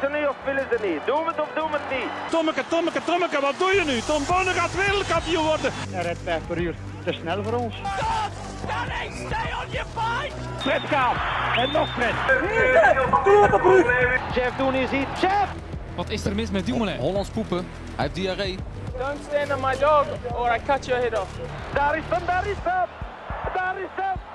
Willen ze niet of willen ze niet? Doen we het of doen we het niet? Tommeke, Tommeke, Tommeke, wat doe je nu? Tom Bonne gaat wereldkampioen worden. Hij rijdt 5 per uur. Te snel voor ons. Fred Kaap. En nog Fred. Jeff doen is hier. Jeff! Wat is er mis met Dumoulin? Hollands poepen. Hij heeft diarree. Don't stand on my dog or I cut your head off. Daar is hem, daar is hem! Daar is hem, daar is hem!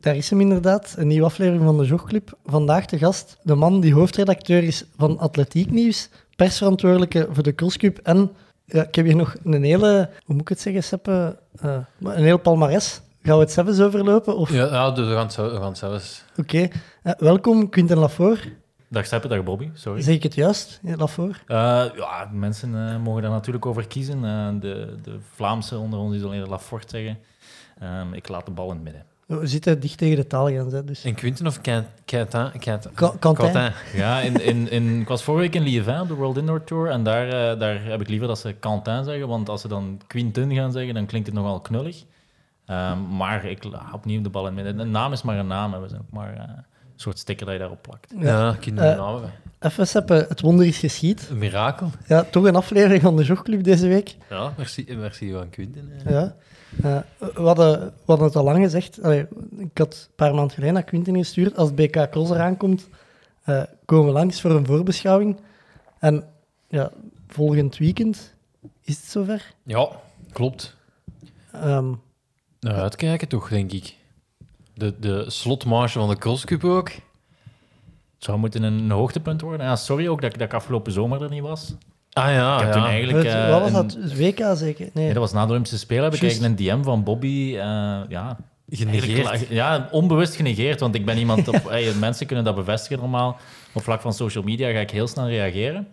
Daar is hem inderdaad, een nieuwe aflevering van de Jogclub. Vandaag de gast, de man die hoofdredacteur is van Atletiek Nieuws, persverantwoordelijke voor de Crosscup en ja, ik heb hier nog een hele, hoe moet ik het zeggen, Seppe, Eh, een heel palmares. Gaan we het zelfs overlopen? Of... Ja, ja dus we gaan het zo- we gaan het zelfs. Oké, Eh, welkom Quinten Lafort. Dag Seppe, dag Bobby, sorry. Zeg ik het juist, ja, Lafort? Eh, ja, mensen eh, mogen daar natuurlijk over kiezen. Eh, de, de Vlaamse onder ons die zullen eerder Lafort zeggen. Ehm, ik laat de bal in het midden. We zitten dicht tegen de taal gaan, hè, dus... In Quinten of Quentin? Ja, in, in, in, ik was vorige week in Liévin op de World Indoor Tour en daar, eh, daar heb ik liever dat ze Quentin zeggen, want als ze dan Quintin gaan zeggen, dan klinkt het nogal knullig. Ehm, maar ik la opnieuw de bal in midden. Een naam is maar een naam, hè. we zijn ook maar eh, een soort sticker dat je daarop plakt. Ja, kinderen Eh, namen. Even Seppe, het wonder is geschied. Een mirakel. Ja, toch een aflevering van de Jogclub deze week. Ja, merci, merci van Quinten. Ja. Eh, we, hadden, we hadden het al lang gezegd. Allee, ik had een paar maanden geleden naar Quinten gestuurd. Als BK Cross eraan komt, eh, komen we langs voor een voorbeschouwing. En ja, volgend weekend is het zover. Ja, klopt. Nou, uitkijken toch, denk ik. De, de slotmarge van de Crosscup ook. Het zou moeten een hoogtepunt worden. Ja, sorry ook dat, dat ik afgelopen zomer er niet was. Ah ja, ik heb ja. toen eigenlijk... het- eh, wat was een- dat? WK zeker? Nee. Nee, dat was na de Olympische Spelen. Heb ik eigenlijk een DM van Bobby eh, ja, Genegeerd. Ja, onbewust genegeerd, want ik ben iemand... Op, hey, mensen kunnen dat bevestigen normaal. Op vlak van social media ga ik heel snel reageren.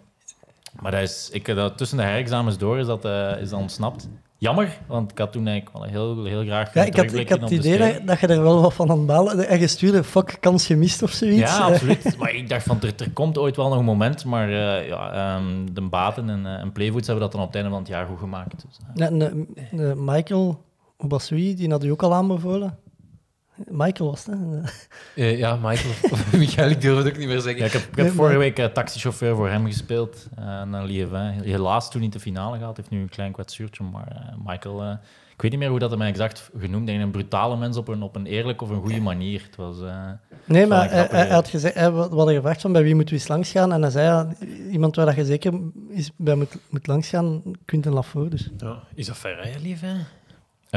Maar dat is, ik, dat, tussen de herexamens door is dat, eh, is dat ontsnapt. Jammer, want ik had toen eigenlijk wel heel, heel graag ja, ik had, ik had het idee dat, dat je er wel wat van aan het balen En je stuurde, fuck, kans gemist of zoiets. Ja, absoluut. Maar ik dacht van, er, er komt ooit wel nog een moment, maar eh, ja, ehm, de Baten en, eh, en Playfoods hebben dat dan op het einde van het jaar goed gemaakt. Dus, eh. Ja, en, de Michael Obasui, die had u ook al aanbevolen. Michael was het, hè? Eh, ja, Michael. Michael, ik durf het ook niet meer zeggen. Ja, ik heb, ik Nee, heb vorige week eh, taxichauffeur voor hem gespeeld eh naar Liévin. Helaas toen niet de finale gehad. heeft nu een klein kwetsuurtje. Maar Michael, ik weet niet meer hoe dat hem exact genoemd. Een brutale mens op een, op een eerlijke of een goede manier. Het was, eh, Nee, maar hij, had gezegd, hij, we hadden gevraagd van bij wie moeten we eens langs gaan. En hij zei, iemand waar dat je zeker is, bij moet, moet langs gaan, Quinten Lafort. Dus. Ja, is dat ver rijden, lief,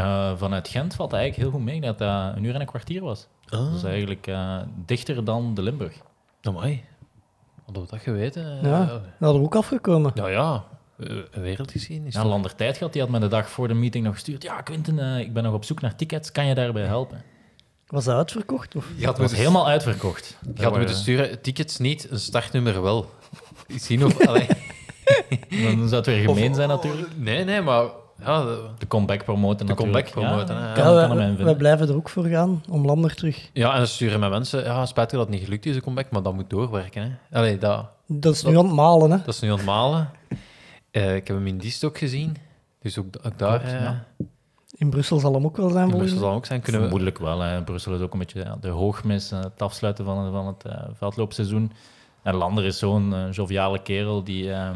eh, vanuit Gent valt eigenlijk heel goed mee. Dat dat een uur en een kwartier was. Ah, Dus eigenlijk eh, dichter dan de Limburg. amai. Hadden we dat geweten? Eh, Ja, dat hadden we ook afgekomen. Ja, ja. Eh, Een wereldgeschiedenis. Ja, Lander Tijd gehad, die had me de dag voor de meeting nog gestuurd. Ja, Quinten, eh, ik ben nog op zoek naar tickets. Kan je daarbij helpen? Was dat uitverkocht? Of? Je had Het was helemaal uitverkocht. je had moeten sturen, tickets niet, een startnummer wel. Ik zie nog... allee. Dan zou het weer gemeen zijn natuurlijk. Nee, nee, maar... Ja, de- De comeback promoten De natuurlijk. comeback promoten. Ja, Ja, kan, Ja, kan wij, hem wij invinden. blijven er ook voor gaan, om Lander terug. ja, en dan sturen met mensen... Ja, spijtig dat het niet gelukt is, de comeback, maar dat moet doorwerken, hè. Allee, dat, Dat is nu aan het malen, hè. dat is nu aan het malen. Eh, ik heb hem in Diest ook gezien. Dus ook, ook daar... Klopt, eh, ja. In Brussel zal hem ook wel zijn, in Brussel zal ook zijn. Kunnen we... Vermoedelijk wel. Hè. Brussel is ook een beetje ja, de hoogmis, eh, het afsluiten van, van het eh, veldloopseizoen. En Lander is zo'n joviale kerel, die, eh,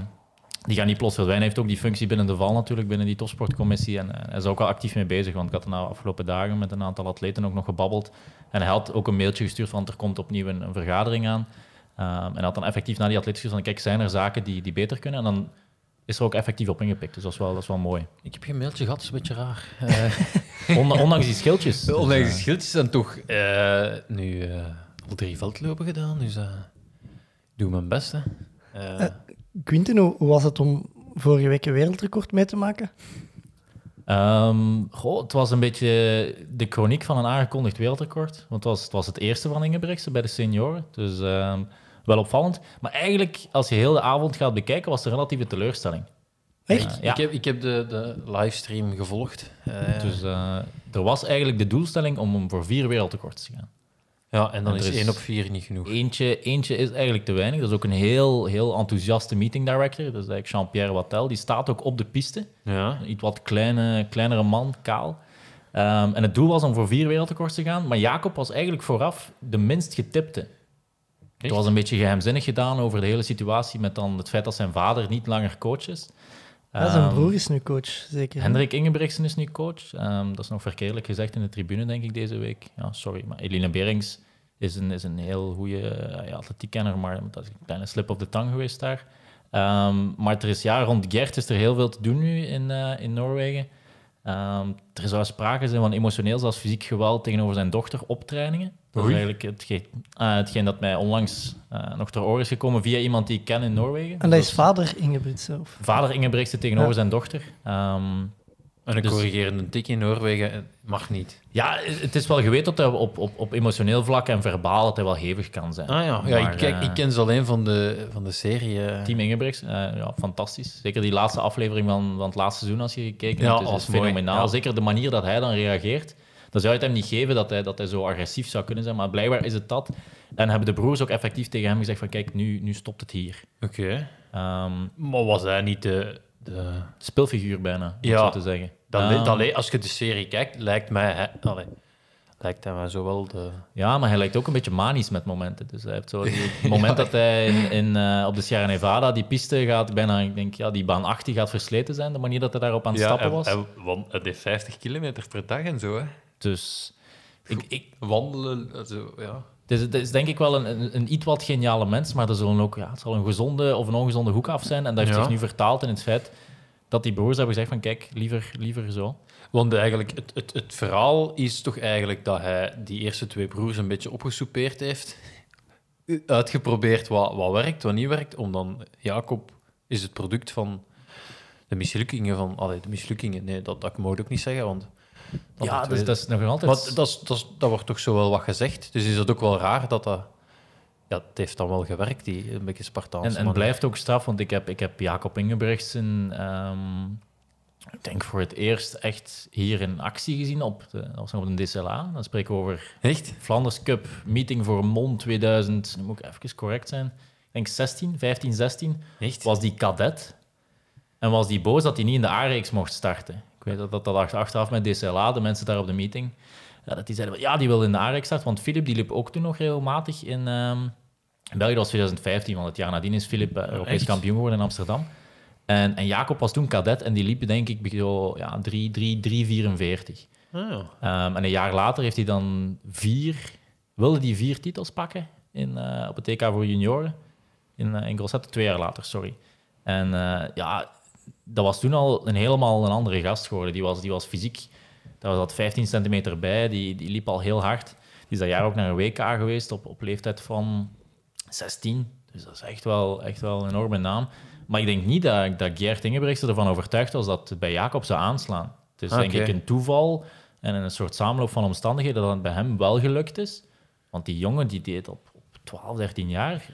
die gaat niet plots verdwijnen. Hij heeft ook die functie binnen de val natuurlijk, binnen die topsportcommissie. En eh, hij is ook al actief mee bezig, want ik had er nou afgelopen dagen met een aantal atleten ook nog gebabbeld. En hij had ook een mailtje gestuurd van er komt opnieuw een, een vergadering aan. Ehm, en hij had dan effectief naar die atleten gestuurd van kijk, zijn er zaken die, die beter kunnen? En dan is er ook effectief op ingepikt. Dus dat is wel, dat is wel mooi. Ik heb geen mailtje gehad, dat is een beetje raar. Eh, On- ondanks die schildjes. Dus, Ondanks eh, die schildjes zijn toch eh, nu eh, al drie veldlopen gedaan, dus eh, ik doe mijn best, hè. Eh, Quinten, hoe hoe was het om vorige week een wereldrecord mee te maken? Ehm, goh, het was een beetje de chroniek van een aangekondigd wereldrecord. Want het was het, was het eerste van Ingebrigtse bij de senioren. Dus ehm, wel opvallend. Maar eigenlijk, als je heel de avond gaat bekijken, was het een relatieve teleurstelling. Echt? Ja. ik, heb, ik heb de, de livestream gevolgd. Eh, Dus eh, er was eigenlijk de doelstelling om voor vier wereldrecords te gaan. Ja, en dan en is is- 1 op 4 niet genoeg. Eentje, eentje is eigenlijk te weinig. Dat is ook een heel, heel enthousiaste meeting director. Dat is eigenlijk Jean-Pierre Wattel. Die staat ook op de piste. Ja. Een iets wat kleine, kleinere man, kaal. Ehm, en het doel was om voor vier wereldrecords te gaan. Maar Jacob was eigenlijk vooraf de minst getipte. Het was een beetje geheimzinnig gedaan over de hele situatie met dan het feit dat zijn vader niet langer coach is. Ja, zijn Ehm, broer is nu coach, zeker. Hendrik Ingebrigtsen is nu coach. Ehm, dat is nog verkeerdelijk gezegd in de tribune, denk ik, deze week. Ja, sorry. Maar Eline Berings is een, is een heel goede ja, atletiekkenner, maar dat is een kleine slip of the tongue geweest daar. Ehm, maar er is, ja, rond Gert is er heel veel te doen nu in, eh, in Noorwegen. Ehm, er zou sprake zijn van emotioneel, zelfs fysiek geweld tegenover zijn dochter op trainingen. Dat is eigenlijk hetgeen, ah, hetgeen dat mij onlangs eh, nog ter oren is gekomen via iemand die ik ken in Noorwegen. En dat is vader Ingebrigtsen. Of... vader Ingebrigtsen tegenover Ja. zijn dochter. Ehm, En een Dus- corrigerende tik in Noorwegen eh, mag niet. Ja, het is wel geweten dat hij op, op, op emotioneel vlak en verbaal dat hij wel hevig kan zijn. Ah ja, ja ik, kijk, eh, ik ken ze alleen van de, van de serie. eh. Team Ingebrigts, ja, fantastisch. Zeker die laatste aflevering van, van het laatste seizoen, als je gekeken Ja, hebt, was is fenomenaal. ja. Zeker de manier dat hij dan reageert. Dan zou je het hem niet geven dat hij, dat hij zo agressief zou kunnen zijn, maar blijkbaar is het dat. En hebben de broers ook effectief tegen hem gezegd van kijk, nu, nu stopt het hier. Oké. Ehm, Maar was hij niet de... de... speelfiguur bijna, om Ja. zo te zeggen. Dan, dan, le- als je de serie kijkt, lijkt mij... Hij, allee, lijkt hij mij zo wel de... Ja, maar hij lijkt ook een beetje manisch met momenten. Dus hij heeft zo het moment dat hij in, in, eh, op de Sierra Nevada die piste gaat, bijna, ik denk, ja, die baan 18 gaat versleten zijn, de manier dat hij daarop aan het stappen was. Hij, hij, hij deed 50 kilometer per dag en zo, hè. Dus ik, ik, Wandelen, zo, ja. Is, het is denk ik wel een, een, een iets wat geniale mens, maar er zullen ook, ja, het zal een gezonde of een ongezonde hoek af zijn. En dat heeft Ja. zich nu vertaald in het feit dat die broers hebben gezegd van kijk, liever, liever zo. Want eigenlijk, het, het, het verhaal is toch eigenlijk dat hij die eerste twee broers een beetje opgesoupeerd heeft. Uitgeprobeerd wat, wat werkt, wat niet werkt. Om dan, Jacob is het product van de mislukkingen van... Allee, de mislukkingen, nee, dat, dat mag ik ook niet zeggen, want... dat ja, het dus dat is nog altijd... Maar dat, is, dat, is, dat wordt toch zo wel wat gezegd. Dus is het ook wel raar dat dat... Ja, het heeft dan wel gewerkt, die een beetje Spartaanse En, en manier. blijft ook straf, want ik heb, ik heb Jacob Ingebrigtsen, ehm ik denk voor het eerst echt hier in actie gezien op, de, op de DCLA. Dan spreken we over Echt? Flanders Cup, meeting voor Mond 2000, nu moet ik even correct zijn, ik denk 16, 15, 16, Echt? was die cadet. En was die boos dat hij niet in de A-reeks mocht starten. Ik weet dat dat, dat achter- achteraf met DCLA, de mensen daar op de meeting, ja, dat die zeiden, ja, die wil in de A-reeks starten, want Filip die liep ook toen nog regelmatig in... ehm, in België dat was 2015, want het jaar nadien is Filip eh, Europees echt? kampioen geworden in Amsterdam. En, en Jacob was toen cadet en die liep denk ik zo, ja, 3, 3, 3, 44. Ah, ja. Ehm, en een jaar later heeft hij dan vier, wilde hij vier titels pakken in, eh, op het TK voor junioren. In, eh in Grosseto, twee jaar later, sorry. En ja, dat was toen al een helemaal een andere gast geworden. Die was, die was fysiek, daar zat 15 centimeter bij, die, die liep al heel hard. Die is dat jaar ook naar een WK geweest op, op leeftijd van 16. Dus dat is echt wel, echt wel een enorme naam. Maar ik denk niet dat, dat Gert ervan overtuigd was dat het bij Jacob zou aanslaan. Het is denk ik een toeval en een soort samenloop van omstandigheden dat het bij hem wel gelukt is. Want die jongen die deed op, op 12, 13 jaar,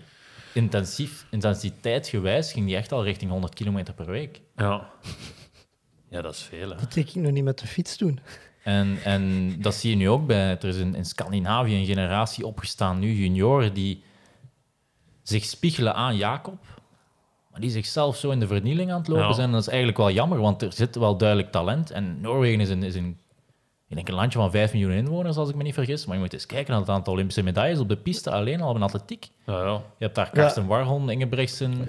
intensief, intensiteitsgewijs, ging die echt al richting 100 kilometer per week. Ja. Ja, dat is veel, hè. Dat denk ik nog niet met de fiets doen. En, en dat zie je nu ook bij. Er is in, in Scandinavië een generatie opgestaan, nu junioren, die zich spiegelen aan Jacob, maar die zichzelf zo in de vernieling aan het lopen Ja. zijn. En dat is eigenlijk wel jammer, want er zit wel duidelijk talent. En Noorwegen is een, is een, ik denk een landje van 5 miljoen inwoners, als ik me niet vergis. Maar je moet eens kijken naar het aantal Olympische medailles op de piste alleen al in atletiek. Ja, ja. Je hebt daar Karsten Warholm, Ingebrigtsen.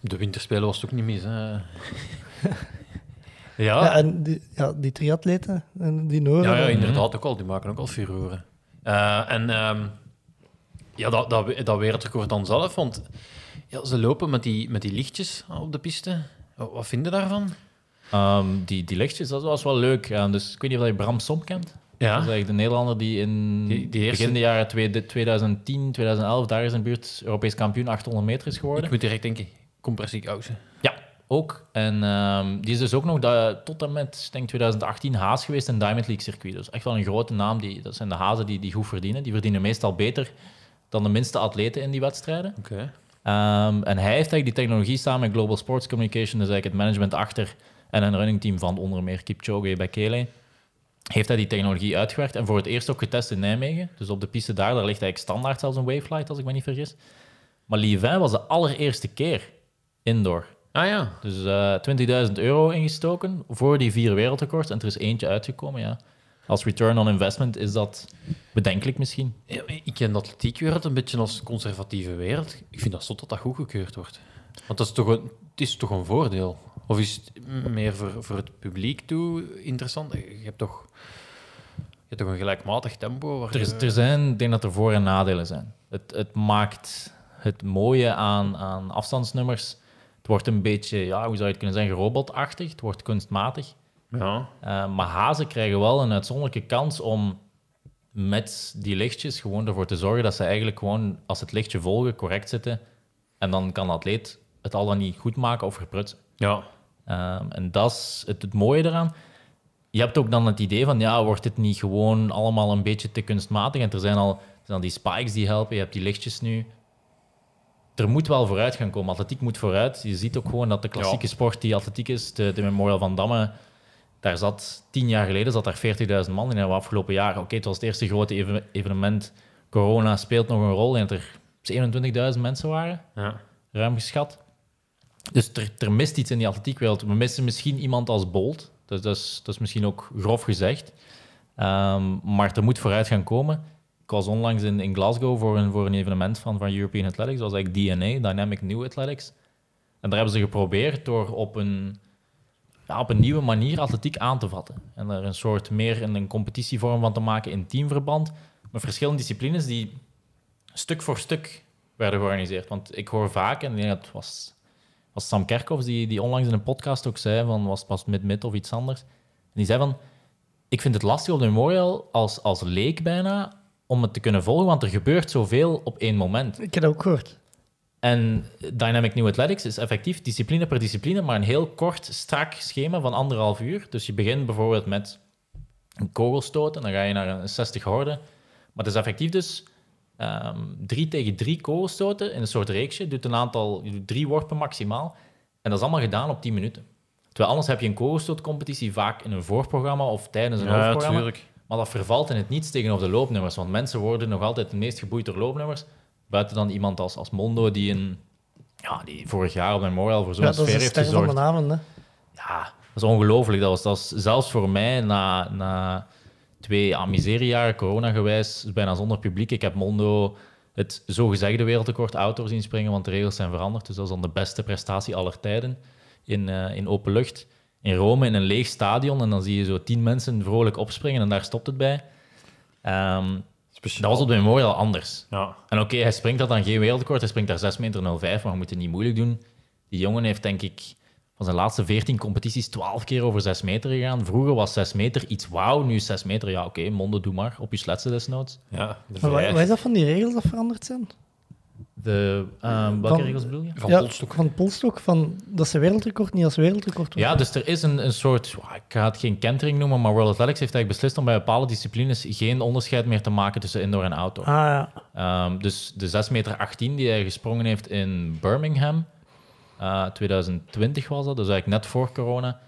De winterspelen was het ook niet mis, hè. ja. Ja, Ja, en die, ja, die triatleten, en die Noren. ja, ja, inderdaad ook al. Die maken ook al furoren. Eh, en ehm, ja, dat, dat, dat wereldrecord dan zelf, want ja, ze lopen met die, met die lichtjes op de piste. Wat wat vind je daarvan? Ehm, die, die lichtjes, dat was wel leuk. Dus ik weet niet of je Bram Som kent. Ja. Dat is eigenlijk de Nederlander die in Die- die eerste- begin de jaren twee- 2010, 2011, daar is in buurt Europees kampioen 800 meter is geworden. Ik moet direct denken, compressiekousen. Ja, ook. En ehm, die is dus ook nog dat, tot en met ik denk 2018 haas geweest in Diamond League circuit. Dus echt wel een grote naam. Die, dat zijn de hazen die, die goed verdienen. Die verdienen meestal beter dan de minste atleten in die wedstrijden. Oké. Ehm, en hij heeft eigenlijk die technologie samen met Global Sports Communication, dus eigenlijk het management achter en een runningteam van onder meer Kipchoge bij Kele, heeft hij die technologie uitgewerkt en voor het eerst ook getest in Nijmegen. Dus op de piste daar, daar ligt eigenlijk standaard zelfs een waveflight, als ik me niet vergis. Maar Lievin was de allereerste keer indoor. Ah ja. Dus eh 20.000 euro ingestoken voor die vier wereldrecords en er is eentje uitgekomen, ja. Als return on investment is dat bedenkelijk misschien. Ja, ik ken de atletiekwereld een beetje als conservatieve wereld. Ik vind dat zot dat dat goedgekeurd wordt. Want dat is toch een, het is toch een voordeel? Of is het meer voor, voor het publiek toe interessant? Je hebt toch, je hebt toch een gelijkmatig tempo? Waar Er, je- er zijn, ik denk dat er voor- en nadelen zijn. Het, het maakt het mooie aan, aan afstandsnummers. Het wordt een beetje, ja, hoe zou je het kunnen zeggen, robotachtig. Het wordt kunstmatig. Ja. Eh, maar hazen krijgen wel een uitzonderlijke kans om met die lichtjes gewoon ervoor te zorgen dat ze eigenlijk gewoon, als het lichtje volgen, correct zitten. En dan kan de atleet het al dan niet goed maken of verprutsen. Ja. Ehm, en dat is het, het mooie eraan. Je hebt ook dan het idee van, ja, wordt het niet gewoon allemaal een beetje te kunstmatig? En er zijn al, er zijn al die spikes die helpen, je hebt die lichtjes nu. Er moet wel vooruit gaan komen. Atletiek moet vooruit. Je ziet ook gewoon dat de klassieke sport die atletiek is, de, de Memorial van Damme, daar zat tien jaar geleden zat daar 40.000 man in. En afgelopen jaar, oké, het was het eerste grote even- evenement. Corona speelt nog een rol en dat er 27.000 mensen waren ja. ruim geschat. Dus er, mist iets in die atletiekwereld. We missen misschien iemand als Bolt. Dat is, dat is misschien ook grof gezegd. Ehm, maar er moet vooruit gaan komen. Ik was onlangs in, in Glasgow voor een, voor een evenement van, van European Athletics. Dat was DNA, Dynamic New Athletics. En daar hebben ze geprobeerd door op een, ja, op een nieuwe manier atletiek aan te vatten. En er een soort meer een competitievorm van te maken in teamverband. Met verschillende disciplines die stuk voor stuk werden georganiseerd. Want ik hoor vaak, en ik denk dat was, was Sam Kerkhoffs die, die onlangs in een podcast ook zei, van was pas mid-mid of iets anders. En die zei van, ik vind het lastig op de Memorial als, als leek bijna, om het te kunnen volgen, want er gebeurt zoveel op één moment. Ik heb dat ook gehoord. En Dynamic New Athletics is effectief discipline per discipline, maar een heel kort, strak schema van anderhalf uur. Dus je begint bijvoorbeeld met een kogelstoot en dan ga je naar een 60 horde. Maar het is effectief dus ehm, drie tegen drie kogelstoten in een soort reeksje. Je doet een aantal, je doet drie worpen maximaal. En dat is allemaal gedaan op 10 minuten. Terwijl anders heb je een kogelstootcompetitie vaak in een voorprogramma of tijdens een Ja, hoofdprogramma. natuurlijk. Maar dat vervalt in het niets tegenover de loopnummers. Want mensen worden nog altijd het meest geboeid door loopnummers. Buiten dan iemand als, als Mondo, die, een, ja, die vorig jaar op Memorial voor zo'n Ja, dat is sfeer heeft ster van gezorgd. de avond. Hè. Ja, dat is ongelooflijk. Dat was, dat was zelfs voor mij na, na twee ja, miseriejaren, corona-gewijs, bijna zonder publiek. Ik heb Mondo het zogezegde wereldrecord outdoor zien springen, want de regels zijn veranderd. Dus dat is dan de beste prestatie aller tijden in, eh, in open lucht. In Rome, in een leeg stadion. En dan zie je zo tien mensen vrolijk opspringen en daar stopt het bij. Ehm, dat was op de Memorial anders. Ja. En oké, hij springt dat dan geen wereldrecord. Hij springt daar 6 meter 05, maar we moeten niet moeilijk doen. Die jongen heeft denk ik van zijn laatste 14 competities 12 keer over 6 meter gegaan. Vroeger was 6 meter iets wauw, nu is 6 meter, ja oké, Mondo doe maar, op je sletsen desnoods. ja de Maar wat, wat is dat van die regels dat veranderd zijn? De, ehm, welke Van- regels bedoel je? Van ja, Polstok. Van Polstok, van dat ze wereldrecord niet als wereldrecord wordt. Ja, dus er is een, een soort, ik ga het geen kentering noemen, maar World Athletics heeft eigenlijk beslist om bij bepaalde disciplines geen onderscheid meer te maken tussen indoor en outdoor. Ah ja. Ehm, dus de 6 meter 18 die hij gesprongen heeft in Birmingham, eh, 2020 was dat, dus eigenlijk net voor corona,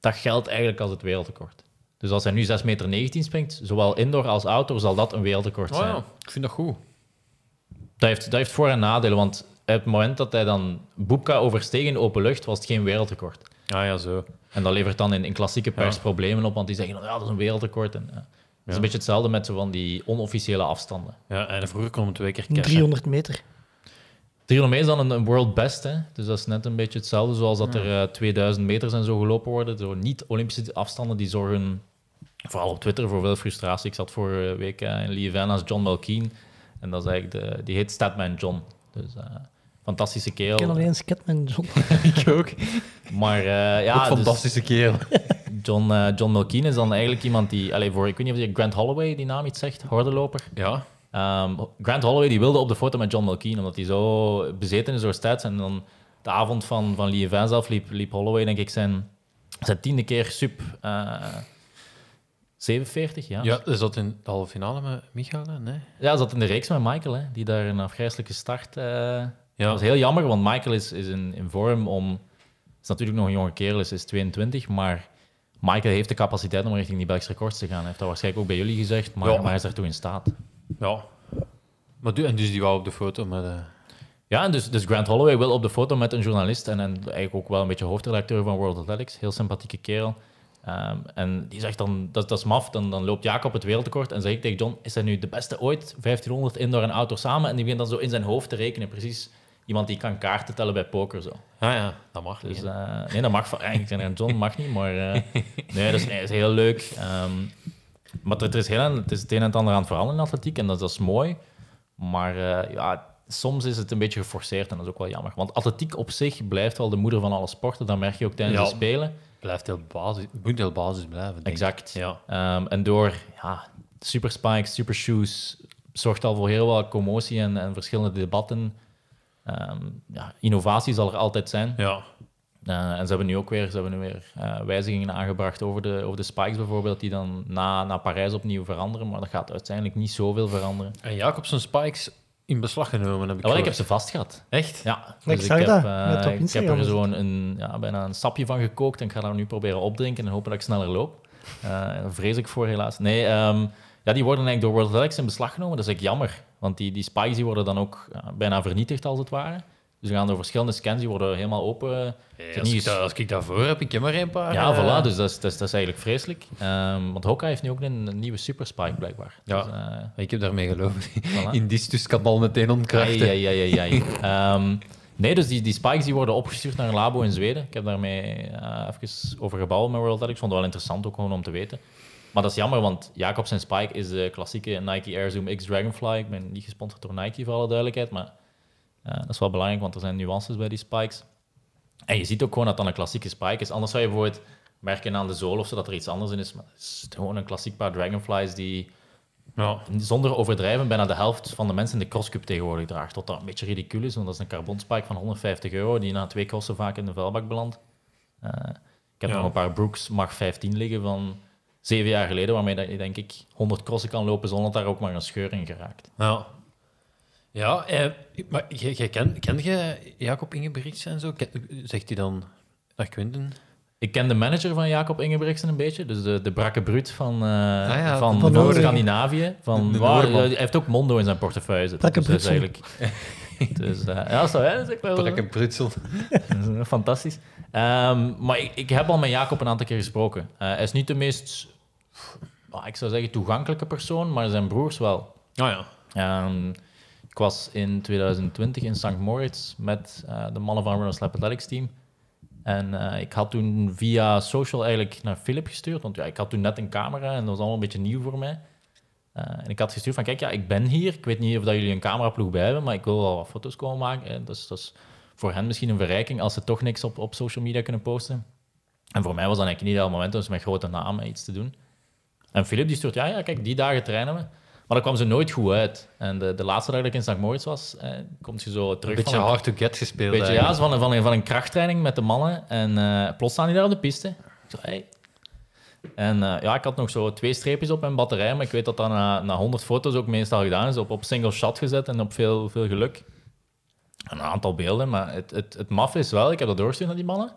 dat geldt eigenlijk als het wereldrecord. Dus als hij nu 6 meter 19 springt, zowel indoor als outdoor, zal dat een wereldrecord Oh zijn. ja, ik vind dat goed. Dat, heeft, dat heeft voor- en nadelen, want op het moment dat hij dan Boepka oversteeg in open lucht, was het geen wereldrecord. Ah ja, zo. En dat levert dan in, in klassieke pers Ja. problemen op, want die zeggen, ja, dat is een wereldrecord. En, ja. Dat is een beetje hetzelfde met zo van die onofficiële afstanden. Ja, en vroeger kon hem twee keer cashen. 300 meter. 300 meter is dan een, een world best, hè? dus dat is net een beetje hetzelfde zoals dat er eh, 2000 meters en zo gelopen worden. Zo niet-Olympische afstanden die zorgen, vooral op Twitter, voor veel frustratie. Ik zat vorige week eh, in Lieven als John Melkeen en dat is eigenlijk de, die heet Statman John. Dus eh, fantastische kerel. Ik ken alleen Scatman John. Ik ook. Maar eh, ja, ook dus fantastische kerel. John, eh, John Melkeen is dan eigenlijk iemand die, allez, voor, ik weet niet of je Grant Holloway die naam iets zegt, hordeloper. Ja. Ehm, Grant Holloway die wilde op de foto met John Melkeen, omdat hij zo bezeten is door stats. En dan de avond van, van Liévin zelf liep, liep Holloway, denk ik, zijn, zijn tiende keer sub eh 47. Ja. Ja, is dat in de halve finale met Michael? Nee. ja, zat in de reeks met Michael, hè, die daar een afgrijzelijke start... eh Ja. Dat was heel jammer, want Michael is, is in, in vorm om... is natuurlijk nog een jonge kerel, is, is 22, maar Michael heeft de capaciteit om richting die Belgische records te gaan. Hij heeft dat waarschijnlijk ook bij jullie gezegd, maar, Ja. maar hij is daartoe in staat. Ja. Maar du- en dus die wou op de foto met... eh, Ja, en dus, dus Grant Holloway wil op de foto met een journalist en, en eigenlijk ook wel een beetje hoofdredacteur van World Athletics. Heel sympathieke kerel. Ehm, en die zegt dan, dat, dat is maf, dan, dan loopt Jacob het wereldrecord en zeg ik tegen John, is hij nu de beste ooit? 1500 indoor en outdoor samen. En die begint dan zo in zijn hoofd te rekenen, precies iemand die kan kaarten tellen bij poker. Zo. Ah ja, dat mag Dus, niet. eh, nee, dat mag eigenlijk. John mag niet, maar eh, nee, dat is, nee, dat is heel leuk. Ehm, maar het is, heel, het is het een en het ander aan het veranderen in atletiek en dat, dat is mooi. Maar eh, ja, soms is het een beetje geforceerd en dat is ook wel jammer. Want atletiek op zich blijft wel de moeder van alle sporten. Dat merk je ook tijdens Ja. de Spelen. Blijft heel basis, moet heel basis blijven. Exact. Ja. Ehm, en door ja, super spikes, super shoes, zorgt al voor heel wat commotie en, en verschillende debatten. Ehm, ja, innovatie zal er altijd zijn. Ja. Eh, en ze hebben nu ook weer, ze hebben nu weer eh, wijzigingen aangebracht over de, over de spikes bijvoorbeeld, die dan na, na Parijs opnieuw veranderen. Maar dat gaat uiteindelijk niet zoveel veranderen. En Jacobsen Spikes in beslag genomen, heb ik Ja, wel, ik heb ze vast gehad. Echt? Ja, Ik dus zag heb, dat, eh, ik heb er zo'n een, ja, bijna een sapje van gekookt en ik ga dat nu proberen opdrinken en hopen dat ik sneller loop. Eh, daar vrees ik voor helaas. Nee, ehm, ja, die worden eigenlijk door World Athletics in beslag genomen. Dat is eigenlijk jammer, want die, die spikes die worden dan ook bijna vernietigd als het ware. Dus we gaan door verschillende scans, die worden helemaal open. Zijn als, ik dat, als ik daarvoor heb, ik heb maar een paar. Ja, eh, voilà, dus dat is, dat is, dat is eigenlijk vreselijk. Ehm, want Hoka heeft nu ook een, een nieuwe super spike blijkbaar. Ja. Dus, eh, Ik heb daarmee. Voilà. In distus kan het al meteen ontkrachten. Ai, ai, ai. Ehm, nee, dus die, die spikes die worden opgestuurd naar een labo in Zweden. Ik heb daarmee eh even over gebouwd met World Athletics. Ik vond het wel interessant ook gewoon om te weten. Maar dat is jammer, want Jacobs zijn spike is de klassieke Nike Air Zoom X Dragonfly. Ik ben niet gesponsord door Nike, voor alle duidelijkheid. Maar eh, dat is wel belangrijk, want er zijn nuances bij die spikes. En je ziet ook gewoon dat dat een klassieke spike is. Anders zou je bijvoorbeeld merken aan de zool of zo dat er iets anders in is. Maar het is gewoon een klassiek paar Dragonflies die Ja. zonder overdrijven bijna de helft van de mensen in de crosscup tegenwoordig draagt. Tot dat een beetje ridicuul is, want dat is een carbon spike van 150 euro die na twee crossen vaak in de vuilbak belandt. Eh, ik heb Ja. nog een paar Brooks Mag 15 liggen van zeven jaar geleden, waarmee dat je denk ik 100 crossen kan lopen zonder dat daar ook maar een scheur in geraakt. Ja. Ja, eh, maar jij ken, ken je Jacob Ingebrigtsen en zo? Ken- zegt hij dan naar Quinten? Ik ken de manager van Jacob Ingebrigtsen een beetje, dus de, de brakke bruut van, eh, ja, van, van van Noorden. Scandinavië. Van, De- de waar- Noorderman. hij heeft ook Mondo in zijn portefeuille zitten. Brakke dus dat is Brutsel. eigenlijk... dus, eh, ja, zo, hè, dat is wel zo. Brakke Brutsel. Fantastisch. Ehm, maar ik, ik heb al met Jacob een aantal keer gesproken. Eh, hij is niet de meest, ah, ik zou zeggen, toegankelijke persoon, maar zijn broers wel. Oh ja. Ehm, ik was in 2020 in St. Moritz met eh, de mannen van Runners Lab Athletics team. En eh, ik had toen via social eigenlijk naar Philip gestuurd, want ja, ik had toen net een camera en dat was allemaal een beetje nieuw voor mij. Eh, en ik had gestuurd van, kijk, ja, ik ben hier. Ik weet niet of dat jullie een cameraploeg bij hebben, maar ik wil wel wat foto's komen maken. En dat, is, dat is voor hen misschien een verrijking als ze toch niks op, op social media kunnen posten. En voor mij was dat eigenlijk niet het moment om met grote namen iets te doen. En Philip die stuurt, ja, ja, kijk, die dagen trainen we. Maar dat kwam ze nooit goed uit. En de, de laatste dag dat ik in St. Moritz was, eh, komt je zo Een terug beetje van een, hard to get gespeeld. beetje, ja, van, een, van, een, van een krachttraining met de mannen. En eh, plots staan die daar op de piste. Ik zo, hey. En eh, ja, ik had nog zo twee streepjes op mijn batterij, maar ik weet dat dat na, na 100 foto's ook meestal gedaan is. Op, op single shot gezet en op veel, veel geluk. Een aantal beelden, maar het, het, het maf is wel, ik heb dat doorgestuurd naar die mannen.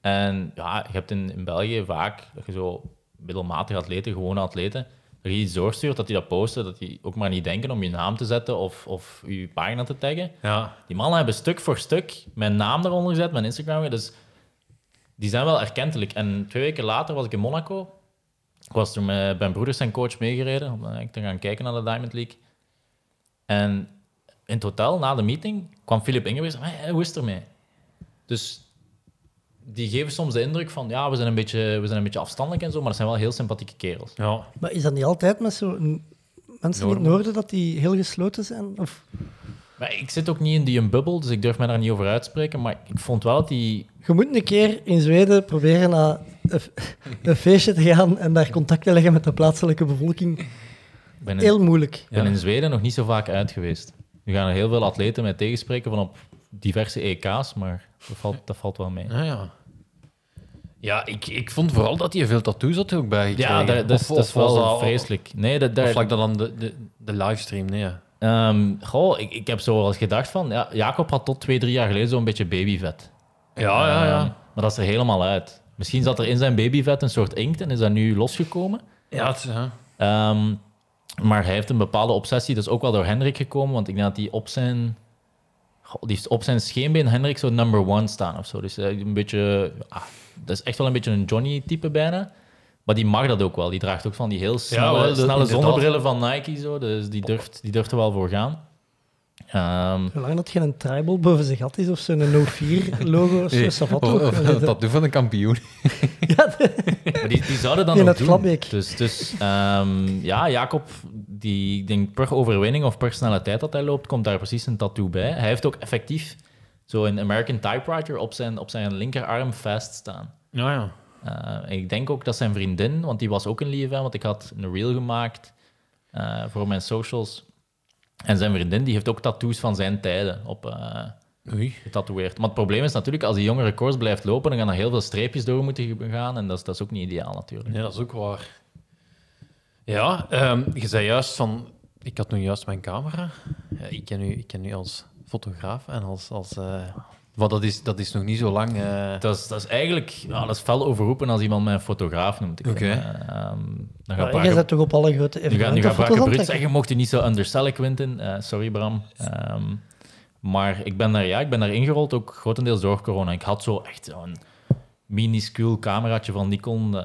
En ja, je hebt in, in België vaak dat je zo middelmatige atleten, gewone atleten, je iets doorstuurt, dat die dat posten, dat die ook maar niet denken om je naam te zetten of, of je pagina te taggen. Ja. Die mannen hebben stuk voor stuk mijn naam eronder gezet, mijn Instagram. Dus die zijn wel erkentelijk. En twee weken later was ik in Monaco. Ik was toen met mijn broeders en coach meegereden om eigenlijk te gaan kijken naar de Diamond League. En in het hotel, na de meeting, kwam Philip Ingebrigtsen. Hey, hoe is het ermee? Dus die geven soms de indruk van, ja, we zijn een beetje, we zijn een beetje afstandelijk en zo, maar dat zijn wel heel sympathieke kerels. Ja. Maar is dat niet altijd met zo mensen in het noorden dat die heel gesloten zijn? Of Maar ik zit ook niet in die een bubbel, dus ik durf mij daar niet over uitspreken. Maar ik vond wel dat die je moet een keer in Zweden proberen naar een, feestje te gaan en daar contact te leggen met de plaatselijke bevolking. ik ben in- Heel moeilijk. Ik ben in Zweden nog niet zo vaak uit geweest. Nu gaan er heel veel atleten mij tegenspreken van op diverse EK's, maar dat valt, dat valt wel mee. Ah, ja. Ja, ik, ik vond vooral dat hij veel tattoos had ook bij Ja, dat, dat, dat is wel vreselijk. Nee, dat, Of dat, lag dat dan de, de, de livestream? Nee, ja. ehm, goh, ik, ik heb zo wel eens gedacht van... Ja, Jacob had tot twee, drie jaar geleden zo'n beetje babyvet. Ja, ja, ja. Ehm, maar dat is er helemaal uit. Misschien zat er in zijn babyvet een soort inkt en is dat nu losgekomen. Ja, het, ja. Ehm, maar hij heeft een bepaalde obsessie, dat is ook wel door Hendrik gekomen, want ik denk dat hij op zijn... die heeft op zijn scheenbeen Hendrik zo number one staan of zo. Dus eh, een beetje, ah, dat is echt wel een beetje een Johnny-type bijna. Maar die mag dat ook wel. Die draagt ook van die heel snelle, zonnebrillen van Nike. Zo. Dus die durft, die durft er wel voor gaan. Ehm, Zolang dat geen tribal boven zijn gat is of zo'n No-4-logo of zo, is dat wat? Of dat doen van een kampioen. Maar die, die zouden dan het doen. Dus, dus ehm, ja, Jacob, die, ik denk per overwinning of per snelheid dat hij loopt, komt daar precies een tattoo bij. Hij heeft ook effectief zo een American typewriter op zijn, op zijn linkerarm vast staan. Ja, ja. Eh, en ik denk ook dat zijn vriendin, want die was ook een lieve want ik had een reel gemaakt eh, voor mijn socials. En zijn vriendin die heeft ook tattoos van zijn tijden op, eh, Oei. getatoeëerd. Maar het probleem is natuurlijk, als die jonge records blijft lopen, dan gaan er heel veel streepjes door moeten gaan. En dat is, dat is ook niet ideaal natuurlijk. Nee, dat is ook waar. Ja, ehm, je zei juist van... Ik had nu juist mijn camera. Ja, ik, ken u, ik ken u als fotograaf en als... als eh, maar dat is, dat is nog niet zo lang... eh, Dat is, dat is eigenlijk ja, dat is fel overroepen als iemand mij een fotograaf noemt. Oké. vind, eh, ehm, dan Maar gaat jij bent toch op alle grote nu gaat, nu evenementen gaat Brakke Brut zeggen, mocht je niet zo undersellen, Quinten. Eh, sorry, Bram. Ehm, maar ik ben, daar, ja, ik ben daar ingerold, ook grotendeels door corona. Ik had zo echt zo'n minuscuul cameraatje van Nikon.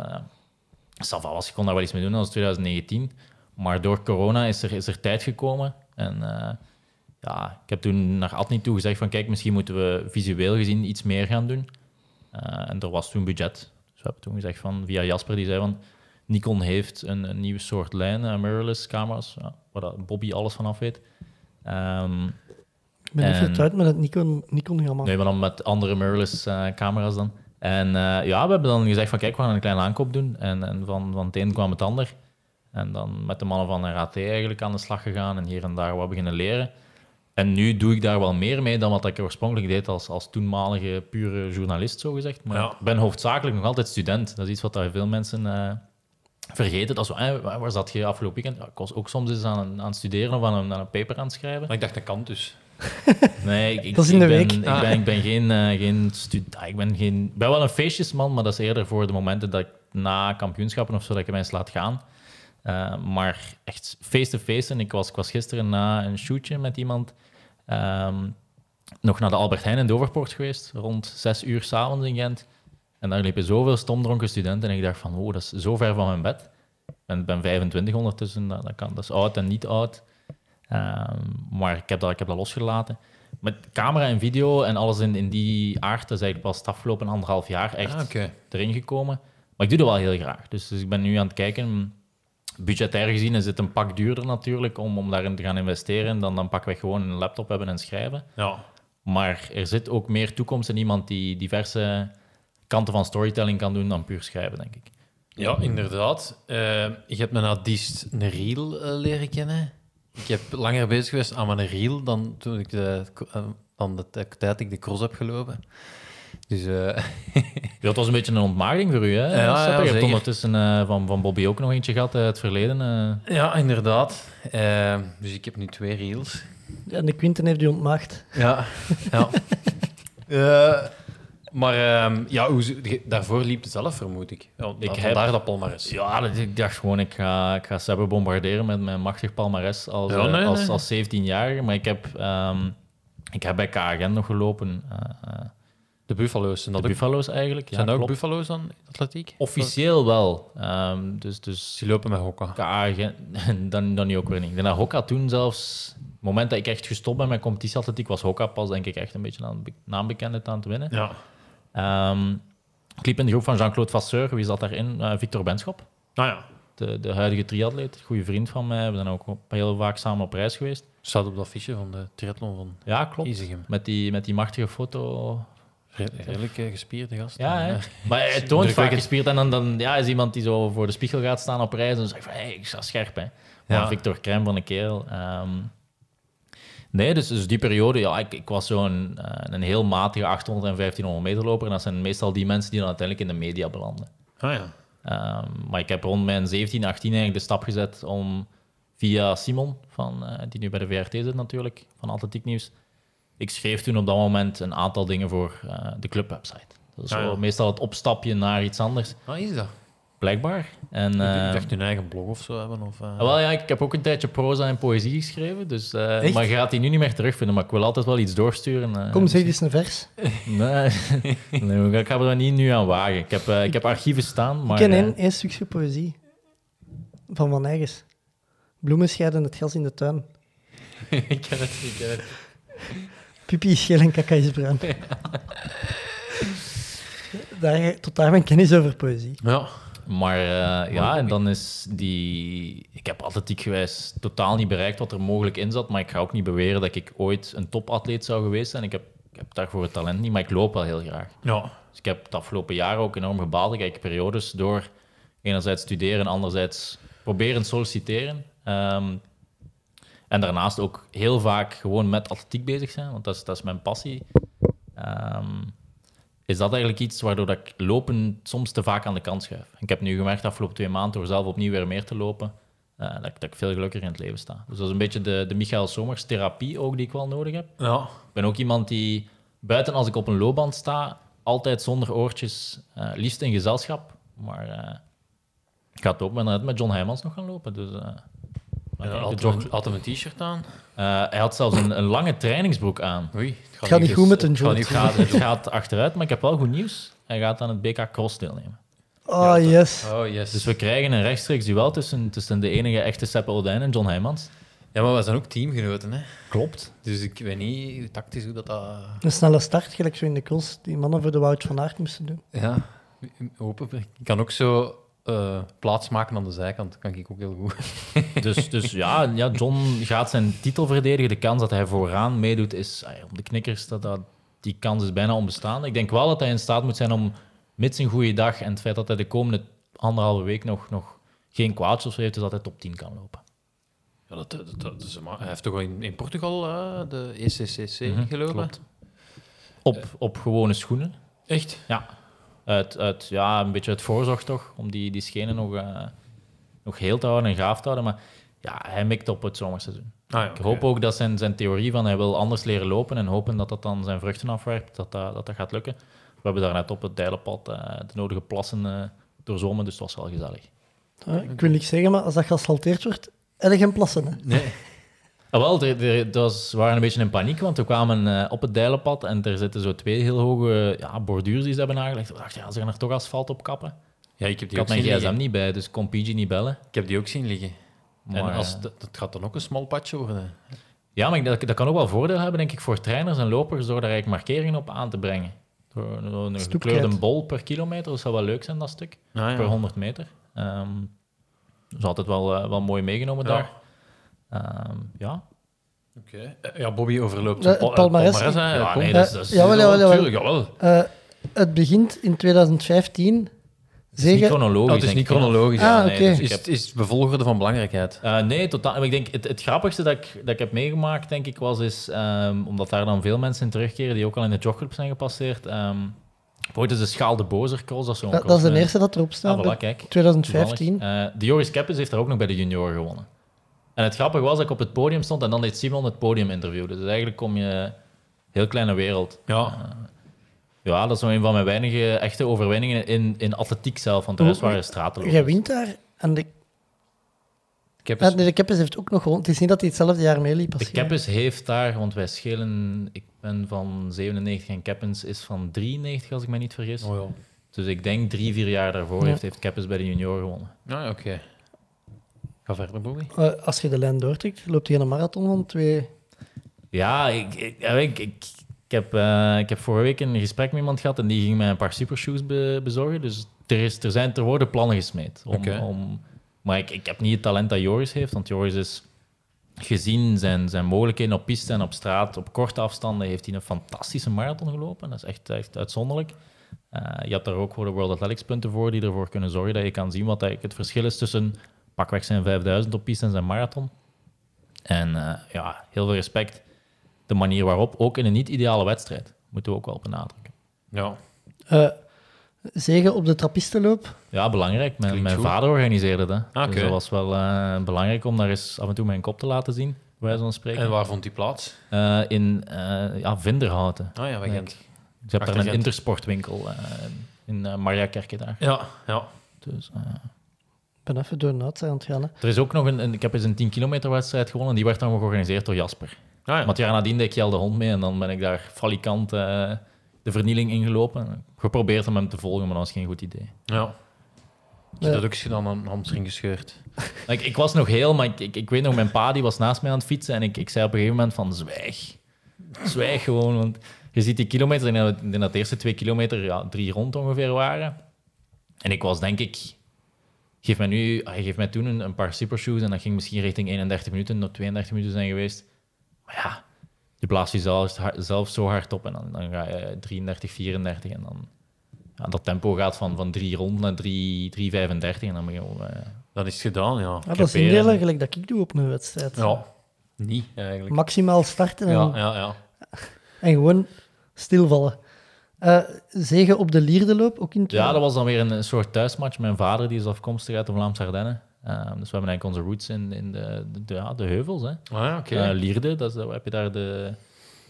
Sava was, ik kon daar wel iets mee doen, dat was 2019. Maar door corona is er, is er tijd gekomen. En eh, ja, ik heb toen naar Adni toe gezegd van kijk, misschien moeten we visueel gezien iets meer gaan doen. Eh, en er was toen budget. Dus we hebben toen gezegd van, via Jasper, die zei van Nikon heeft een, een nieuwe soort lijn, eh, mirrorless camera's, waar dat Bobby alles van af weet. Ehm, Ik ben En- vertrouwd met het Nikon, Nikon gamma. Nee, maar dan met andere mirrorless camera's dan. En eh, ja, we hebben dan gezegd van kijk, we gaan een kleine aankoop doen. En, en van, van het een kwam het ander. En dan met de mannen van RAT eigenlijk aan de slag gegaan en hier en daar wat beginnen leren. En nu doe ik daar wel meer mee dan wat ik oorspronkelijk deed als, als toenmalige pure journalist, zogezegd. Maar Ja. ik ben hoofdzakelijk nog altijd student. Dat is iets wat daar veel mensen eh, vergeten. Dat zo, eh, waar waar zat je afgelopen weekend? Ja, ik was ook soms eens aan, aan het studeren of aan een, aan een paper aan het schrijven. maar ik dacht, dat kan dus. Nee, ik, ik, Dat is in de ik ben, week. Ik ben, ik ben geen, eh, geen stud- ah, ik ben geen, ik ben wel een feestjesman, maar dat is eerder voor de momenten dat ik na kampioenschappen of zo dat ik mensen laat gaan. Eh, maar echt face-to-face. En ik was, ik was gisteren na een shootje met iemand ehm, nog naar de Albert Heijn in Doverpoort geweest, rond zes uur s'avonds in Gent. En daar liepen zoveel stomdronken studenten en ik dacht van, oh, dat is zo ver van mijn bed. Ik ben, ben 25 ondertussen, dat, dat, kan, dat is oud en niet oud. Ehm, maar ik heb, dat, ik heb dat losgelaten. Met camera en video en alles in, in die aard, dat is eigenlijk pas het afgelopen anderhalf jaar echt Ah, erin gekomen. Maar ik doe dat wel heel graag. Dus, dus ik ben nu aan het kijken. Budgetair gezien is het een pak duurder natuurlijk om, om daarin te gaan investeren dan, dan pakken we gewoon een laptop hebben en schrijven. Ja. Maar er zit ook meer toekomst in iemand die diverse kanten van storytelling kan doen dan puur schrijven, denk ik. Ja, inderdaad. Eh, je hebt me na Diest een reel eh, leren kennen. Ik heb langer bezig geweest aan mijn reel dan toen ik de, eh, dan de tijd dat ik de cross heb gelopen. Dus eh, Ja, het was een beetje een ontmaagding voor u, hè? Ja, ja, je hebt ondertussen eh, van, van Bobby ook nog eentje gehad uit het verleden. eh. ja, inderdaad. Eh, dus ik heb nu twee reels. En de Quinten heeft u ontmaagd. Ja, ja. Eh, maar ehm, ja, hoe, daarvoor liep het zelf, vermoed ik. Ja, Ik heb- Vandaar dat palmares. Ja, dat- ik dacht gewoon, ik ga, ik ga Sebbe bombarderen met mijn machtig palmares als, Ja, eh, nee, als, nee. als 17-jarige. Maar ik heb, ehm, ik heb bij KGN nog gelopen. eh, eh, De Buffalo's. Zijn de dat Buffalo's eigenlijk. zijn ja, dat ook klopt. Buffalo's dan, atletiek? Officieel wel. Ehm, dus, dus Die lopen met hokka. KGN, dan, dan nu ook weer niet. Ik denk dat Hokka toen zelfs... Het moment dat ik echt gestopt ben met competitieatletiek, was Hokka pas denk ik echt een beetje aan be- naambekendheid aan het winnen. Ja. Ehm, ik liep in de groep van Jean-Claude Vasseur. Wie zat daarin? Eh, Victor Benschop. Nou ja, de, de huidige triatleet, goede vriend van mij. We zijn ook heel vaak samen op reis geweest. staat op dat fiche van de triathlon van Ja, klopt. Isegem. Met die, met die machtige foto. Redelijk gespierde gast. Ja, hè? Maar hij toont vaak gespierd. En dan, dan ja, is iemand die zo voor de spiegel gaat staan op reis en zegt van, hey, ik sta scherp, hè. Maar Ja. Victor Krem van de kerel. ehm, nee, dus, dus die periode, ja, ik, ik was zo'n eh, een heel matige 800 en 1500 meter loper. En dat zijn meestal die mensen die dan uiteindelijk in de media belanden. Ah ja. Ehm, maar ik heb rond mijn 17, 18 eigenlijk de stap gezet om via Simon, van, eh, die nu bij de VRT zit natuurlijk, van Atletiek Nieuws. Ik schreef toen op dat moment een aantal dingen voor eh, de clubwebsite. Dat is Ah, ja. meestal het opstapje naar iets anders. Ah, is dat? Blijkbaar. En, Ik eh, dacht hun eigen blog of zo hebben. Of, eh, ah, wel, ja, ik heb ook een tijdje proza en poëzie geschreven, dus, eh, Echt? maar je gaat die nu niet meer terugvinden. Maar ik wil altijd wel iets doorsturen. eh. Kom, zeg eens een vers. Nee, nee, ik ga er niet nu aan wagen. Ik heb, eh, ik heb archieven staan, maar... ik ken één, stukje poëzie. Van Van Eyges. Bloemen scheiden het gras in de tuin. ik ken het, ik ken het. Pipi is geel en kaka is bruin. Daar, tot daar mijn kennis over poëzie. Ja. Maar eh, ja, en dan is die... Ik heb atletiek gewijs totaal niet bereikt wat er mogelijk in zat, maar ik ga ook niet beweren dat ik ooit een topatleet zou geweest zijn. Ik heb, ik heb daarvoor het talent niet, maar ik loop wel heel graag. ja. Dus ik heb het afgelopen jaar ook enorm gebaald. Ik heb periodes door enerzijds studeren en anderzijds proberen solliciteren. Ehm, en daarnaast ook heel vaak gewoon met atletiek bezig zijn, want dat is, dat is mijn passie. Ehm, is dat eigenlijk iets waardoor dat ik lopen soms te vaak aan de kant schuif. Ik heb nu gemerkt de afgelopen twee maanden door zelf opnieuw weer meer te lopen, eh, dat, ik, dat ik veel gelukkiger in het leven sta. Dus dat is een beetje de, de Michael Somers therapie ook die ik wel nodig heb. ja. Ik ben ook iemand die buiten als ik op een loopband sta, altijd zonder oortjes, eh, liefst in gezelschap. Maar eh, ik ga het ook met, met John Heijmans nog gaan lopen. Dus, eh, de altijd, jog- een, altijd een t-shirt aan. Eh, hij had zelfs een, een lange trainingsbroek aan. Oei, Het gaat niet goed met een niet Het gaat, het gaat achteruit, maar ik heb wel goed nieuws. Hij gaat aan het BK Cross deelnemen. Oh, yes. Oh, yes. Dus we krijgen een rechtstreeks duel tussen, tussen de enige echte Seppe Oldijn en John Heijmans. Ja, maar we zijn ook teamgenoten, hè. Klopt. Dus ik weet niet tactisch hoe dat... dat... Een snelle start, gelijk zo in de cross, die mannen voor de Wout van Aert moesten doen. Ja, hopen. we. Ik kan ook zo eh, plaats maken aan de zijkant. Dat kan ik ook heel goed. Dus, dus ja, ja, John gaat zijn titel verdedigen. De kans dat hij vooraan meedoet is ah om de knikkers. Dat, dat, die kans is bijna onbestaande. Ik denk wel dat hij in staat moet zijn om, mits een goede dag en het feit dat hij de komende anderhalve week nog, nog geen kwaadjes of zo heeft, is dat hij top 10 kan lopen. Ja, dat, dat, dat is, hij heeft toch in, in Portugal eh, de ECCC Mhm, gelopen? klopt. Op, op gewone schoenen. Echt? Ja. Uit, uit, ja, een beetje uit voorzorg toch, om die, die schenen nog, eh, nog heel te houden en gaaf te houden. Maar ja, hij mikt op het zomerseizoen. Ah, ja, Ik hoop ook dat zijn, zijn theorie van hij wil anders leren lopen en hopen dat dat dan zijn vruchten afwerpt, dat dat, dat, dat gaat lukken. We hebben daar net op het Dijlenpad eh, de nodige plassen eh doorzwommen, dus het was wel gezellig. Ja, ik wil niks zeggen, maar als dat geasfalteerd wordt, heb je geen plassen. Hè? Nee. Ah, wel, er, er, het was, we waren een beetje in paniek, want we kwamen eh, op het Dijlenpad en er zitten zo twee heel hoge ja, borduurs die ze hebben aangelegd. We dachten, ja, ze gaan er toch asfalt op kappen. Ja, ik heb Ik die had ook mijn gsm liggen. niet bij, dus ik kon PG niet bellen. Ik heb die ook zien liggen. Maar, en als, eh, dat, dat gaat dan ook een smal padje worden. Ja, maar ik- dat, dat kan ook wel voordeel hebben, denk ik, voor trainers en lopers door daar eigenlijk markeringen op aan te brengen. Door, door een gekleurde bol per kilometer, dat zou wel leuk zijn, dat stuk. Ah, Per 100 meter. Ehm dat is altijd wel, eh, wel mooi meegenomen Ja. daar. Ehm, ja. Oké. Eh, Ja, Bobby overloopt Eh, zijn pa- palmares. hè. Ja, nee, dat is- dat is- Eh, jawel, jawel, jawel. Tuurlijk, jawel. Eh, het begint in 2015. Het is niet chronologisch, Oh, het is niet chronologisch. Ah, ja. oké. dus Is, heb- is bevolgorde van belangrijkheid. Eh, nee, totaal. Maar Ik denk, het, het grappigste dat ik, dat ik heb meegemaakt, denk ik, was is, ehm, omdat daar dan veel mensen in terugkeren die ook al in de jogclub zijn gepasseerd. ehm ooit is de Schaal de Bozer Cross, dat is Dat, dat is de eerste dat erop staat. Ah, bij voilà, kijk. 2015. Toevallig. Eh, de Joris Keppes heeft daar ook nog bij de junioren gewonnen. En het grappige was dat ik op het podium stond en dan deed Simon het podium interviewen. Dus eigenlijk kom je heel kleine wereld. Ja. Ja, dat is nog een van mijn weinige echte overwinningen in, in atletiek zelf, want de rest waren straten. Jij wint daar. En de, de Keppes heeft ook nog gewonnen. Het is niet dat hij hetzelfde jaar meeliep als De jij. Keppes heeft daar, want wij schelen, ik ben van 97 en Keppens is van 93 als ik me niet vergis. Oh, ja. Dus ik denk drie, vier jaar daarvoor Ja. heeft, heeft Keppes bij de junior gewonnen. Ah, ja, oké. Ga verder, Bobby. Eh, als je de lijn doortrekt, loopt hij een marathon van twee... Ja, ik, ik, ik, ik, ik heb, eh, ik heb vorige week een gesprek met iemand gehad en die ging mij een paar supershoes be- bezorgen. Dus er, is, er, zijn, er worden plannen gesmeed. Om, om, maar ik, ik heb niet het talent dat Joris heeft, want Joris is gezien zijn, zijn mogelijkheden op piste en op straat, op korte afstanden, heeft hij een fantastische marathon gelopen. Dat is echt, echt uitzonderlijk. Eh, je hebt daar ook voor de World Athletics punten voor, die ervoor kunnen zorgen dat je kan zien wat eigenlijk het verschil is tussen pakweg zijn 5000 op piste en zijn marathon. En eh, ja, heel veel respect. De manier waarop, ook in een niet-ideale wedstrijd, moeten we ook wel benadrukken. Ja. eh zegen op de trappistenloop. Ja, belangrijk. Mijn, vader organiseerde dat. Ah, Dus dat was wel eh, belangrijk om daar eens af en toe mijn kop te laten zien, bij van spreken. En waar vond die plaats? Eh, in eh ja, Vinderhouten. Ah ja, bij Gent. Dus je hebt daar een Gent. intersportwinkel eh, in Maria Kerken daar. Ja, ja. Dus, eh, ben even door Nout aan het gaan. Hè. er is ook nog een, een- ik heb eens een 10 kilometer wedstrijd gewonnen. Die werd dan georganiseerd door Jasper. Ah, ja. Want het jaar nadien deed ik Jel de Hond mee en dan ben ik daar falikant eh, de vernieling ingelopen. Geprobeerd om hem te volgen, maar dat was geen goed idee. ja. Ik Ja. heb dat ook eens gedaan, een hamstring gescheurd. Ik, ik was nog heel, maar ik, ik, ik weet nog, mijn pa die was naast mij aan het fietsen en ik, ik zei op een gegeven moment van zwijg. Zwijg gewoon, want je ziet die kilometers, ik denk dat de eerste twee kilometer ja, drie rond ongeveer waren. En ik was denk ik, geef mij nu, hij geeft mij toen een, een paar supershoes en dat ging misschien richting 31 minuten, nog 32 minuten zijn geweest. Maar ja, je blaast jezelf zelf, zelf zo hard op en dan, dan ga je 33, 34 en dan... Ja, dat tempo gaat van, van drie rond naar 3, 3,35 en dan ben je gewoon... eh, Dat is gedaan, ja. Ja, dat is creperen. indelen gelijk dat ik doe op een wedstrijd. Ja. Niet, eigenlijk. Maximaal starten en, Ja, ja, ja. en gewoon stilvallen. Eh zegen op de Lierdeloop, ook in Ja, dat was dan weer een, een soort thuismatch. Mijn vader die is afkomstig uit de Vlaamse Ardennen. Ehm, dus we hebben eigenlijk onze roots in, in de, de, de- ja, de heuvels. Hè. Ah, ja, oké. Eh, Lierde, dat is, heb je daar de...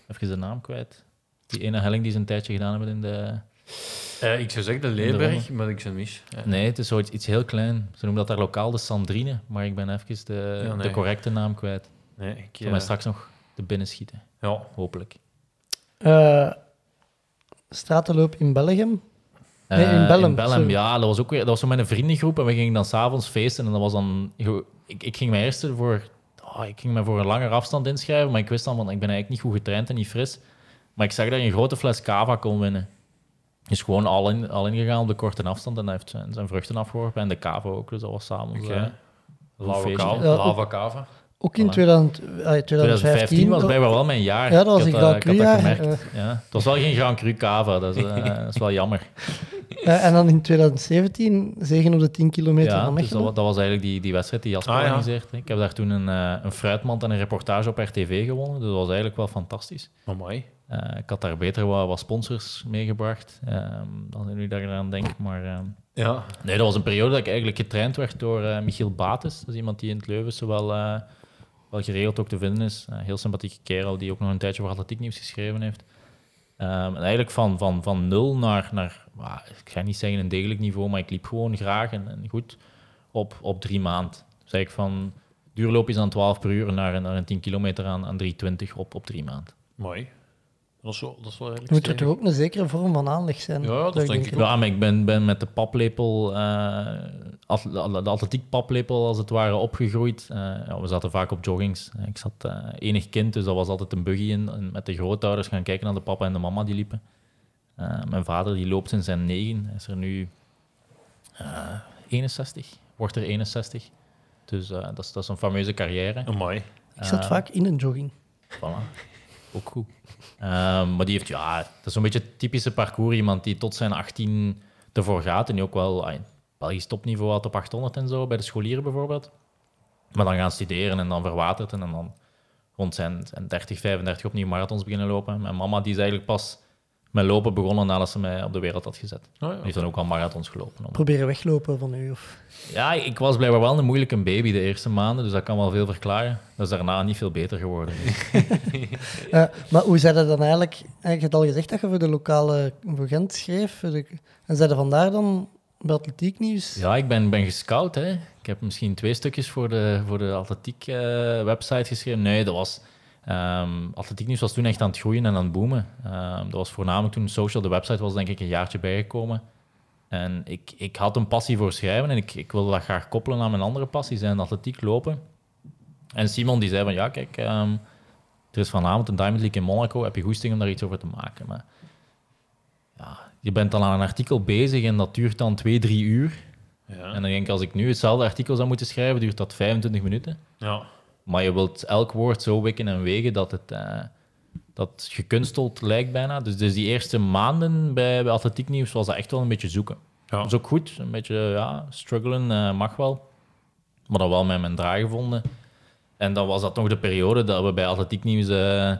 Even de naam kwijt. Die ene helling die ze een tijdje gedaan hebben in de... Eh, ik zou zeggen de de Leeberg, maar ik zou mis. Ja. Nee, het is zoiets iets heel klein. Ze noemen dat daar lokaal de Sandrine, maar ik ben even de, Ja, nee. de correcte naam kwijt. Nee, ik... Zal mij straks nog de binnen schieten, Ja. hopelijk. Stratenloop in België. Nee, in Eh, Bellem, sorry. ja. Dat was ook weer, dat was zo met een vriendengroep en we gingen dan s'avonds feesten. En dat was dan... Ik, ik ging mij eerst voor... oh, ik ging me voor een langere afstand inschrijven, maar ik wist dan, want ik ben eigenlijk niet goed getraind en niet fris. Maar ik zag dat je een grote fles cava kon winnen. Is gewoon al, in, al ingegaan op de korte afstand en hij heeft zijn, zijn vruchten afgeworpen. En de cava ook, dus dat was was Lava. Cava. Ook in Voilà. 2000, eh, 2015. 2015 was blijkbaar wel mijn jaar. Ja, dat was ik had, Grand eh, ik had dat. Ja. Het was wel geen Grand Cru cava, dat is, eh, dat is wel jammer. Eh, en dan in 2017 zegen op de 10 kilometer Ja, van dus Mechelen. dat, wa- dat was eigenlijk die, die wedstrijd die Jasper Ah, organiseert. Ik heb daar toen een, eh, een fruitmand en een reportage op RTV gewonnen. Dus dat was eigenlijk wel fantastisch. Maar mooi. Eh, ik had daar beter wat, wat sponsors meegebracht, ehm, dan nu dat ik eraan denk. Maar ehm, Ja. nee, dat was een periode dat ik eigenlijk getraind werd door eh, Michiel Bates. Dat is iemand die in het Leuvense wel, eh, wel geregeld ook te vinden is. Een heel sympathieke kerel die ook nog een tijdje voor Atletiek Nieuws geschreven heeft. Ehm, en eigenlijk van, van, van nul naar, naar ah, ik ga niet zeggen een degelijk niveau, maar ik liep gewoon graag en, goed op, op drie maand. Dus eigenlijk van duurloopjes aan 12 per uur naar, naar een 10 kilometer aan, aan 3,20 op, op drie maand. Mooi. Dat is wel, dat is wel eigenlijk Moet er toch ook een zekere vorm van aanleg zijn? Ja, dat denk ik denken. Ja, maar ik ben, ben met de paplepel, eh, at- de atletiek paplepel als het ware, opgegroeid. Eh, ja, we zaten vaak op joggings. Ik zat eh, enig kind, dus dat was altijd een buggy in. En met de grootouders gaan kijken naar de papa en de mama die liepen. Eh, mijn vader die loopt sinds zijn negen. Hij is er nu eh 61, wordt er 61. Dus eh, dat, is, dat is een fameuze carrière. Mooi. Ik zat vaak in een jogging. Voilà. Ook goed. Ehm, maar die heeft, ja, dat is zo'n beetje het typische parcours. Iemand die tot zijn 18 ervoor gaat en die ook wel Belgisch topniveau had op 800 en zo, bij de scholieren bijvoorbeeld. Maar dan gaan studeren en dan verwatert en dan rond zijn, zijn 30, 35 opnieuw marathons beginnen lopen. Mijn mama die is eigenlijk pas met lopen begonnen nadat ze mij op de wereld had gezet. Oh, ja. Die heeft dan ook al marathons gelopen. Om- Proberen weglopen van u. Of... Ja, ik was blijkbaar wel een moeilijke baby de eerste maanden, dus dat kan wel veel verklaren. Dat is daarna niet veel beter geworden. Eh, maar hoe zei dat dan eigenlijk? eh, Je hebt al gezegd dat je voor de lokale voor Gent schreef. voor de- En zei dat vandaar dan bij Atletiek Nieuws? Ja, ik ben, ben gescout. Hè. Ik heb misschien twee stukjes voor de, voor de atletiek eh, website geschreven. Nee, dat was... ehm atletiek nieuws was toen echt aan het groeien en aan het boomen. Ehm, dat was voornamelijk toen social, de website was denk ik een jaartje bijgekomen. En ik, ik had een passie voor schrijven en ik, ik wilde dat graag koppelen aan mijn andere passies en atletiek lopen. En Simon die zei van, ja kijk, ehm, er is vanavond een Diamond League in Monaco, heb je goesting om daar iets over te maken? Maar ja, je bent dan aan een artikel bezig en dat duurt dan twee, drie uur. Ja. En dan denk ik, als ik nu hetzelfde artikel zou moeten schrijven, duurt dat 25 minuten. ja. Maar je wilt elk woord zo wikken en wegen dat het eh, dat gekunsteld lijkt bijna. Dus, dus die eerste maanden bij, bij Atletiek Nieuws was dat echt wel een beetje zoeken. Ja. Dat is ook goed, een beetje ja, struggelen eh, mag wel. Maar dan wel met mijn draai gevonden. En dan was dat nog de periode dat we bij Atletiek Nieuws eh,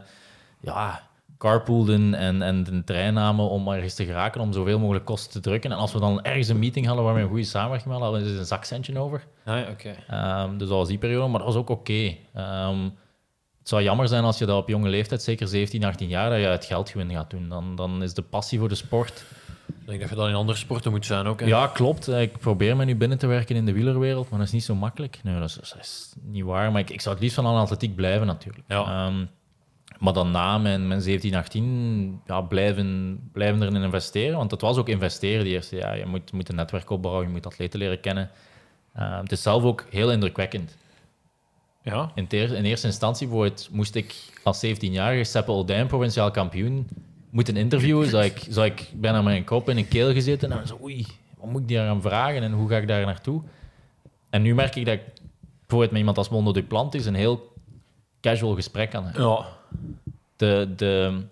ja, carpoolden en, en de trein namen om ergens te geraken, om zoveel mogelijk kosten te drukken. En als we dan ergens een meeting hadden waar we een goede samenwerking hadden, hadden we dus een zakcentje over. Ah, ja, oké. Ehm, dus dat was die periode, maar dat was ook oké. Ehm, het zou jammer zijn als je dat op jonge leeftijd, zeker 17, 18 jaar, dat je het geldgewin gaat doen. Dan, dan is de passie voor de sport Ik denk dat je dat in andere sporten moet zijn ook. Hè? Ja, klopt. Ik probeer me nu binnen te werken in de wielerwereld, maar dat is niet zo makkelijk. Nee, dat is, dat is niet waar. Maar ik, ik zou het liefst van aan atletiek blijven, natuurlijk. Ja. Ehm, maar dan na mijn, mijn 17, 18 ja, blijven, blijven erin investeren. Want het was ook investeren die eerste jaar. Je moet, moet een netwerk opbouwen, je moet atleten leren kennen. Ehm, het is zelf ook heel indrukwekkend. Ja. In, in eerste instantie bijvoorbeeld moest ik als 17-jarige Seppe Oldijn, provinciaal kampioen, moeten interviewen. Zou ik, zou ik bijna met een kop in een keel gezeten en zo, oei, wat moet ik daar aan vragen en hoe ga ik daar naartoe? En nu merk ik dat ik bijvoorbeeld met iemand als Mondo Duplantis een heel casual gesprek kan hebben. Ja. De, de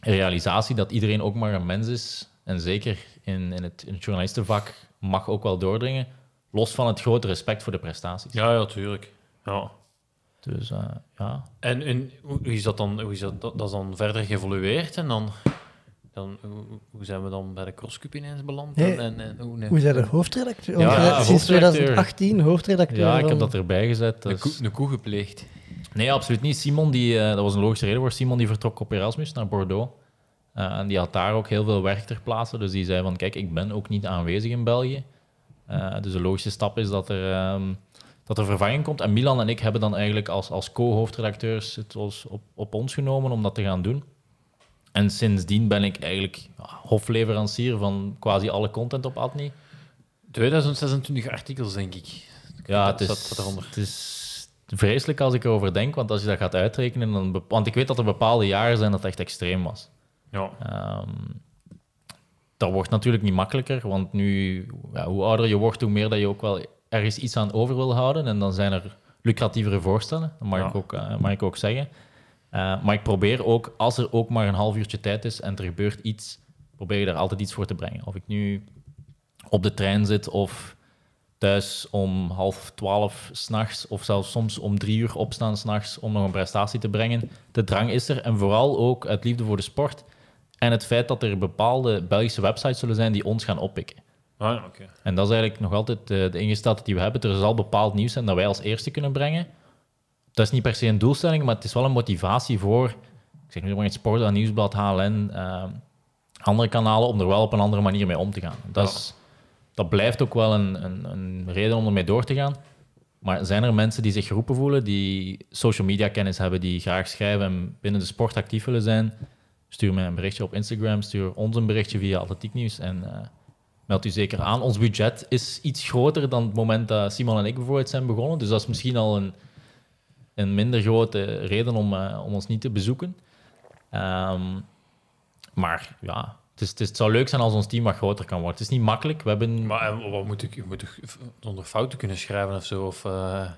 realisatie dat iedereen ook maar een mens is, en zeker in, in, het, in het journalistenvak mag ook wel doordringen, los van het grote respect voor de prestaties. Ja, ja, tuurlijk. Ja. Dus eh, ja, En, en hoe is dat dan? Hoe is dat, dat, dat is dan verder geëvolueerd en dan, dan hoe, zijn we dan bij de crosscup ineens beland? Nee. En, en, hoe, nee. Hoe zijn de hoofdredacteur? Ja, sinds hoofdredacteur. 2018 hoofdredacteur. Ja, ik van- heb dat erbij gezet. Een, Dus... koe, een koe gepleegd. Nee, absoluut niet. Simon, die, eh, dat was een logische reden voor Simon, die vertrok op Erasmus naar Bordeaux. Eh, en die had daar ook heel veel werk ter plaatse. Dus die zei van, kijk, ik ben ook niet aanwezig in België. Eh, dus de logische stap is dat er, ehm, dat er vervanging komt. En Milan en ik hebben dan eigenlijk als, als co-hoofdredacteurs het ons op, op ons genomen om dat te gaan doen. En sindsdien ben ik eigenlijk hofleverancier van quasi alle content op Adni. 2026 artikels, denk ik. Ja, het is, het is vreselijk als ik erover denk, want als je dat gaat uitrekenen, dan, want ik weet dat er bepaalde jaren zijn dat het echt extreem was. Ja. Ehm, dat wordt natuurlijk niet makkelijker, want nu, ja, hoe ouder je wordt, hoe meer dat je ook wel ergens iets aan over wil houden. En dan zijn er lucratievere voorstellen, dat mag, Ja. ik, ook, eh, mag ik ook zeggen. Eh, maar ik probeer ook, als er ook maar een half uurtje tijd is en er gebeurt iets, probeer je daar altijd iets voor te brengen. Of ik nu op de trein zit of thuis om half twaalf s'nachts of zelfs soms om drie uur opstaan s'nachts om nog een prestatie te brengen. De drang is er en vooral ook uit liefde voor de sport en het feit dat er bepaalde Belgische websites zullen zijn die ons gaan oppikken. Ah. En dat is eigenlijk nog altijd de, de ingesteldheid die we hebben. Er zal bepaald nieuws zijn dat wij als eerste kunnen brengen. Dat is niet per se een doelstelling, maar het is wel een motivatie voor, ik zeg nu maar het Sport, aan Nieuwsblad, HLN, eh, andere kanalen, om er wel op een andere manier mee om te gaan. Dat, is, dat blijft ook wel een, een, een reden om ermee door te gaan. Maar zijn er mensen die zich geroepen voelen, die social media kennis hebben, die graag schrijven en binnen de sport actief willen zijn? Stuur mij een berichtje op Instagram, stuur ons een berichtje via Atletiek Nieuws en eh, meld u zeker aan. Ons budget is iets groter dan het moment dat Simon en ik bijvoorbeeld zijn begonnen. Dus dat is misschien al een, een minder grote reden om, eh, om ons niet te bezoeken. Ehm, maar ja, het, is, het, is- het zou leuk zijn als ons team wat groter kan worden. Het is niet makkelijk. We hebben Maar en wat moet ik? Je moet toch zonder fouten kunnen schrijven of zo? Of, eh,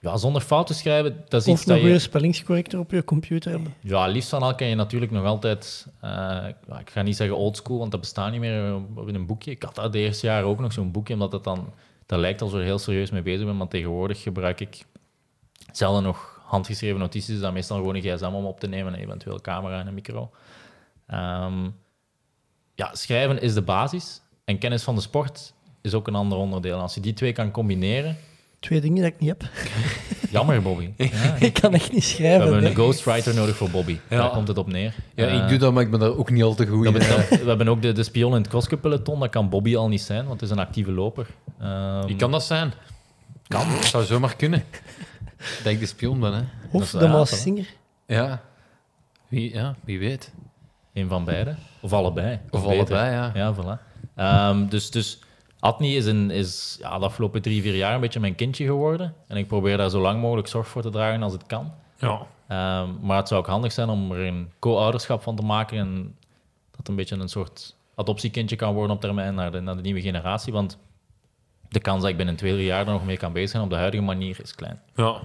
ja, zonder fouten schrijven. Dat is iets Of een dat goede je, spellingscorrector op je computer hebben. Ja, liefst van al kan je natuurlijk nog altijd, eh, ja, ik ga niet zeggen oldschool, want dat bestaat niet meer eh, in een boekje. Ik had dat de eerste jaar ook nog zo'n boekje, omdat het dan, dat lijkt alsof je er heel serieus mee bezig bent, maar tegenwoordig gebruik ik zelden nog handgeschreven notities, dan meestal gewoon een gsm om op te nemen en eventueel een camera en een micro. Ehm, ja, schrijven is de basis en kennis van de sport is ook een ander onderdeel. Als je die twee kan combineren, Twee dingen dat ik niet heb. jammer Bobby. Ja, Ik kan echt niet we schrijven. hebben hè. een ghostwriter nodig voor Bobby. Ja. Daar komt het op neer. ja, Eh, ik doe dat, maar ik ben daar ook niet al te goed in. we hebben ook de, de spion in het crosscup peloton. Dat kan Bobby al niet zijn, want het is een actieve loper. Ehm, Wie kan dat zijn? Kan. Dat zou zomaar kunnen. Dat ik de spion ben, hè? Of de ja, Maas Singer. Ja. Wie, ja, wie weet. Een van beide. Of allebei. Of allebei, ja. Ja, voilà. Ehm, dus, dus Adni is, een, is ja, de afgelopen drie, vier jaar een beetje mijn kindje geworden. En ik probeer daar zo lang mogelijk zorg voor te dragen als het kan. Ja. Ehm, maar het zou ook handig zijn om er een co-ouderschap van te maken. En dat een beetje een soort adoptiekindje kan worden op termijn naar de, naar de nieuwe generatie. Want de kans dat ik binnen twee, drie jaar er nog mee kan bezig zijn op de huidige manier is klein. Ja.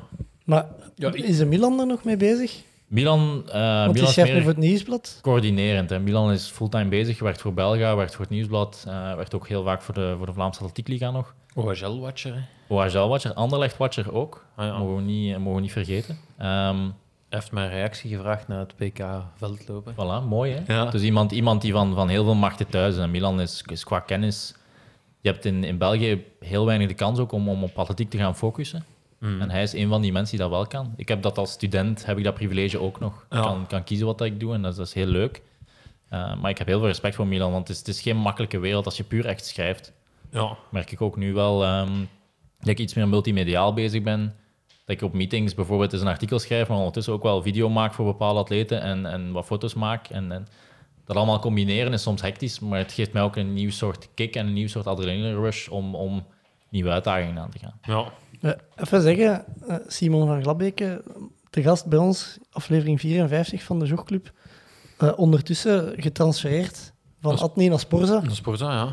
Maar Ja, ik- is de Milan er nog mee bezig? Milan, eh Want Milan is meer voor het nieuwsblad. coördinerend. Hè. Milan is fulltime bezig, werkt voor Belga, werkt voor het Nieuwsblad, eh, werkt ook heel vaak voor de, voor de Vlaamse Atletiekliga nog. OHL-watcher? OHL-watcher, Anderlecht-watcher ook. Ah, ja. Mogen, we niet, mogen we niet vergeten. Ehm, Hij heeft mijn reactie gevraagd naar het PK veldlopen. Voilà, mooi hè. Ja. Dus iemand, iemand die van, van heel veel machten thuis is. En Milan is, is qua kennis... Je hebt in, in België heel weinig de kans ook om, om op atletiek te gaan focussen. Mm. En hij is een van die mensen die dat wel kan. Ik heb dat als student, heb ik dat privilege ook nog. Ik kan, kan kiezen wat ik doe en dat is, dat is heel leuk. Eh, maar ik heb heel veel respect voor Milan, want het is, het is geen makkelijke wereld als je puur echt schrijft. Ja. Merk ik ook nu wel ehm, dat ik iets meer multimediaal bezig ben. Dat ik op meetings bijvoorbeeld eens een artikel schrijf, maar ondertussen ook wel video maak voor bepaalde atleten en, en wat foto's maak. En, en dat allemaal combineren is soms hectisch, maar het geeft mij ook een nieuw soort kick en een nieuw soort adrenaline rush om, om nieuwe uitdagingen aan te gaan. Ja. Eh, even zeggen, eh, Simon van Glabeke, te gast bij ons, aflevering 54 van de Jogclub. Eh, ondertussen getransfereerd van Als- Adni naar Sporza. Dat is Sporza, ja.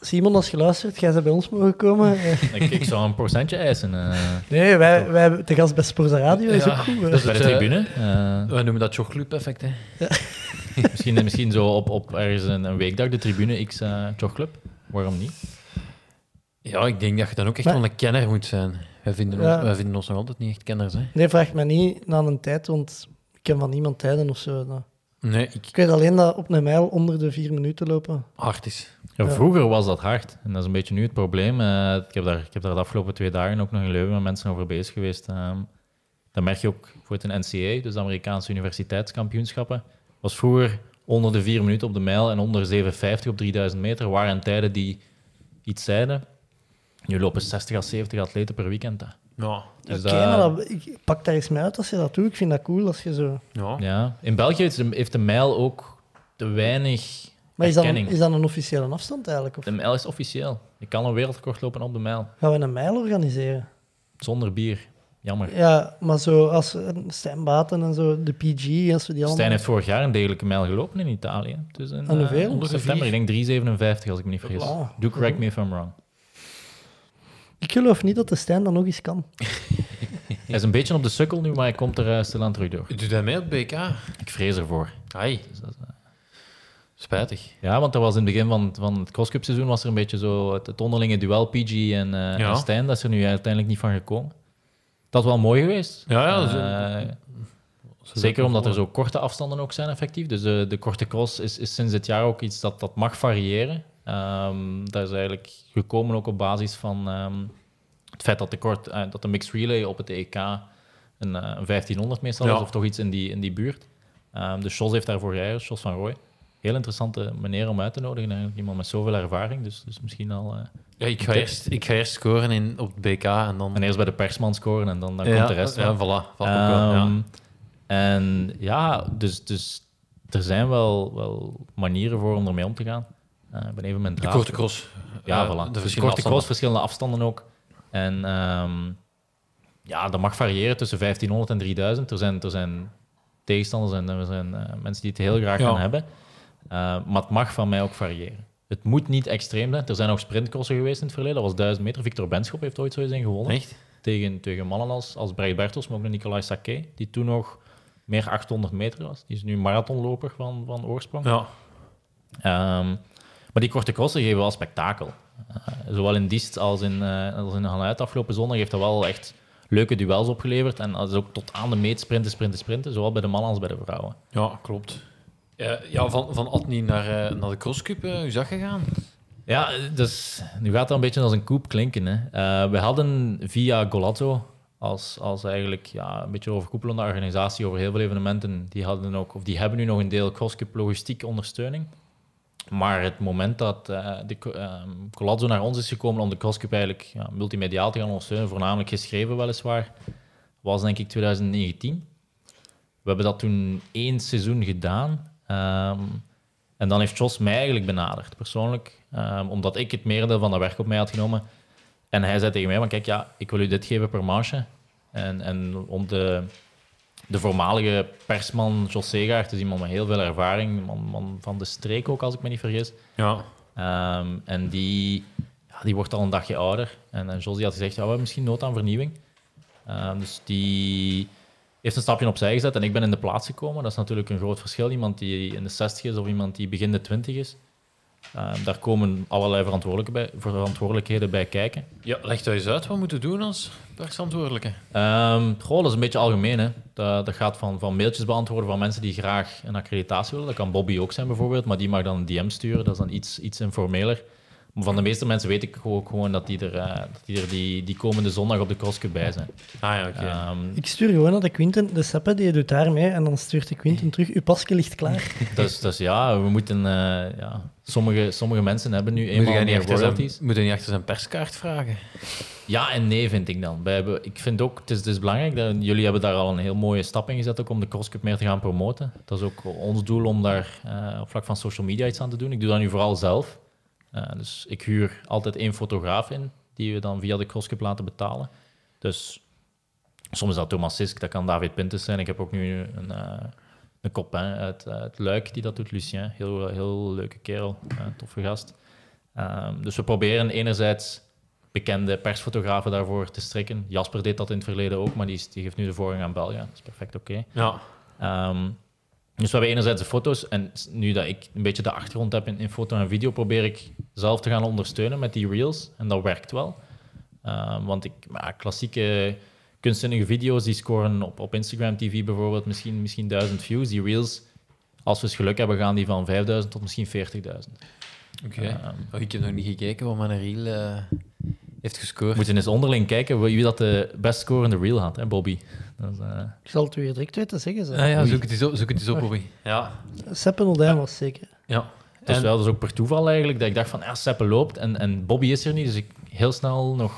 Simon, als je luistert, jij bent bij ons mogen komen. Ik, ik zou een procentje eisen. eh. nee, wij, wij hebben te gast bij Sporza Radio, is Ja. ook goed. hè. Dus bij de tribune. eh, Wij noemen dat jogclub-effect, hè. misschien, misschien zo op, op ergens een, een weekdag de tribune X uh, Jogclub. Waarom niet? Ja, ik denk dat je dan ook echt Maar- wel een kenner moet zijn. Wij vinden, Ja. ons, wij vinden ons nog altijd niet echt kenners, hè. Nee, vraag me niet na een tijd, want ik ken van niemand tijden of zo. Nou. Nee, ik... Ik weet alleen dat op een mijl onder de vier minuten lopen. Hard is. Ja, Ja. vroeger was dat hard. En dat is een beetje nu het probleem. Eh, ik, heb daar, ik heb daar de afgelopen twee dagen ook nog in Leuven met mensen over bezig geweest. Ehm dan merk je ook voor het een NCA, dus de Amerikaanse universiteitskampioenschappen, was vroeger onder de vier minuten op de mijl en onder 7,50 op 3000 meter. Waren tijden die iets zeiden. Nu lopen 60 à 70 atleten per weekend. hè. Ja. Dus Oké, dat- maar dat, ik pak daar eens mee uit als je dat doet. Ik vind dat cool als je zo... Ja. ja. In België heeft de mijl ook te weinig Maar is dat, erkenning. is dat een officiële afstand eigenlijk? Of De mijl is officieel. Je kan een wereldrecord lopen op de mijl. gaan we een mijl organiseren? Zonder bier. Jammer. Ja, maar zo als eh, Stijn Baten en zo, de PG, als we die allemaal... Stijn heeft vorig jaar een degelijke mijl gelopen in Italië. Dus in, En eh, hoeveel? onder september, ik denk 3,57 als ik me niet vergis. Wow. Do correct me if I'm wrong. Ik geloof niet dat de Stijn dat nog eens kan. Hij is een beetje op de sukkel nu, maar hij komt er uh, stilaan terug door. Doe dat mee op BK? Ik vrees ervoor. Ai, Dus dat is, eh, spijtig. ja, want er was in het begin van, van het crosscup seizoen was er een beetje zo het, het onderlinge duel PG en, eh, Ja. en Stijn. Dat is er nu uiteindelijk niet van gekomen. Dat is wel mooi geweest. Ja, ja, zo- Zeker omdat er zo korte afstanden ook zijn, effectief. Dus de, de korte cross is, is sinds dit jaar ook iets dat, dat mag variëren. Ehm dat is eigenlijk gekomen ook op basis van ehm, het feit dat de, kort, eh, dat de mixed relay op het EK een, eh, een 1500 meestal Ja. is, of toch iets in die, in die buurt. Ehm dus Jos heeft daarvoor gereden, Jos van Rooij. Heel interessante manier om uit te nodigen, eigenlijk. Iemand met zoveel ervaring, dus, dus misschien al... eh, Ja, ik, ga eerst, ik ga eerst scoren in, op het BK en dan... en eerst bij de persman scoren en dan, dan ja, komt de rest. Ja, voilà. Valt ja. Ehm, En ja, dus, dus er zijn wel, wel manieren voor om ermee om te gaan. Eh, ik ben even mijn De draad. korte cross. Ja, Eh, voilà. De verschillende korte afstanden. cross, verschillende afstanden ook. En ehm, ja, dat mag variëren tussen 1500 en 3000. Er zijn, er zijn tegenstanders en er zijn eh, mensen die het heel graag Ja. gaan hebben. Eh, maar het mag van mij ook variëren. Het moet niet extreem zijn. Er zijn ook sprintcrossen geweest in het verleden. Dat was 1000 meter. Victor Benschop heeft ooit zo eens een gewonnen Echt? tegen, tegen mannen als, als Breit Bertels, maar ook de Nicolai Sake, die toen nog meer 800 meter was. Die is nu marathonloper van, van oorsprong. Ja. Ehm, maar die korte crossen geven wel spektakel. Eh, zowel in Diest als in, eh als in Hanuit afgelopen zondag heeft dat wel echt leuke duels opgeleverd. En dat is ook tot aan de meet sprinten, sprinten, sprinten, zowel bij de mannen als bij de vrouwen. Ja, klopt. Ja, ja van, van Atni naar, eh, naar de crosscup, eh, hoe is dat gegaan? Ja, dus nu gaat dat een beetje als een koep klinken. Hè. Eh, we hadden via Golazzo als, als eigenlijk ja, een beetje overkoepelende organisatie over heel veel evenementen, die, hadden ook, of die hebben nu nog een deel crosscup logistiek ondersteuning. Maar het moment dat eh de uh, Golazzo naar ons is gekomen om de crosscup eigenlijk ja, multimediaal te gaan ondersteunen, voornamelijk geschreven weliswaar, was denk ik 2019. We hebben dat toen één seizoen gedaan. Ehm, en dan heeft Jos mij eigenlijk benaderd, persoonlijk, ehm, omdat ik het merendeel van dat werk op mij had genomen. En hij zei tegen mij, van, kijk, ja, ik wil u dit geven per manche. En, en om de, de voormalige persman Jos Segaert, is iemand met heel veel ervaring, man, man van de streek ook, als ik me niet vergis. Ja. Ehm, en die, ja, die wordt al een dagje ouder. En, en Jos die had gezegd, ja, we hebben misschien nood aan vernieuwing. Ehm, dus die heeft een stapje opzij gezet en ik ben in de plaats gekomen. Dat is natuurlijk een groot verschil. Iemand die in de 60 is of iemand die begin de 20 is. Ehm, daar komen allerlei verantwoordelijke bij, verantwoordelijkheden bij kijken. ja, leg dat eens uit. Wat moeten we doen als persverantwoordelijke? Ehm goh, dat is een beetje algemeen. Hè. Dat, dat gaat van, van mailtjes beantwoorden van mensen die graag een accreditatie willen. Dat kan Bobby ook zijn bijvoorbeeld, maar die mag dan een DM sturen. Dat is dan iets, iets informeler. Van de meeste mensen weet ik ook gewoon dat die er, eh, dat die, er die, die komende zondag op de crosscup bij zijn. Ah ja, oké. Ehm, Ik stuur gewoon naar de Quinten, de Seppe, die doet daar mee. En dan stuurt de Quinten terug, uw pasje ligt klaar. dus, dus ja, we moeten... eh, ja, sommige, sommige mensen hebben nu Moet eenmaal niet meer achter zijn, royalties. moet je niet achter zijn perskaart vragen? Ja en nee, vind ik dan. Wij hebben, ik vind ook, het is, het is belangrijk, dat, jullie hebben daar al een heel mooie stap in gezet ook om de CrossCup meer te gaan promoten. Dat is ook ons doel om daar eh, op vlak van social media iets aan te doen. Ik doe dat nu vooral zelf. Eh, dus ik huur altijd één fotograaf in, die we dan via de CrossCup laten betalen. Dus soms is dat Thomas Sisk, dat kan David Pintes zijn. Ik heb ook nu een, eh een copain uit, uit Luik die dat doet, Lucien. Heel, heel leuke kerel, eh, toffe gast. Ehm, dus we proberen enerzijds bekende persfotografen daarvoor te strikken. Jasper deed dat in het verleden ook, maar die geeft nu de voorrang aan België. Dat is perfect oké. Ja. Ehm, dus we hebben enerzijds de foto's. En nu dat ik een beetje de achtergrond heb in, in foto en video, probeer ik zelf te gaan ondersteunen met die reels. En dat werkt wel. Ehm, want ik, maar klassieke kunstzinnige video's, die scoren op, op Instagram TV bijvoorbeeld misschien, misschien 1000 views. Die reels, als we eens geluk hebben, gaan die van 5000 tot misschien 40.000. Oké. Ehm, Oh, ik heb nog niet gekeken wat mijn reel eh, heeft gescoord. We moeten eens onderling kijken wie wie dat de best scorende reel had, hè, Bobby. Dat is, eh, Ik zal het u hier direct weten zeggen. Ze. Ah ja, zoek het eens op, zoek het eens op Bobby. Ja. Seppe Oldijn was zeker. ja. Het is En- wel dus ook per toeval eigenlijk dat ik dacht van ja, Seppe loopt en, en Bobby is er niet, dus ik heel snel nog.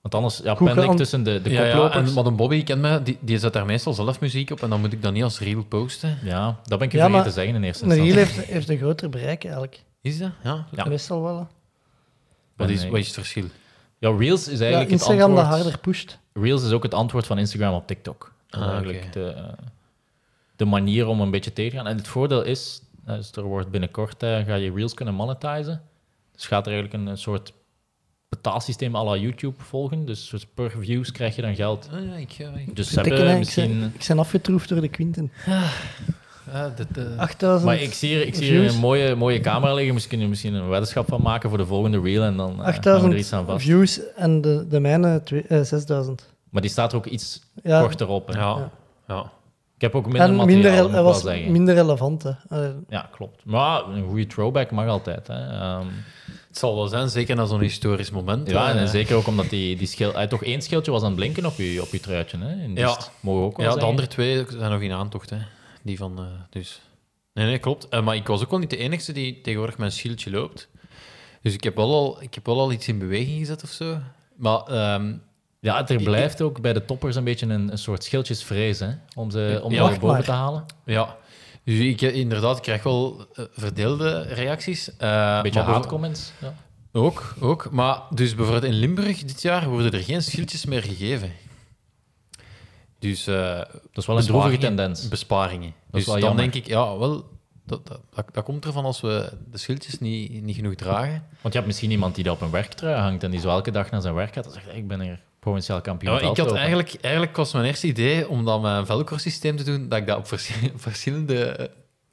Want anders ja, pendel ik tussen de, de ja, ja, koplopers. en, maar een Bobby kent mij, die, die zet daar meestal zelf muziek op en dan moet ik dat niet als reel posten. Ja, dat ben ik je Ja, vergeten maar te zeggen in eerste Een instantie. reel heeft, heeft een groter bereik eigenlijk. Is dat? Ja. Ja. Meestal wel. Wat, is, wat is het verschil? Ja, Reels is Ja, eigenlijk Instagram het dat harder pusht. Reels is ook het antwoord van Instagram op TikTok. Dat is Ah, eigenlijk de, eh, de manier om een beetje tegen te gaan. En het voordeel is, dus er wordt binnenkort eh, ga je Reels kunnen monetizen. Dus gaat er eigenlijk een, een soort betaalsysteem à la YouTube volgen. Dus, per views krijg je dan geld. Ah, ja, ik, ja, ik, Dus Tikken, hebben ik, misschien... ik zijn afgetroefd door de Quinten. ja, dit, eh, 8000 Maar ik zie hier, ik zie hier een mooie, mooie camera liggen. Misschien kunnen we misschien een weddenschap van maken voor de volgende reel. En dan gaan we er 8000 iets aan vast. views en de, de mijne twee- eh, 6000. Maar die staat er ook iets Ja, korter op. hè. ja, Ja. ja. Ik heb ook minder en materiaal, minder, moet was zeggen. minder relevant. Hè. Ja, klopt. Maar een goede throwback mag altijd. Hè. Ehm, Het zal wel zijn, zeker na zo'n historisch moment. ja, en zeker ook omdat die, die schil, eh, toch één schildje was aan het blinken op je, op je truitje. Hè. In Ja. Mogen ook wel Ja, de andere twee zijn nog in aantocht, hè. Die van, eh, dus... Nee, nee, klopt. Eh, maar ik was ook wel niet de enige die tegenwoordig met een schildje loopt. Dus ik heb wel al, ik heb wel al iets in beweging gezet of zo. Maar ehm, Ja, er blijft ook bij de toppers een beetje een, een soort schildjesvrees hè, om ze, om Ja. ze weer Wacht boven maar. te halen. ja, dus ik, eh, inderdaad, ik krijg wel verdeelde reacties. Eh, Een beetje haatcomments. Ja. Ook, ook. Maar dus bijvoorbeeld in Limburg dit jaar worden er geen schildjes meer gegeven. Dus eh Dat is wel een droevige tendens. Besparingen. Dat dus dan jammer. denk ik, ja, wel, dat, dat, dat, dat komt ervan als we de schildjes niet, niet genoeg dragen. Want je hebt misschien iemand die daar op een werktrui hangt en die zo elke dag naar zijn werk gaat en zegt, ik ben hier provinciaal kampioen Ja, ik had eigenlijk, eigenlijk was mijn eerste idee om dat met een velcro-systeem te doen, dat ik dat op verschi- verschillende eh,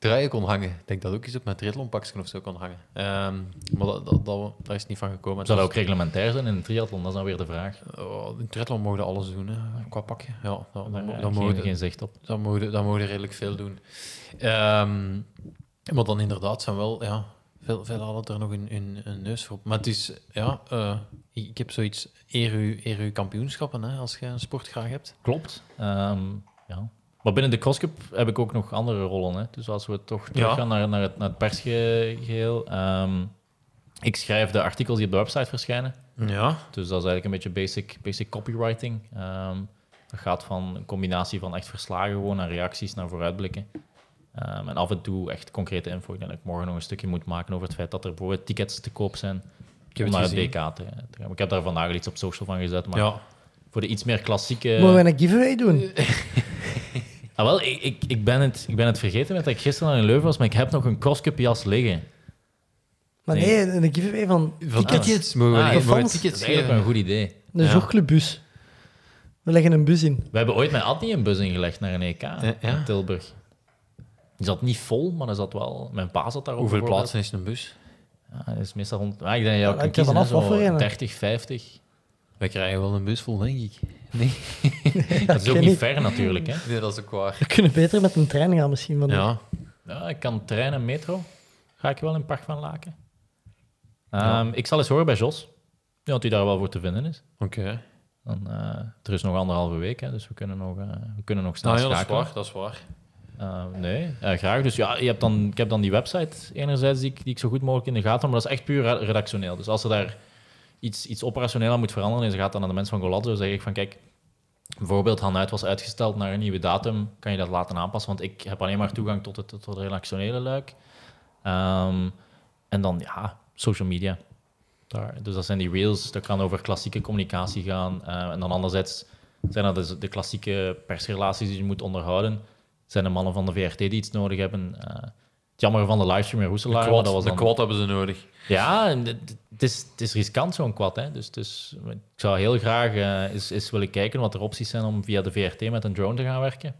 truien kon hangen. Ik denk dat ook eens op mijn triathlonpakje of zo kon hangen. Ehm, maar dat, dat, dat, daar is niet van gekomen. Zou dat ook reglementair zijn in een triathlon? Dat is dan weer de vraag. oh, in triathlon mogen alles doen, hè, qua pakje. Ja, dat, dat, dat ik mogen geen, geen zicht op. dan mogen, dan mogen redelijk veel doen. Ehm, maar dan inderdaad zijn wel, ja, veel, veel hadden er nog een, een, een neus voor. op. Maar het is, ja, eh, ik, heb zoiets, eer uw, eer uw kampioenschappen, hè, als je een sport graag hebt. Klopt. Ehm, ja. Maar binnen de CrossCup heb ik ook nog andere rollen. Hè. Dus als we toch teruggaan naar, naar, het, naar het persgeheel. ehm, ik schrijf de artikels die op de website verschijnen. Ja. Dus dat is eigenlijk een beetje basic, basic copywriting. Ehm, dat gaat van een combinatie van echt verslagen gewoon naar reacties, naar vooruitblikken. Ehm, en af en toe echt concrete info. Ik denk dat ik morgen nog een stukje moet maken over het feit dat er bijvoorbeeld tickets te koop zijn Ik heb om naar het. WK te, te gaan. Ik heb daar vandaag al iets op social van gezet, maar Ja. voor de iets meer klassieke... Mogen we een giveaway doen? Ah, wel, ik, ik, ik, ben het, ik ben het vergeten met dat ik gisteren al in Leuven was, maar ik heb nog een crosscup jas liggen. Maar Nee. nee, een giveaway van Van tickets mogen we, Ah, we fans. Dat tickets is eigenlijk geven. een goed idee. de Ja. jogclubbus. We leggen een bus in. We hebben ooit met Adnie een bus ingelegd naar een EK ja. in Tilburg. Die zat niet vol, maar er zat wel... Mijn pa zat daar ook Hoeveel plaatsen is een bus? Ja, dat is meestal rond... Ah, ik denk dat je Ja, er kiezen, vanaf wat voor zo een. 30, 50. Wij krijgen wel een bus vol, denk ik. Nee, Dat is ook niet ver natuurlijk. Hè. nee dat is ook waar. We kunnen beter met een trein gaan misschien. Van Ja. Ja, ik kan trein en metro. Ga ik wel in Park van Laken. Ehm, Ik zal eens horen bij Jos. Ja, dat hij daar wel voor te vinden is. Oké. Dan, eh, er is nog anderhalve week, hè, dus we kunnen nog, eh, we kunnen nog snel Nou ja, dat is schakelen. waar. Dat is waar. Eh, nee, eh, graag. Dus ja, je hebt dan, ik heb dan die website enerzijds die ik, die ik zo goed mogelijk in de gaten heb, maar dat is echt puur re- redactioneel. Dus als er daar iets, iets operationeel aan moet veranderen, is gaat dan aan de mensen van Golazzo, zeg ik van kijk, bijvoorbeeld Han uit was uitgesteld naar een nieuwe datum, kan je dat laten aanpassen, want ik heb alleen maar toegang tot het, tot het redactionele luik. Ehm, en dan ja, social media. Daar, dus dat zijn die reels, dat kan over klassieke communicatie gaan. Eh, en dan anderzijds zijn dat dus de klassieke persrelaties die je moet onderhouden. Zijn de mannen van de VRT die iets nodig hebben. Eh, het jammer van de livestream in De Roeselaar. maar quad, dat was de quad hebben ze nodig. Ja, en het, is, het is riskant zo'n quad. Hè. Dus, dus ik zou heel graag eh, eens, eens willen kijken wat er opties zijn om via de VRT met een drone te gaan werken.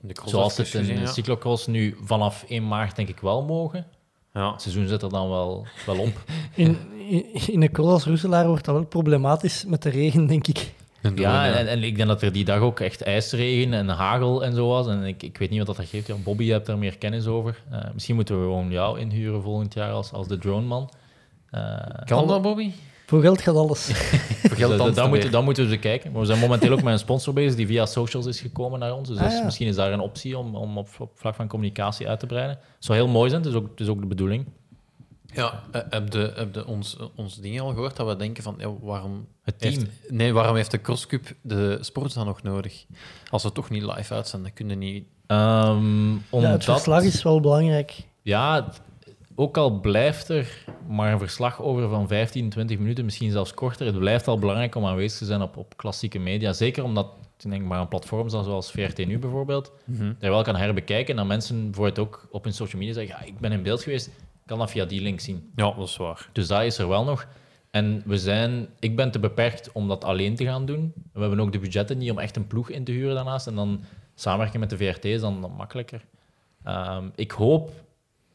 De cross Zoals het in gezien, de ja. cyclocross nu vanaf 1 maart denk ik wel mogen. Ja. Het seizoen zit er dan wel, wel op. In, in, in een cross als Roeselaar wordt dat wel problematisch met de regen, denk ik. En Ja, doen, en, en ik denk dat er die dag ook echt ijsregen en hagel en zo was. En ik, ik weet niet wat dat geeft. Ja, Bobby, je hebt daar meer kennis over. Eh, misschien moeten we gewoon jou inhuren volgend jaar als, als de droneman. Eh, Kan dat, Bobby? Voor geld gaat alles. Voor geld Dus, dan dat, moeten, dat moeten we eens kijken. Maar we zijn momenteel ook met een sponsor bezig die via socials is gekomen naar ons. Dus Ah, ja. misschien is daar een optie om, om op, op vlak van communicatie uit te breiden. Het zou heel mooi zijn, het is ook, het is ook de bedoeling. Ja, eh, heb je heb de ons, ons ding al gehoord dat we denken van, ja, waarom... Het team. Heeft, nee, waarom heeft de CrossCup de sport dan nog nodig? Als we toch niet live uitzenden, kunnen niet... Ehm, Ja, omdat, het verslag is wel belangrijk. Ja, het- ook al blijft er maar een verslag over van 15, 20 minuten, misschien zelfs korter. Het blijft al belangrijk om aanwezig te zijn op, op klassieke media. Zeker omdat, ik denk maar een platform zoals VRT nu bijvoorbeeld, dat je wel kan herbekijken en dat mensen bijvoorbeeld ook op hun social media zeggen, ja, ik ben in beeld geweest, kan dat via die link zien. Ja, dat is waar. Dus dat is er wel nog. En we zijn, ik ben te beperkt om dat alleen te gaan doen. We hebben ook de budgetten niet om echt een ploeg in te huren daarnaast. En dan samenwerken met de VRT is dan, dan makkelijker. Ehm, ik hoop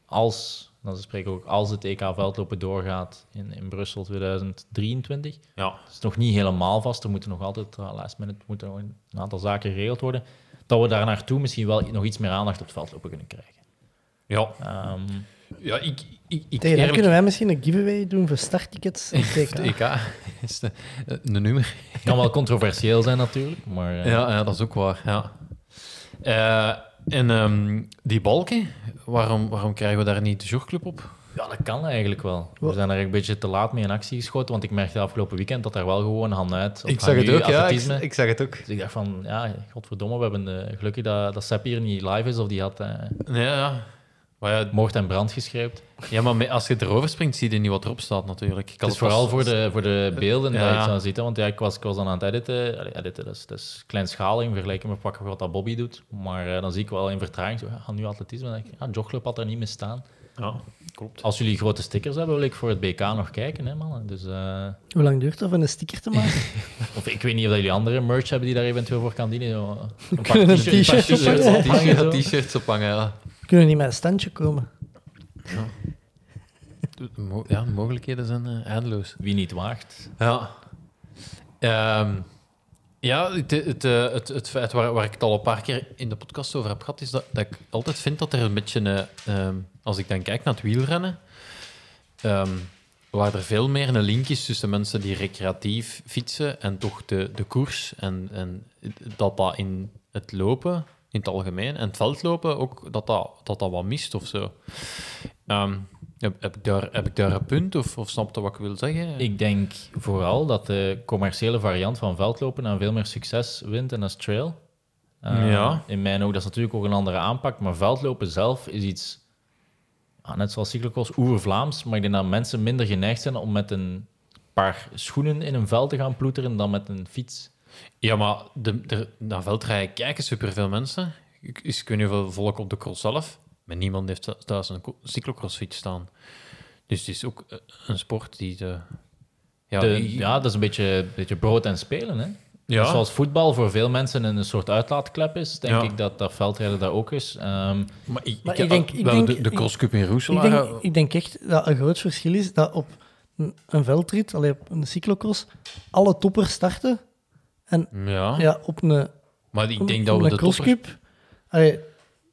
als, dan spreek ik ook, als het EK veldlopen doorgaat in, in Brussel 2023. Ja, Het is nog niet helemaal vast. Er moeten nog altijd, uh, last minute, moeten nog een aantal zaken geregeld worden. Dat we daar naartoe misschien wel nog iets meer aandacht op het veldlopen kunnen krijgen. ja. Ehm, ja ik, ik, ik Tegen eerlijk- kunnen wij misschien een giveaway doen voor starttickets. TK. EK is de, eh, een nummer. kan wel controversieel zijn natuurlijk, maar... eh, Ja, ja, dat is ook waar. Ja. Eh, en ehm, die balken, waarom, waarom krijgen we daar niet de jogclub op? Ja, dat kan eigenlijk wel. We zijn er een beetje te laat mee in actie geschoten, want ik merkte afgelopen weekend dat daar wel gewoon hand uit. of hand nu atletisme. zag het ook. Dus ik dacht van, ja, godverdomme, we hebben gelukkig dat, dat Sepp hier niet live is, of die had eh, Ja, ja. Maar ja, moord en brand geschreeuwd. ja, maar als je erover springt, zie je niet wat erop staat natuurlijk. Ik Het is vooral voor de, voor de beelden Ja. dat je het dan ziet. hè, Want ja, ik, was, ik was dan aan het editen. Allee, editen dat is, dat is kleinschaling vergeleken met pakken wat dat Bobby doet. Maar eh, dan zie ik wel in vertraging, zo, ja, nu atletisme. Dan denk ik, ja, Jogclub had er niet mee staan. Ja, klopt. Als jullie grote stickers hebben, wil ik voor het BK nog kijken, hè, mannen. Dus... eh, Hoe lang duurt dat om een sticker te maken? Of ik weet niet of jullie andere merch hebben die daar eventueel voor kan dienen. Zo, Een paar ophangen. ophangen. T-shirts ophangen, ja. Kunnen we niet met een standje komen? De mo- Ja, de mogelijkheden zijn eh, eindeloos. Wie niet waagt. Ja. Ehm, ja, het, het, eh, het, het feit waar, waar ik het al een paar keer in de podcast over heb gehad, is dat, dat ik altijd vind dat er een beetje, eh, ehm, als ik dan kijk naar het wielrennen, ehm, waar er veel meer een link is tussen mensen die recreatief fietsen en toch de, de koers. En, en dat dat in het lopen, in het algemeen, en het veldlopen ook, dat dat, dat, dat wat mist of zo. Ehm, heb, heb, ik daar, heb ik daar een punt, of, of snap je wat ik wil zeggen? Ik denk vooral dat de commerciële variant van veldlopen aan veel meer succes wint en dat is trail. Eh, Ja. In mijn ogen, dat is natuurlijk ook een andere aanpak, maar veldlopen zelf is iets, ah, net zoals cyclocross, oer-Vlaams, maar ik denk dat mensen minder geneigd zijn om met een paar schoenen in een veld te gaan ploeteren dan met een fiets. Ja, maar de, de, naar veldrijden kijken superveel mensen. Ik, is, ik weet niet hoeveel volk op de cross zelf. Maar niemand heeft thu- thuis een cyclocrossfiets staan. Dus het is ook eh, een sport die de... Ja, De- ja, dat is een beetje, beetje brood en spelen. Hè? Ja. Zoals voetbal voor veel mensen een soort uitlaatklep is, denk Ja. ik dat, dat veldrijden daar ook is. Ehm, maar ik, Maar ik, ik denk- ik denk- de, de crosscup in Ik Roeselaar... denk, ik denk echt dat een groot verschil is dat op een, een veldrit, allee, op een cyclocross, alle toppers starten. En ja, ja, op een, maar ik denk dat we de toppers... crosscup, allee,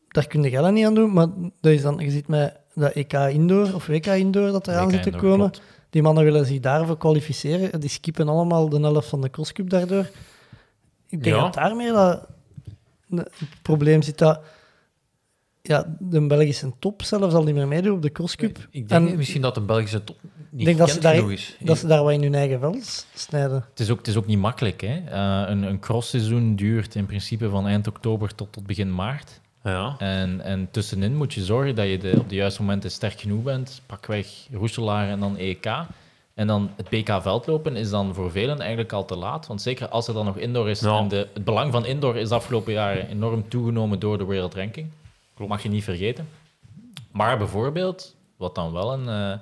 daar kun je geld niet aan doen, maar dat is dan, je zit met dat EK Indoor of WK Indoor dat eraan zit te komen. klopt. Die mannen willen zich daarvoor kwalificeren. Die skippen allemaal de helft van de crosscup daardoor. Ik denk Ja. dat daarmee dat het probleem zit dat ja, de Belgische top zelfs al niet meer meedoet op de crosscup. Ik denk En misschien dat de Belgische top niet ik denk dat ze, gekend daar, genoeg is. dat ze daar wat in hun eigen vel snijden. Het is ook, het is ook niet makkelijk. Hè? Eh, een, een crossseizoen duurt in principe van eind oktober tot, tot begin maart. Ja. En, en tussenin moet je zorgen dat je de, op de juiste momenten sterk genoeg bent. Pakweg Roeselaar en dan EK. En dan het BK veldlopen is dan voor velen eigenlijk al te laat. Want zeker als er dan nog indoor is. Ja. En de, het belang van indoor is de afgelopen jaren enorm toegenomen door de World Ranking. Mag je niet vergeten. Maar bijvoorbeeld, wat dan wel een, eh,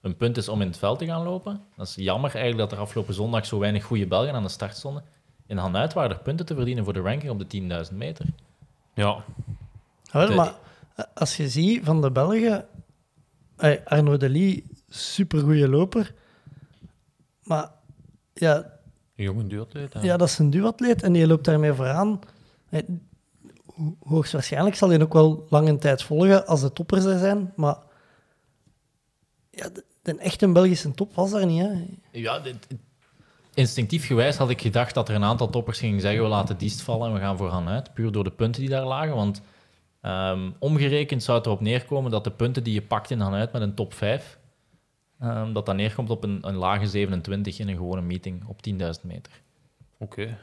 een punt is om in het veld te gaan lopen. Dat is jammer eigenlijk dat er afgelopen zondag zo weinig goede Belgen aan de start stonden. In Hanuit waren er punten te verdienen voor de ranking op de 10.000 meter. ja. Wel, De- maar als je ziet van de Belgen, eh, Arno Delis, supergoeie loper. Maar ja, Een jonge duatleet. ja, dat is een duatleet en die loopt daarmee vooraan. Ho- Hoogstwaarschijnlijk zal hij ook wel lange tijd volgen als de toppers er zijn. Maar ja, de, de echte Belgische top was daar niet. Hè. Ja, dit- instinctief gewijs had ik gedacht dat er een aantal toppers gingen zeggen we laten Diest vallen en we gaan voor Han uit. Puur door de punten die daar lagen. Want ehm, omgerekend zou het erop neerkomen dat de punten die je pakt in Han uit met een top 5, ehm, dat dat neerkomt op een, een lage 27 in een gewone meeting op 10.000 meter. Oké.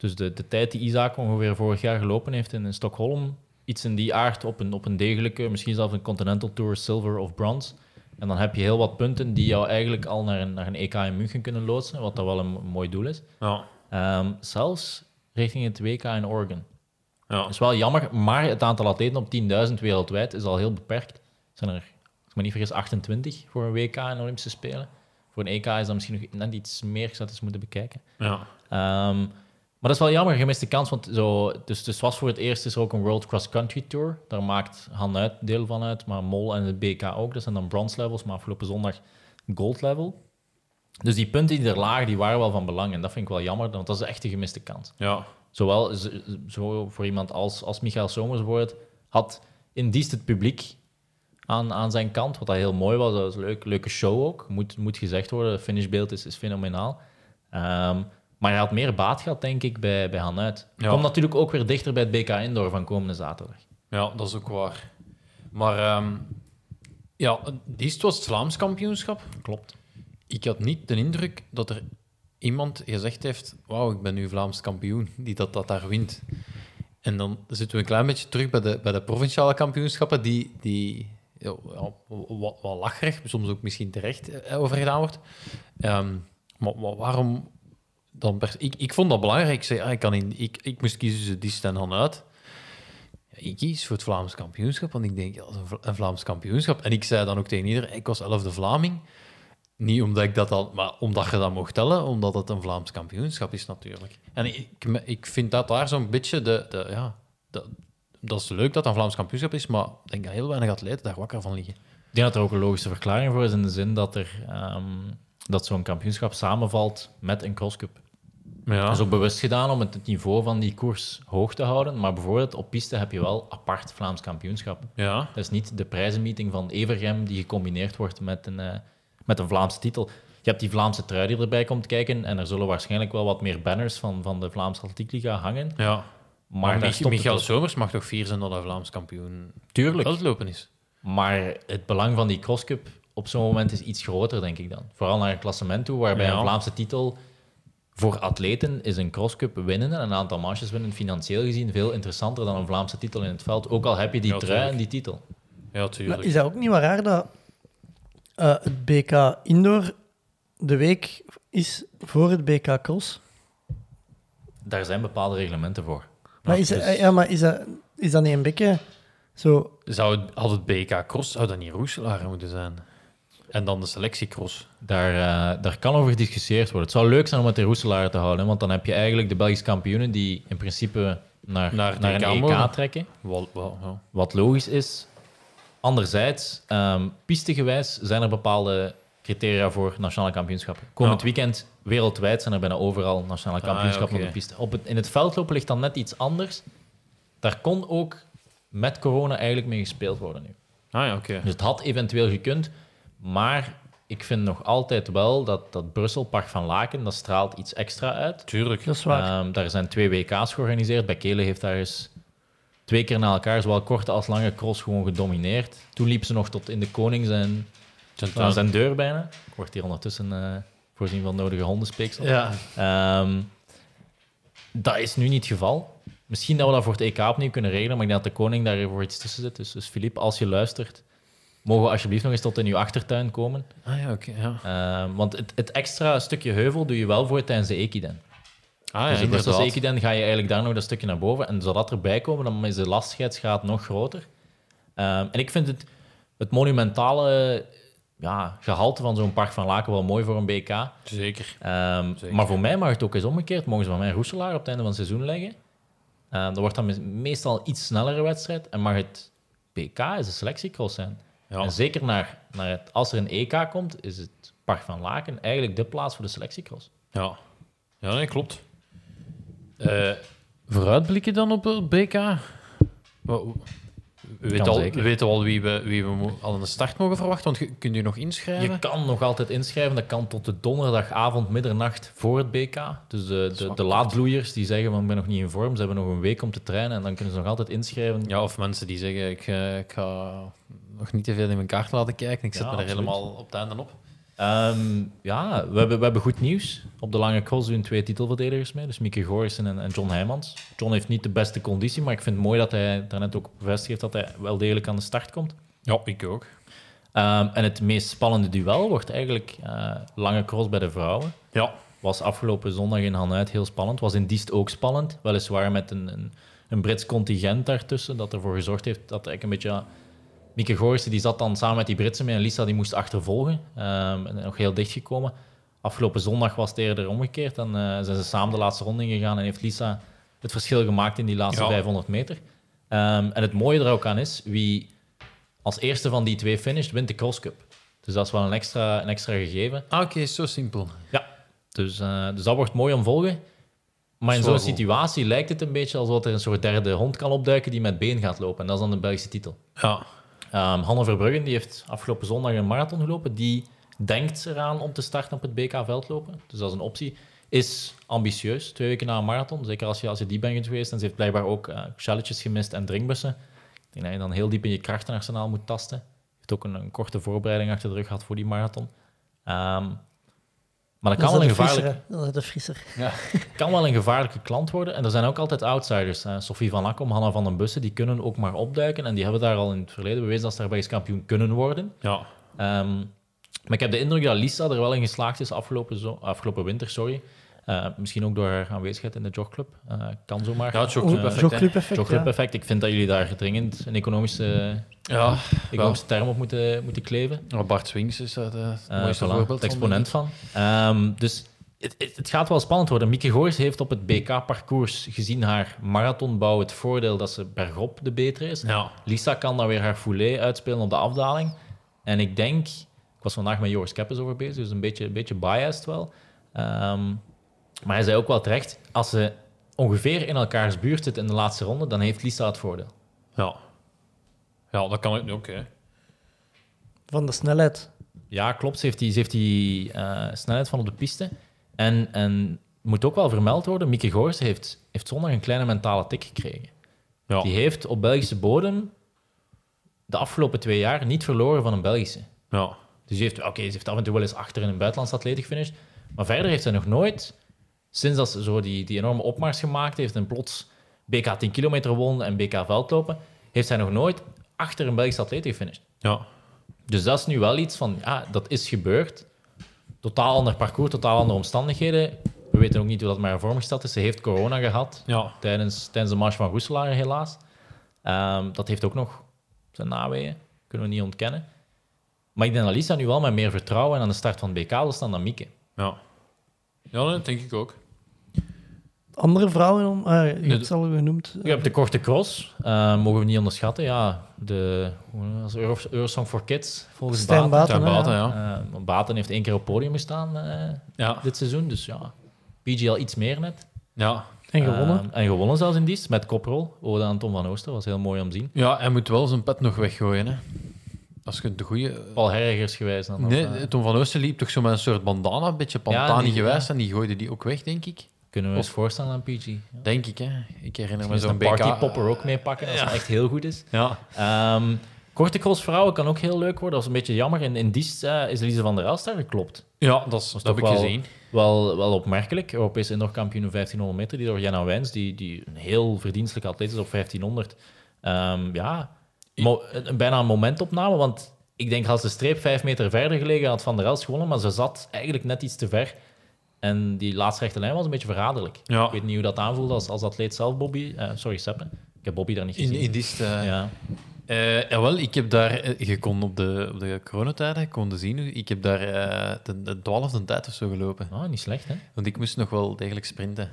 Dus de, de tijd die Isaac ongeveer vorig jaar gelopen heeft in, in Stockholm, iets in die aard op een, op een degelijke, misschien zelfs een Continental Tour Silver of Bronze. En dan heb je heel wat punten die jou eigenlijk al naar een, naar een EK in München kunnen loodsen, wat dan wel een, mooi doel is. Ja. Ehm, zelfs richting het WK in Oregon. Ja. Dat is wel jammer, maar het aantal atleten op 10.000 wereldwijd is al heel beperkt. Er zijn er, als ik me niet vergis, 28 voor een WK in Olympische Spelen. Voor een EK is dat misschien nog net iets meer, ik zou het eens moeten bekijken. Ja. Ehm, maar dat is wel jammer, gemiste kans. Want zo, dus, dus was voor het eerst is er ook een World Cross Country Tour. Daar maakt Han uit deel van uit, maar Mol en het BK ook. Dat zijn dan bronze levels, maar afgelopen zondag gold level. Dus die punten die er lagen, die waren wel van belang. En dat vind ik wel jammer, want dat is echt een gemiste kans. Ja. Zowel zo voor iemand als, als Michael Somers bijvoorbeeld, had in dienst het publiek aan, aan zijn kant, wat dat heel mooi was. Dat was een leuk, leuke show ook, moet, moet gezegd worden. Het finishbeeld is, is fenomenaal. Ehm, maar hij had meer baat gehad, denk ik, bij, bij Han uit. Ja. Komt natuurlijk ook weer dichter bij het BK Indoor van komende zaterdag. Ja, dat is ook waar. Maar ehm, ja, dit was het Vlaams kampioenschap. Klopt. Ik had niet de indruk dat er iemand gezegd heeft: Wauw, ik ben nu Vlaams kampioen, die dat, dat daar wint. En dan zitten we een klein beetje terug bij de, bij de provinciale kampioenschappen, die, die ja, wat, wat lacherig, soms ook misschien terecht eh, over gedaan wordt. Ehm, maar, maar waarom dan? ik, ik vond dat belangrijk. Ik zei: ah, ik, kan ik, ik moest kiezen tussen die en Han uit. Ik kies voor het Vlaams kampioenschap, want ik denk, ja, dat een, Vla- een Vlaams kampioenschap. En ik zei dan ook tegen iedereen, ik was elfde Vlaming. Niet omdat ik dat dan, maar omdat je dat mocht tellen, omdat het een Vlaams kampioenschap is natuurlijk. En ik, ik vind dat daar zo'n beetje de, de ja, dat is leuk dat het een Vlaams kampioenschap is, maar ik denk dat heel weinig atleten daar wakker van liggen. Ik denk dat er ook een logische verklaring voor is, in de zin dat, er, ehm, dat zo'n kampioenschap samenvalt met een crosscup. Ja, Dat is ook bewust gedaan om het niveau van die koers hoog te houden. Maar bijvoorbeeld op piste heb je wel apart Vlaams kampioenschap. ja, Dat is niet de prijzenmeeting van Evergem die gecombineerd wordt met een, eh, met een Vlaamse titel. Je hebt die Vlaamse trui die erbij komt kijken en er zullen waarschijnlijk wel wat meer banners van, van de Vlaamse Atletiekliga hangen. ja. Maar, Maar, Mich- Michael. Somers mag toch vier zijn dat hij Vlaams kampioen Tuurlijk. veldlopen is? Maar het belang van die crosscup op zo'n moment is iets groter, denk ik dan. Vooral naar een klassement toe, waarbij Ja. een Vlaamse titel voor atleten is een crosscup winnen en een aantal manches winnen financieel gezien veel interessanter dan een Vlaamse titel in het veld. Ook al heb je die Ja, trui tuurlijk. en die titel. Ja, Maar tuurlijk. is dat ook niet wel raar dat eh, het BK Indoor de week is voor het BK Cross? Daar zijn bepaalde reglementen voor. Maar Ja, is, dus- ja, maar is, dat, is dat niet een beetje zo... Zou het, had het BK Cross, zou dat niet Roeselaar moeten zijn? En dan de selectiecross. Daar, eh, daar kan over gediscussieerd worden. Het zou leuk zijn om het in Roeselaar te houden, want dan heb je eigenlijk de Belgische kampioenen die in principe naar, Naar naar, een EK mogen. trekken. Wel, ja. Wat logisch is. Anderzijds, ehm pistegewijs zijn er bepaalde criteria voor nationale kampioenschappen. Komend Ja. weekend wereldwijd zijn er bijna overal nationale Ah, kampioenschappen op de piste. Op het, in het veldlopen ligt dan net iets anders. Daar kon ook met corona eigenlijk mee gespeeld worden nu. Ah ja, oké. Dus het had eventueel gekund. Maar ik vind nog altijd wel dat, dat Brussel, Park van Laken, dat straalt iets extra uit. Tuurlijk. Dat is waar. Ehm, daar zijn twee WK's georganiseerd. Bij Kele heeft daar eens twee keer na elkaar, zowel korte als lange cross, gewoon gedomineerd. Toen liep ze nog tot in de koning zijn, Zijn aan zijn deur bijna. Ik word hier ondertussen eh, voorzien van nodige hondenspeeksel. Ja. Ehm, dat is nu niet het geval. Misschien dat we dat voor het EK opnieuw kunnen regelen, maar ik denk dat de koning daar voor iets tussen zit. Dus, dus Filip, als je luistert, mogen we alsjeblieft nog eens tot in uw achtertuin komen. Ah ja, oké. ja. Ehm, want het, het extra stukje heuvel doe je wel voor tijdens de Ekiden. Ah ja, dus de Brusselse inderdaad. Ekiden ga je eigenlijk daar nog dat stukje naar boven. En zou dat erbij komen, dan is de lastigheidsgraad nog groter. Ehm, en ik vind het, het monumentale ja, gehalte van zo'n park van Laken wel mooi voor een BK. Zeker. Ehm, Zeker. maar voor mij mag het ook eens omgekeerd. Mogen ze van mij Roeselaar op het einde van het seizoen leggen. Ehm dat wordt dan me- meestal een iets snellere wedstrijd. En mag het PK is een selectiecross zijn. Ja. En zeker naar, naar het, als er een EK komt, is het Park van Laken eigenlijk de plaats voor de selectiecross. Ja, ja nee, klopt. Eh, vooruitblikken dan op het BK? We weten, Kan al, we weten al wie we, wie we al aan de start mogen verwachten, want je, kunt u nog inschrijven? Je kan nog altijd inschrijven. Dat kan tot de donderdagavond, middernacht voor het BK. Dus de, de, de laadbloeiers die zeggen van ik ben nog niet in vorm, ze hebben nog een week om te trainen en dan kunnen ze nog altijd inschrijven. Ja, of mensen die zeggen, ik, eh, ik ga nog niet te veel in mijn kaart laten kijken, ik zet Ja, me er absoluut. helemaal op het einde op. Ehm, ja, we hebben, we hebben goed nieuws. Op de lange cross doen twee titelverdedigers mee. Dus Mieke Goorissen en, en John Heijmans. John heeft niet de beste conditie, maar ik vind het mooi dat hij daarnet ook bevestigd heeft dat hij wel degelijk aan de start komt. Ja, ik ook. Ehm, en het meest spannende duel wordt eigenlijk eh, lange cross bij de vrouwen. Ja, Was afgelopen zondag in Hanuit heel spannend. Was in Diest ook spannend. Weliswaar met een, een, een Brits contingent daartussen. Dat ervoor gezorgd heeft dat eigenlijk een beetje... Mieke Goorissen die zat dan samen met die Britsen mee. En Lisa die moest achtervolgen. Ehm, en nog heel dicht gekomen. Afgelopen zondag was het eerder omgekeerd. Dan eh, zijn ze samen de laatste ronde ingegaan. En heeft Lisa het verschil gemaakt in die laatste Ja. 500 meter. Ehm, en het mooie er ook aan is... Wie als eerste van die twee finisht, wint de Cross Cup. Dus dat is wel een extra, een extra gegeven. ah, oké, zo simpel. Ja, dus, eh, dus dat wordt mooi om volgen. Maar in zo'n situatie lijkt het een beetje alsof er een soort derde hond kan opduiken die met been gaat lopen. En dat is dan de Belgische titel. Ja, Ehm Hanne Verbruggen die heeft afgelopen zondag een marathon gelopen. Die denkt eraan om te starten op het BK veldlopen. Dus dat is een optie. Is ambitieus, twee weken na een marathon. Zeker als je, als je die bent geweest. En ze heeft blijkbaar ook shelletjes gemist en drinkbussen. Ik denk dat je dan heel diep in je krachtenarsenaal moet tasten. Heeft ook een, een korte voorbereiding achter de rug gehad voor die marathon. Ehm, maar dat kan wel een gevaarlijk... Dat is de frisser. kan wel een gevaarlijke klant worden. En er zijn ook altijd outsiders. hè. Sophie van Akkom, Hanna van den Bussen, die kunnen ook maar opduiken. En die hebben daar al in het verleden bewezen dat ze daar Belgisch kampioen kunnen worden. ja. Ehm, maar ik heb de indruk dat Lisa er wel in geslaagd is afgelopen, zo, afgelopen winter. Sorry. Eh, misschien ook door haar aanwezigheid in de jogclub. Eh, kan zomaar. Ja, het jogclub Eh, effect, Jogclub effect, jogclub ja. effect. Ik vind dat jullie daar dringend een economische, Ja, economische term op moeten, moeten kleven. Bart Swings is daar de- het mooiste voilà, voorbeeld exponent van. Ehm, dus het, het, het gaat wel spannend worden. Mieke Goois heeft op het BK-parcours gezien haar marathonbouw het voordeel dat ze bergop de betere is. Ja, Lisa kan dan weer haar foulet uitspelen op de afdaling. En ik denk, ik was vandaag met Joris Keppes over bezig, dus een beetje, een beetje biased wel. Ehm, maar hij zei ook wel terecht, als ze ongeveer in elkaars buurt zitten in de laatste ronde, dan heeft Lisa het voordeel. ja. Ja, dat kan ik ook, hè. Van de snelheid. Ja, klopt. Ze heeft die, ze heeft die eh, snelheid van op de piste. En, en moet ook wel vermeld worden, Mieke Goors heeft, heeft zondag een kleine mentale tik gekregen. Ja. Die heeft op Belgische bodem de afgelopen twee jaar niet verloren van een Belgische. Ja. Dus die heeft, oké, ze heeft af en toe wel eens achter in een buitenlandse atleet gefinished. Maar verder heeft zij nog nooit, sinds dat ze zo die, die enorme opmars gemaakt heeft en plots BK 10 kilometer won en BK veldlopen, heeft zij nog nooit achter een Belgische atleet gefinished. Ja. Dus dat is nu wel iets van, ja, dat is gebeurd. Totaal ander parcours, totaal andere omstandigheden. We weten ook niet hoe dat met haar vormgesteld is. Ze heeft corona gehad Ja. tijdens, tijdens de Mars van Roeselaar, helaas. Ehm, dat heeft ook nog zijn naweeën, kunnen we niet ontkennen. Maar ik denk dat Lisa nu wel met meer vertrouwen aan de start van het BK zal staan dan Mieke. Ja. Ja, dat denk ik ook. Andere vrouwen, om, eh, je hebt de- het al genoemd. Je hebt de korte cross, eh, mogen we niet onderschatten. Ja, de Euro, Eurosong for Kids, volgens Stijn Baten. Ja. ja. Eh, Baten heeft één keer op podium gestaan eh, Ja. dit seizoen, dus ja. PG al iets meer net. Ja. En gewonnen. En gewonnen zelfs in dies met koprol. Ode aan Tom van Ooster, was heel mooi om te zien. Ja, hij moet wel zijn pet nog weggooien, hè. Als je de goede... Paul Herregers geweest. Dan, Nee, of, Tom van Oosten liep toch zo met een soort bandana, een beetje pantani die- ja. en die gooide die ook weg, denk ik. Kunnen we eens voorstellen aan PG. Ja. Denk ik, hè. Ik herinner me zo'n een BK... partypopper ook meepakken als Ja. het echt heel goed is. Ja. Ehm, korte cross vrouwen kan ook heel leuk worden. Dat is een beetje jammer. In, in Diest eh, is Lise van der Elst daar geklopt. Ja, dat, is, dat, heb ik wel- gezien. Wel, wel opmerkelijk. Europees indoorkampioen op 1500 meter, die door Jenna Wijns, die, die een heel verdienstelijk atleet is op 1500. Ehm, ja, mo- bijna een momentopname, want ik denk als de streep vijf meter verder gelegen had Van der Elst gewonnen, maar ze zat eigenlijk net iets te ver. En die laatste rechte lijn was een beetje verraderlijk. Ja. Ik weet niet hoe dat aanvoelde als, als atleet zelf, Bobby. Eh, sorry, Seppe. Ik heb Bobby daar niet In, gezien. in die st- eh, ja. eh, jawel, ik heb daar... Je kon op de, op de coronatijden konden zien, ik heb daar eh, de, de twaalfde tijd of zo gelopen. Ah, niet slecht, hè? Want ik moest nog wel degelijk sprinten.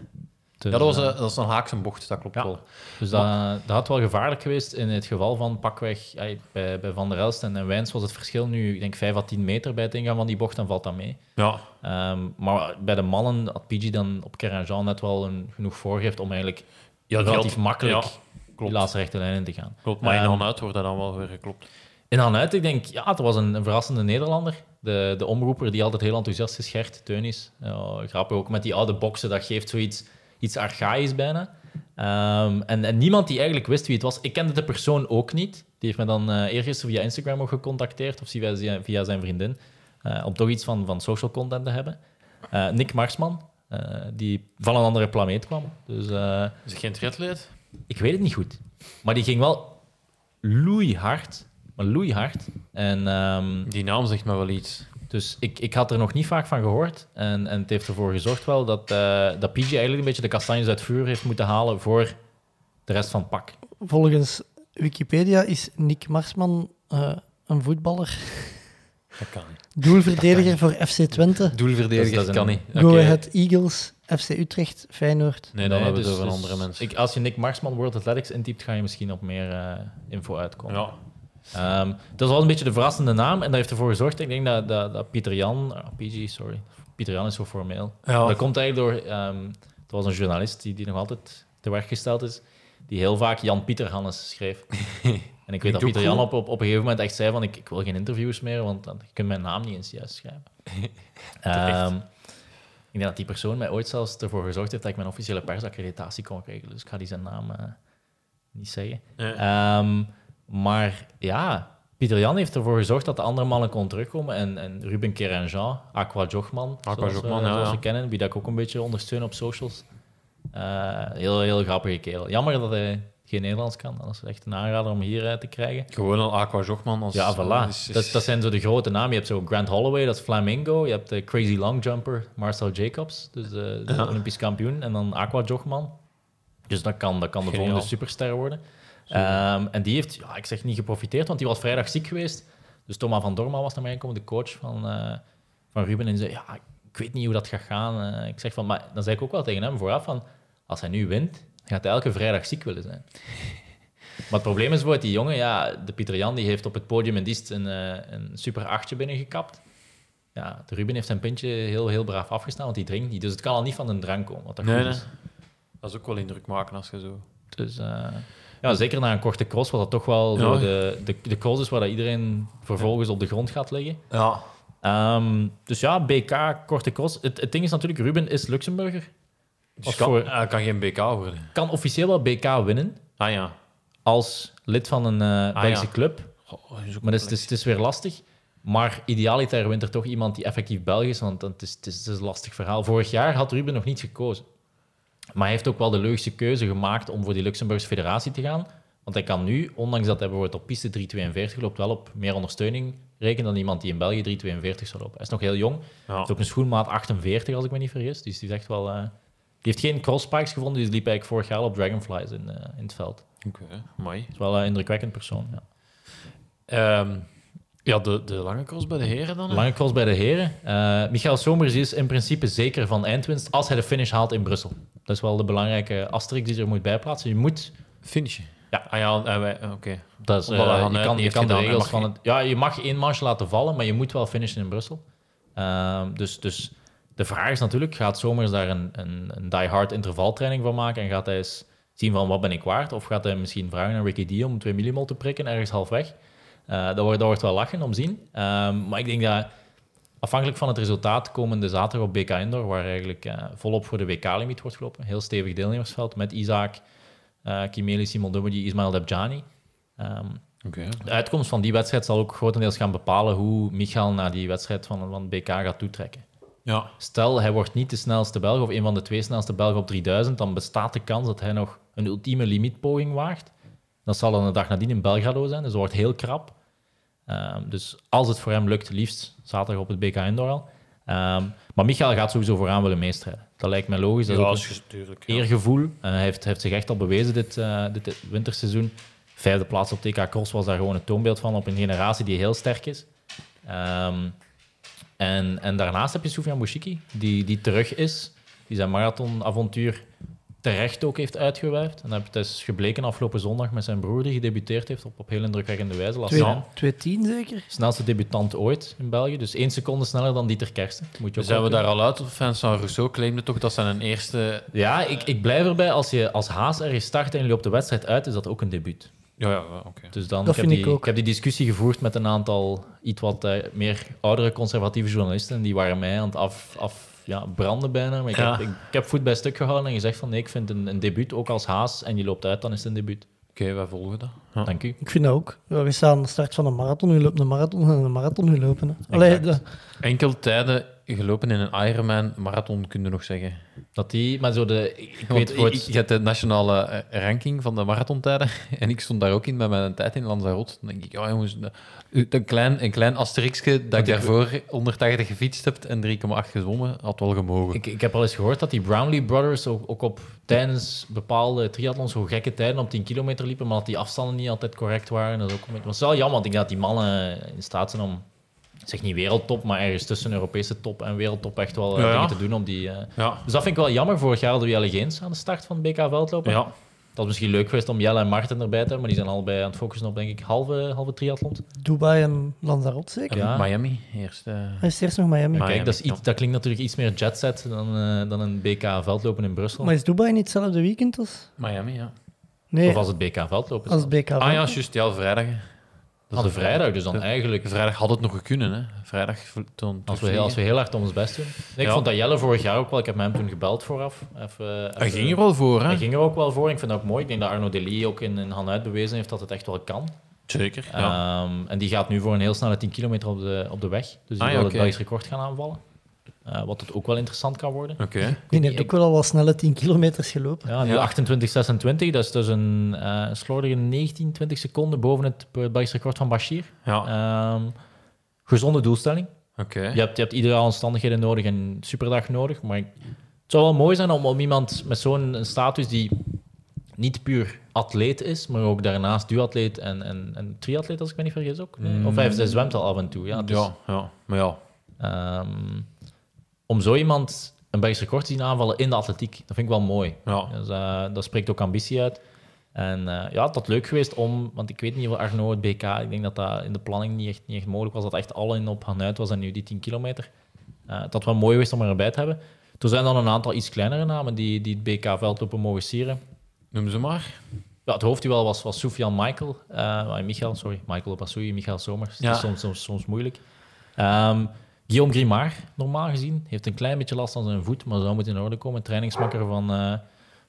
Dus, ja, dat was, eh, dat was een haakse bocht, dat klopt Ja. wel. Dus dat, dat had wel gevaarlijk geweest in het geval van pakweg bij, bij Van der Elst en, en Wijns was het verschil nu, ik denk 5 à 10 meter bij het ingaan van die bocht, dan valt dat mee. Ja. Ehm, maar bij de mannen had PG dan op Keranjan net wel een, genoeg voorgeeft om eigenlijk Ja, relatief had- makkelijk ja, die klopt. laatste rechte lijn in te gaan. Klopt, maar in Ehm, dan uit wordt dat dan wel weer geklopt. In Han uit, ik denk, ja, het was een, een verrassende Nederlander. De, de omroeper die altijd heel enthousiast is, Gert Teunis. Ja, grappig ook met die oude boksen, dat geeft zoiets iets archaïs bijna. Ehm, en, en niemand die eigenlijk wist wie het was. Ik kende de persoon ook niet. Die heeft me dan eh eergisteren via Instagram ook gecontacteerd, of via, via- zijn vriendin, eh, om toch iets van, van social content te hebben. Eh, Nick Marsman, die van een andere planeet kwam. Dus Is het geen triatleet? ik weet het niet goed. Maar die ging wel loeihard. Maar loeihard. En ehm, Die naam zegt me wel iets. Dus ik, ik had er nog niet vaak van gehoord. En, en het heeft ervoor gezorgd wel dat, eh dat PG eigenlijk een beetje de kastanjes uit het vuur heeft moeten halen voor de rest van het pak. Volgens Wikipedia is Nick Marsman eh, een voetballer. Dat kan niet. Doelverdediger voor FC Twente, Doelverdediger Dat is- dat kan niet. Go Oké. Ahead Eagles, FC Utrecht, Feyenoord. Nee, dan Nee, hebben we dus- het over dus andere mens. Ik, als je Nick Marsman World Athletics intypt, ga je misschien op meer eh, info uitkomen. Ja. Ehm, dat was een beetje de verrassende naam. En dat heeft ervoor gezord, ik denk dat, dat, dat Pieter Jan... ah, PG, sorry. Pieter Jan is zo formeel. Ja. Dat komt eigenlijk door... er was een journalist die, die nog altijd te werk gesteld is, die heel vaak Jan Pieter Hannes schreef. en ik weet dat Pieter Jan op, op, op een gegeven moment echt zei van ik, ik wil geen interviews meer, want dan, je kunt mijn naam niet eens juist schrijven. Ehm, ik denk dat die persoon mij ooit zelfs ervoor gezorgd heeft dat ik mijn officiële persaccreditatie kon krijgen. Dus ik ga die zijn naam eh, niet zeggen. Ehm, maar ja, Pieter Jan heeft ervoor gezorgd dat de andere mannen konden terugkomen. En, en Ruben Kerenjean, Aqua Jogman, Aqua zoals, Jogman, eh, ja, zoals ja. we kennen, wie dat ik ook een beetje ondersteun op socials. Eh, heel, heel grappige kerel. Jammer dat hij geen Nederlands kan. Dat is echt een aanrader om hier eh, te krijgen. Gewoon al Aqua Jogman. Als, Ja, voilà. is- is- Dat, dat zijn zo de grote namen. Je hebt zo Grant Holloway, dat is Flamingo. Je hebt de Crazy Long Jumper, Marcel Jacobs, dus de, de Ja. Olympisch kampioen. En dan Aqua Jogman. Dus dat kan, dat kan de Geniaal. volgende superster worden. Ehm, en die heeft, ja, ik zeg niet geprofiteerd, want die was vrijdag ziek geweest. Dus Thomas van Dorma was naar mij gekomen, de coach van, eh, van Ruben. En die zei, ja, ik weet niet hoe dat gaat gaan. Eh, ik zeg van, maar dan zei ik ook wel tegen hem vooraf van, als hij nu wint, dan gaat hij elke vrijdag ziek willen zijn. Maar het probleem is voor die jongen, ja, de Pieter Jan die heeft op het podium in Diest een, eh, een super achtje binnengekapt. Ja, de Ruben heeft zijn pintje heel, heel braaf afgestaan, want die drinkt niet. Dus het kan al niet van een drank komen, wat dat Nee, goed nee. is. Dat is ook wel indruk maken als je zo... Dus ja, zeker na een korte cross, wat dat toch wel Ja. de, de, de cross is waar dat iedereen vervolgens op de grond gaat liggen. Ja. Ehm, dus ja, BK, korte cross. Het, het ding is natuurlijk, Ruben is Luxemburger. Dus kan, voor- hij kan geen BK worden. Kan officieel wel BK winnen Ah ja. als lid van een eh Belgische ja. club. Dat is Maar het is, het, is, het is weer lastig. Maar idealiter wint er toch iemand die effectief Belgisch is, want het is, het, is, het is een lastig verhaal. Vorig jaar had Ruben nog niet gekozen. Maar hij heeft ook wel de logische keuze gemaakt om voor die Luxemburgse federatie te gaan. Want hij kan nu, ondanks dat hij bijvoorbeeld op piste 342 loopt, wel op meer ondersteuning rekenen dan iemand die in België 342 zou lopen. Hij is nog heel jong. Hij heeft ook een schoenmaat 48, als ik me niet vergis. Dus die is echt wel... eh, die heeft geen crosspikes gevonden, dus die liep eigenlijk vorig jaar op Dragonflies in, eh, in het veld. Oké, mooi. Dat is wel een indrukwekkend persoon, ja. Ehm, ja, de, de lange cross bij de heren dan? hè? Lange cross bij de heren. Eh Michael Somers is in principe zeker van eindwinst als hij de finish haalt in Brussel. Dat is wel de belangrijke asterisk die je er moet bijplaatsen. Je moet, Finishen. Ja. Ah ja, en wij- oké. dat is, eh, je kan, je kan de gedaan, regels van het... Ja, je mag één manche laten vallen, maar je moet wel finishen in Brussel. Ehm, dus, dus de vraag is natuurlijk, gaat Somers daar een, een, een die-hard intervaltraining van maken en gaat hij eens zien van wat ben ik waard? Of gaat hij misschien vragen aan Ricky D om 2 millimol te prikken ergens halfweg? Eh, dat, wordt, dat wordt wel lachen om te zien. Ehm, maar ik denk dat afhankelijk van het resultaat komende zaterdag op BK Indoor, waar eigenlijk eh, volop voor de WK-limiet wordt gelopen, heel stevig deelnemersveld met Isaac, eh Kimeli, Simon Dubbedi, Ismail Debjani. Oké. de uitkomst van die wedstrijd zal ook grotendeels gaan bepalen hoe Michael naar die wedstrijd van, van BK gaat toetrekken. Ja. Stel, hij wordt niet de snelste Belg of een van de twee snelste Belgen op 3000, dan bestaat de kans dat hij nog een ultieme limietpoging waagt. Dat zal dan de dag nadien in Belgrado zijn, dus dat wordt heel krap. Ehm, dus als het voor hem lukt, liefst zaterdag op het BK Indoor al. Ehm, maar Michael gaat sowieso vooraan willen meestrijden. Dat lijkt mij logisch. Dat is ook een eergevoel. Eh, hij heeft, heeft zich echt al bewezen dit, eh, dit winterseizoen. Vijfde plaats op TK Cross was daar gewoon een toonbeeld van op een generatie die heel sterk is. Ehm, en, en daarnaast heb je Soufiane Bouchiki, die, die terug is, die zijn marathonavontuur terecht ook heeft uitgewuifd. En dat is gebleken afgelopen zondag met zijn broer, die gedebuteerd heeft op, op heel indrukwekkende wijze. Las zijn 2-10 zeker? snelste debutant ooit in België, dus één seconde sneller dan Dieter Kersten. Moet je ook Zijn we daar al uit? Of Vincent Rousseau claimde toch dat zijn een eerste... Ja, ik, ik blijf erbij. Als je als Haas ergens start en je loopt de wedstrijd uit, is dat ook een debuut. Ja, ja, oké. Dus dan, Dat ik, heb vind die, ik ook. heb die discussie gevoerd met een aantal iets wat eh, meer oudere conservatieve journalisten. En die waren mij aan het af, af ja, branden bijna. Maar ik, Ja. heb, ik, ik heb voet bij stuk gehouden en gezegd van nee, ik vind een, een debuut ook als Haas en je loopt uit, dan is het een debuut. Oké, wij volgen dat. Ja. Dank u. Ik vind dat ook. Ja, we staan aan de start van een marathon, u loopt een marathon en een marathon u lopen. Hè. Allee, de- Enkel tijden gelopen in een Ironman marathon, kun je nog zeggen. Dat die, maar zo de, ik, Want weet ik, ik, je hebt de nationale eh, ranking van de marathontijden en ik stond daar ook in met mijn tijd in Lanzarote. Dan denk ik, ja jongens, een klein, een klein asterixje dat ik daarvoor 180 gefietst heb en 3,8 gezwommen, had wel gemogen. ik, ik heb al eens gehoord dat die Brownlee Brothers ook, ook op tijdens bepaalde triathlons zo gekke tijden op 10 kilometer liepen, maar dat die afstanden niet altijd correct waren. Dat is ook maar het wel jammer, want ik denk dat die mannen in staat zijn om, zeg niet wereldtop, maar ergens tussen Europese top en wereldtop echt wel eh, Ja, dingen te doen. Op die, eh, ja. Dus dat vind ik wel jammer. Vorig jaar hadden we Jelle Geens aan de start van het BK Veldlopen. Ja. Dat was misschien leuk geweest om Jelle en Marten erbij te hebben, maar die zijn allebei aan het focussen op, denk ik, halve, halve triathlons. Dubai en Lanzarote zeker? Ja. Miami, eerst. eh, Hij is eerst nog Miami. Maar- Kijk, dat, is iets, dat klinkt natuurlijk iets meer jetset dan, eh, dan een BK Veldlopen in Brussel. Maar is Dubai niet hetzelfde weekend als... Miami, ja. Nee, Of als het BK Veldlopen is. als BK. Ah ja, juist, ja, vrijdag. Is de vrijdag, dus dan de- eigenlijk... Vrijdag had het nog gekunnen, hè. Vrijdag toen Als we, heel, als we heel hard om ons best doen. Nee, ik Ja. vond dat Jelle vorig jaar ook wel... Ik heb hem toen gebeld vooraf. Even, Hij ging er wel voor, hè. Hij ging er ook wel voor. Ik vind dat ook mooi. Ik denk dat Arno Delis ook in, in Hanuit bewezen heeft dat het echt wel kan. Zeker, ja. Ehm, en die gaat nu voor een heel snelle 10 kilometer op de, op de weg. Dus die Ah, ja, wil het. Belgisch record gaan aanvallen. Eh, wat het ook wel interessant kan worden. Oké. Die heeft ook wel al wat snelle 10 kilometers gelopen. Ja, nu Ja. 28-26, dat is dus een eh slordige 19, 20 seconden boven het Belgisch record van Bashir. Ja, Ehm, gezonde doelstelling. oké. Je hebt, je hebt ideale omstandigheden nodig en superdag nodig. Maar het zou wel mooi zijn om, om iemand met zo'n status die niet puur atleet is, maar ook daarnaast duatleet en, en, en triatleet, als ik me niet vergis ook. Of hij, hij zwemt al af en toe. Ja, dus, Ja, ja, maar ja. ehm, om zo iemand een Belgisch record te zien aanvallen in de atletiek, dat vind ik wel mooi. ja. Dus, eh, dat spreekt ook ambitie uit. En eh, ja, het had leuk geweest om, want ik weet niet of Arno het BK, ik denk dat dat in de planning niet echt, niet echt mogelijk was, dat echt al in op Hanuit was en nu die 10 kilometer. Eh, het had wel mooi geweest om erbij te hebben. Er zijn dan een aantal iets kleinere namen die, die het BK-veldlopen mogen sieren. Noem ze maar. Ja, het hoofdduel was, was Soufiane Michael, eh, Michael, sorry, Michael Opasui, Michael Somers. Ja. Dat is soms, soms, soms moeilijk. Ehm, Guillaume Grimard, normaal gezien, heeft een klein beetje last aan zijn voet, maar zou moeten in orde komen. Trainingsmakker van, eh,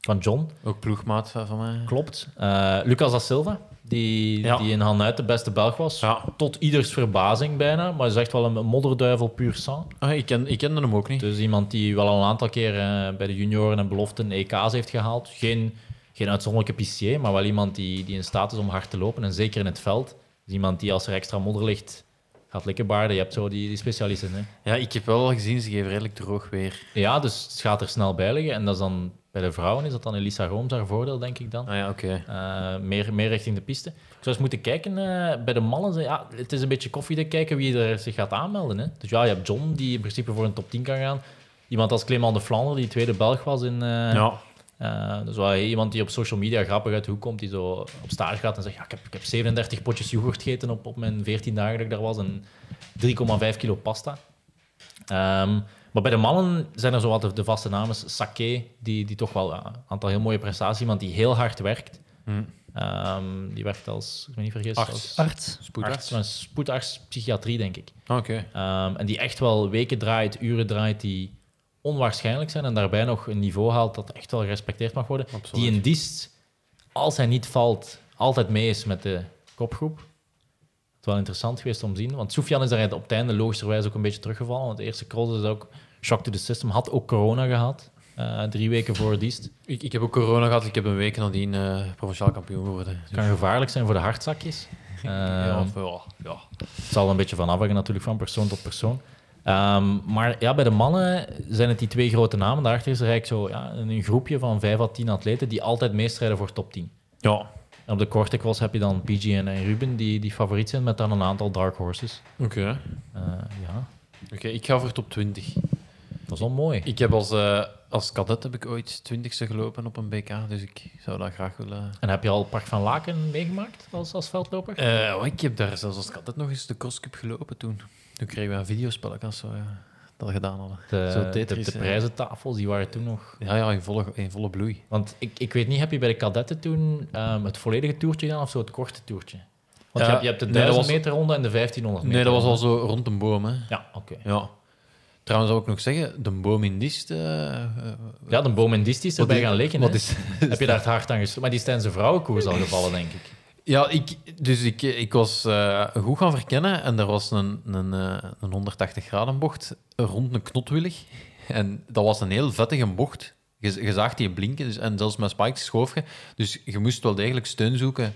van John. Ook ploegmaat van mij. Klopt. Eh, Lucas da Silva, die, Ja. die in Hanuit de beste Belg was. Ja. Tot ieders verbazing bijna, maar is echt wel een modderduivel puur sang. Ah, ik, ken, ik kende hem ook niet. Dus iemand die wel al een aantal keer eh, bij de junioren en beloften EK's heeft gehaald. Geen, geen uitzonderlijke pissier, maar wel iemand die, die in staat is om hard te lopen. En zeker in het veld. Dus iemand die als er extra modder ligt gaat likkenbaarden. Je hebt zo die, die specialisten. Hè? Ja, ik heb wel al gezien, ze geven redelijk droog weer. Ja, dus het gaat er snel bij liggen. En dat is dan, bij de vrouwen is dat dan Elisa Rooms haar voordeel, denk ik dan. Ah ja, oké. Eh, meer, meer richting de piste. Ik zou eens moeten kijken eh, bij de mannen. Ja, het is een beetje koffie te kijken wie er zich gaat aanmelden. Hè. Dus ja, je hebt John, die in principe voor een top 10 kan gaan. Iemand als Clément de Flandre, die tweede Belg was in... eh, Ja. Eh, dus wel iemand die op social media grappig uit de hoek komt, die zo op stage gaat en zegt: ja, ik, heb, ik heb 37 potjes yoghurt gegeten op, op mijn 14 dagen dat ik daar was en 3,5 kilo pasta. Ehm, maar bij de mannen zijn er zo wat de, de vaste namen. Sake, die, die toch wel ja, een aantal heel mooie prestaties, iemand die heel hard werkt. Hm. Ehm, die werkt als, ik ben niet vergis, Arts. als Arts. Spoedarts. arts, spoedarts psychiatrie, denk ik. Oké. Ehm, en die echt wel weken draait, uren draait, die onwaarschijnlijk zijn en daarbij nog een niveau haalt dat echt wel gerespecteerd mag worden. Absoluut. Die in Diest, als hij niet valt, altijd mee is met de kopgroep. Het is wel interessant geweest om te zien, want Soufiane is daar op het einde logischerwijs ook een beetje teruggevallen, want de eerste cross is ook shock to the system, had ook corona gehad, eh, drie weken voor Diest. Ik, ik heb ook corona gehad. Ik heb een week nadien eh provinciaal kampioen geworden. Dus, Kan gevaarlijk zijn voor de hartzakjes. ja, of, ja, ja. Het zal een beetje van afhangen natuurlijk van persoon tot persoon. Ehm, maar ja, bij de mannen zijn het die twee grote namen. Daarachter is er eigenlijk zo ja, een groepje van vijf à tien atleten die altijd meestrijden voor top 10. Ja, En op de korte cross heb je dan PG en, en Ruben die, die favoriet zijn met dan een aantal dark horses. oké. Eh, ja, Oké, ik ga voor top 20. dat is wel mooi. Ik heb als, eh, als cadet heb ik ooit 20ste gelopen op een BK, dus ik zou dat graag willen. En heb je al Park van Laken meegemaakt als, als veldloper? Eh, oh, ik heb daar zelfs als cadet nog eens de crosscup gelopen toen. Toen kregen we een videospel als we dat gedaan hadden. de, zo de, Tetris, de prijzentafels die waren toen nog Ja, ja, in volle, in volle bloei. Want ik, ik weet niet, heb je bij de kadetten toen ehm, het volledige toertje gedaan of zo het korte toertje? Want Ja, je, hebt, je hebt de nee, dat 1000 was- meter ronde en de 1500 meter Nee, dat was al zo rond een boom, hè. Ja, oké. Ja. Trouwens, zou ik nog zeggen, de boom in Dist... eh, eh, Ja, de boom Dist is erbij gaan liggen. Wat is, Heb je daar het hard aan gestoken? Maar die is tijdens de vrouwenkoers al gevallen, denk ik. Ja, ik, dus ik, ik was eh, goed gaan verkennen en er was een, een, eh, een 180 graden bocht rond een knotwillig. En dat was een heel vettige bocht. Je, je zag die blinken dus, en zelfs met spikes schoof je. Dus je moest wel degelijk steun zoeken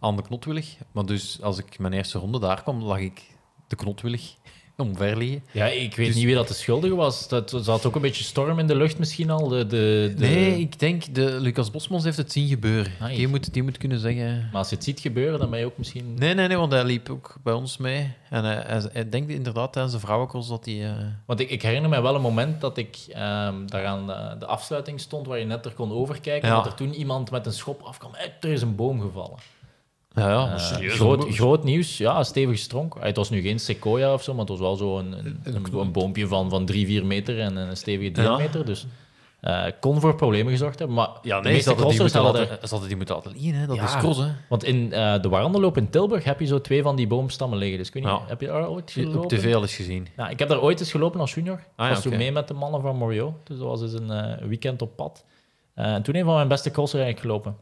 aan de knotwillig. Maar dus als ik mijn eerste ronde daar kwam, lag ik de knotwillig omver liggen. Ja, ik weet Dus- niet wie dat de schuldige was. Dat zat ook een beetje storm in de lucht misschien al. De, de, de... Nee, ik denk, de, Lucas Bosmans heeft het zien gebeuren. Nice. Die, moet, die moet kunnen zeggen... Maar als je het ziet gebeuren, dan ben je ook misschien... Nee, nee, nee, want hij liep ook bij ons mee. En hij, hij, hij denkt inderdaad tijdens de vrouwencross dat hij... eh, Want ik, ik herinner me wel een moment dat ik ehm, daar aan de, de afsluiting stond, waar je net er kon overkijken. Ja. Dat er toen iemand met een schop afkwam. Hey, er is een boom gevallen. Ja, ja, Eh, serieus. groot, groot nieuws, ja, stevig stronk. Het was nu geen sequoia of zo, maar het was wel zo een, een, een, een boompje van, van 3, 4 meter en een stevige diameter. Dus eh, kon voor problemen gezorgd hebben. Maar Ja, de nee, ze hadden die moeten hadden laten, ze hadden die moeten laten liggen, hè. Dat Ja. is cross, hè. Want in eh, de Warandelloop in Tilburg heb je zo twee van die boomstammen liggen. Dus ik weet niet, Ja. heb je daar ooit gelopen? Op tv al eens gezien. Ja, ik heb daar ooit eens gelopen als junior. Ik Ah, ja, was toen mee met de mannen van Morio. Dus dat was dus een eh, weekend op pad. Eh, en toen een van mijn beste crossers eigenlijk gelopen.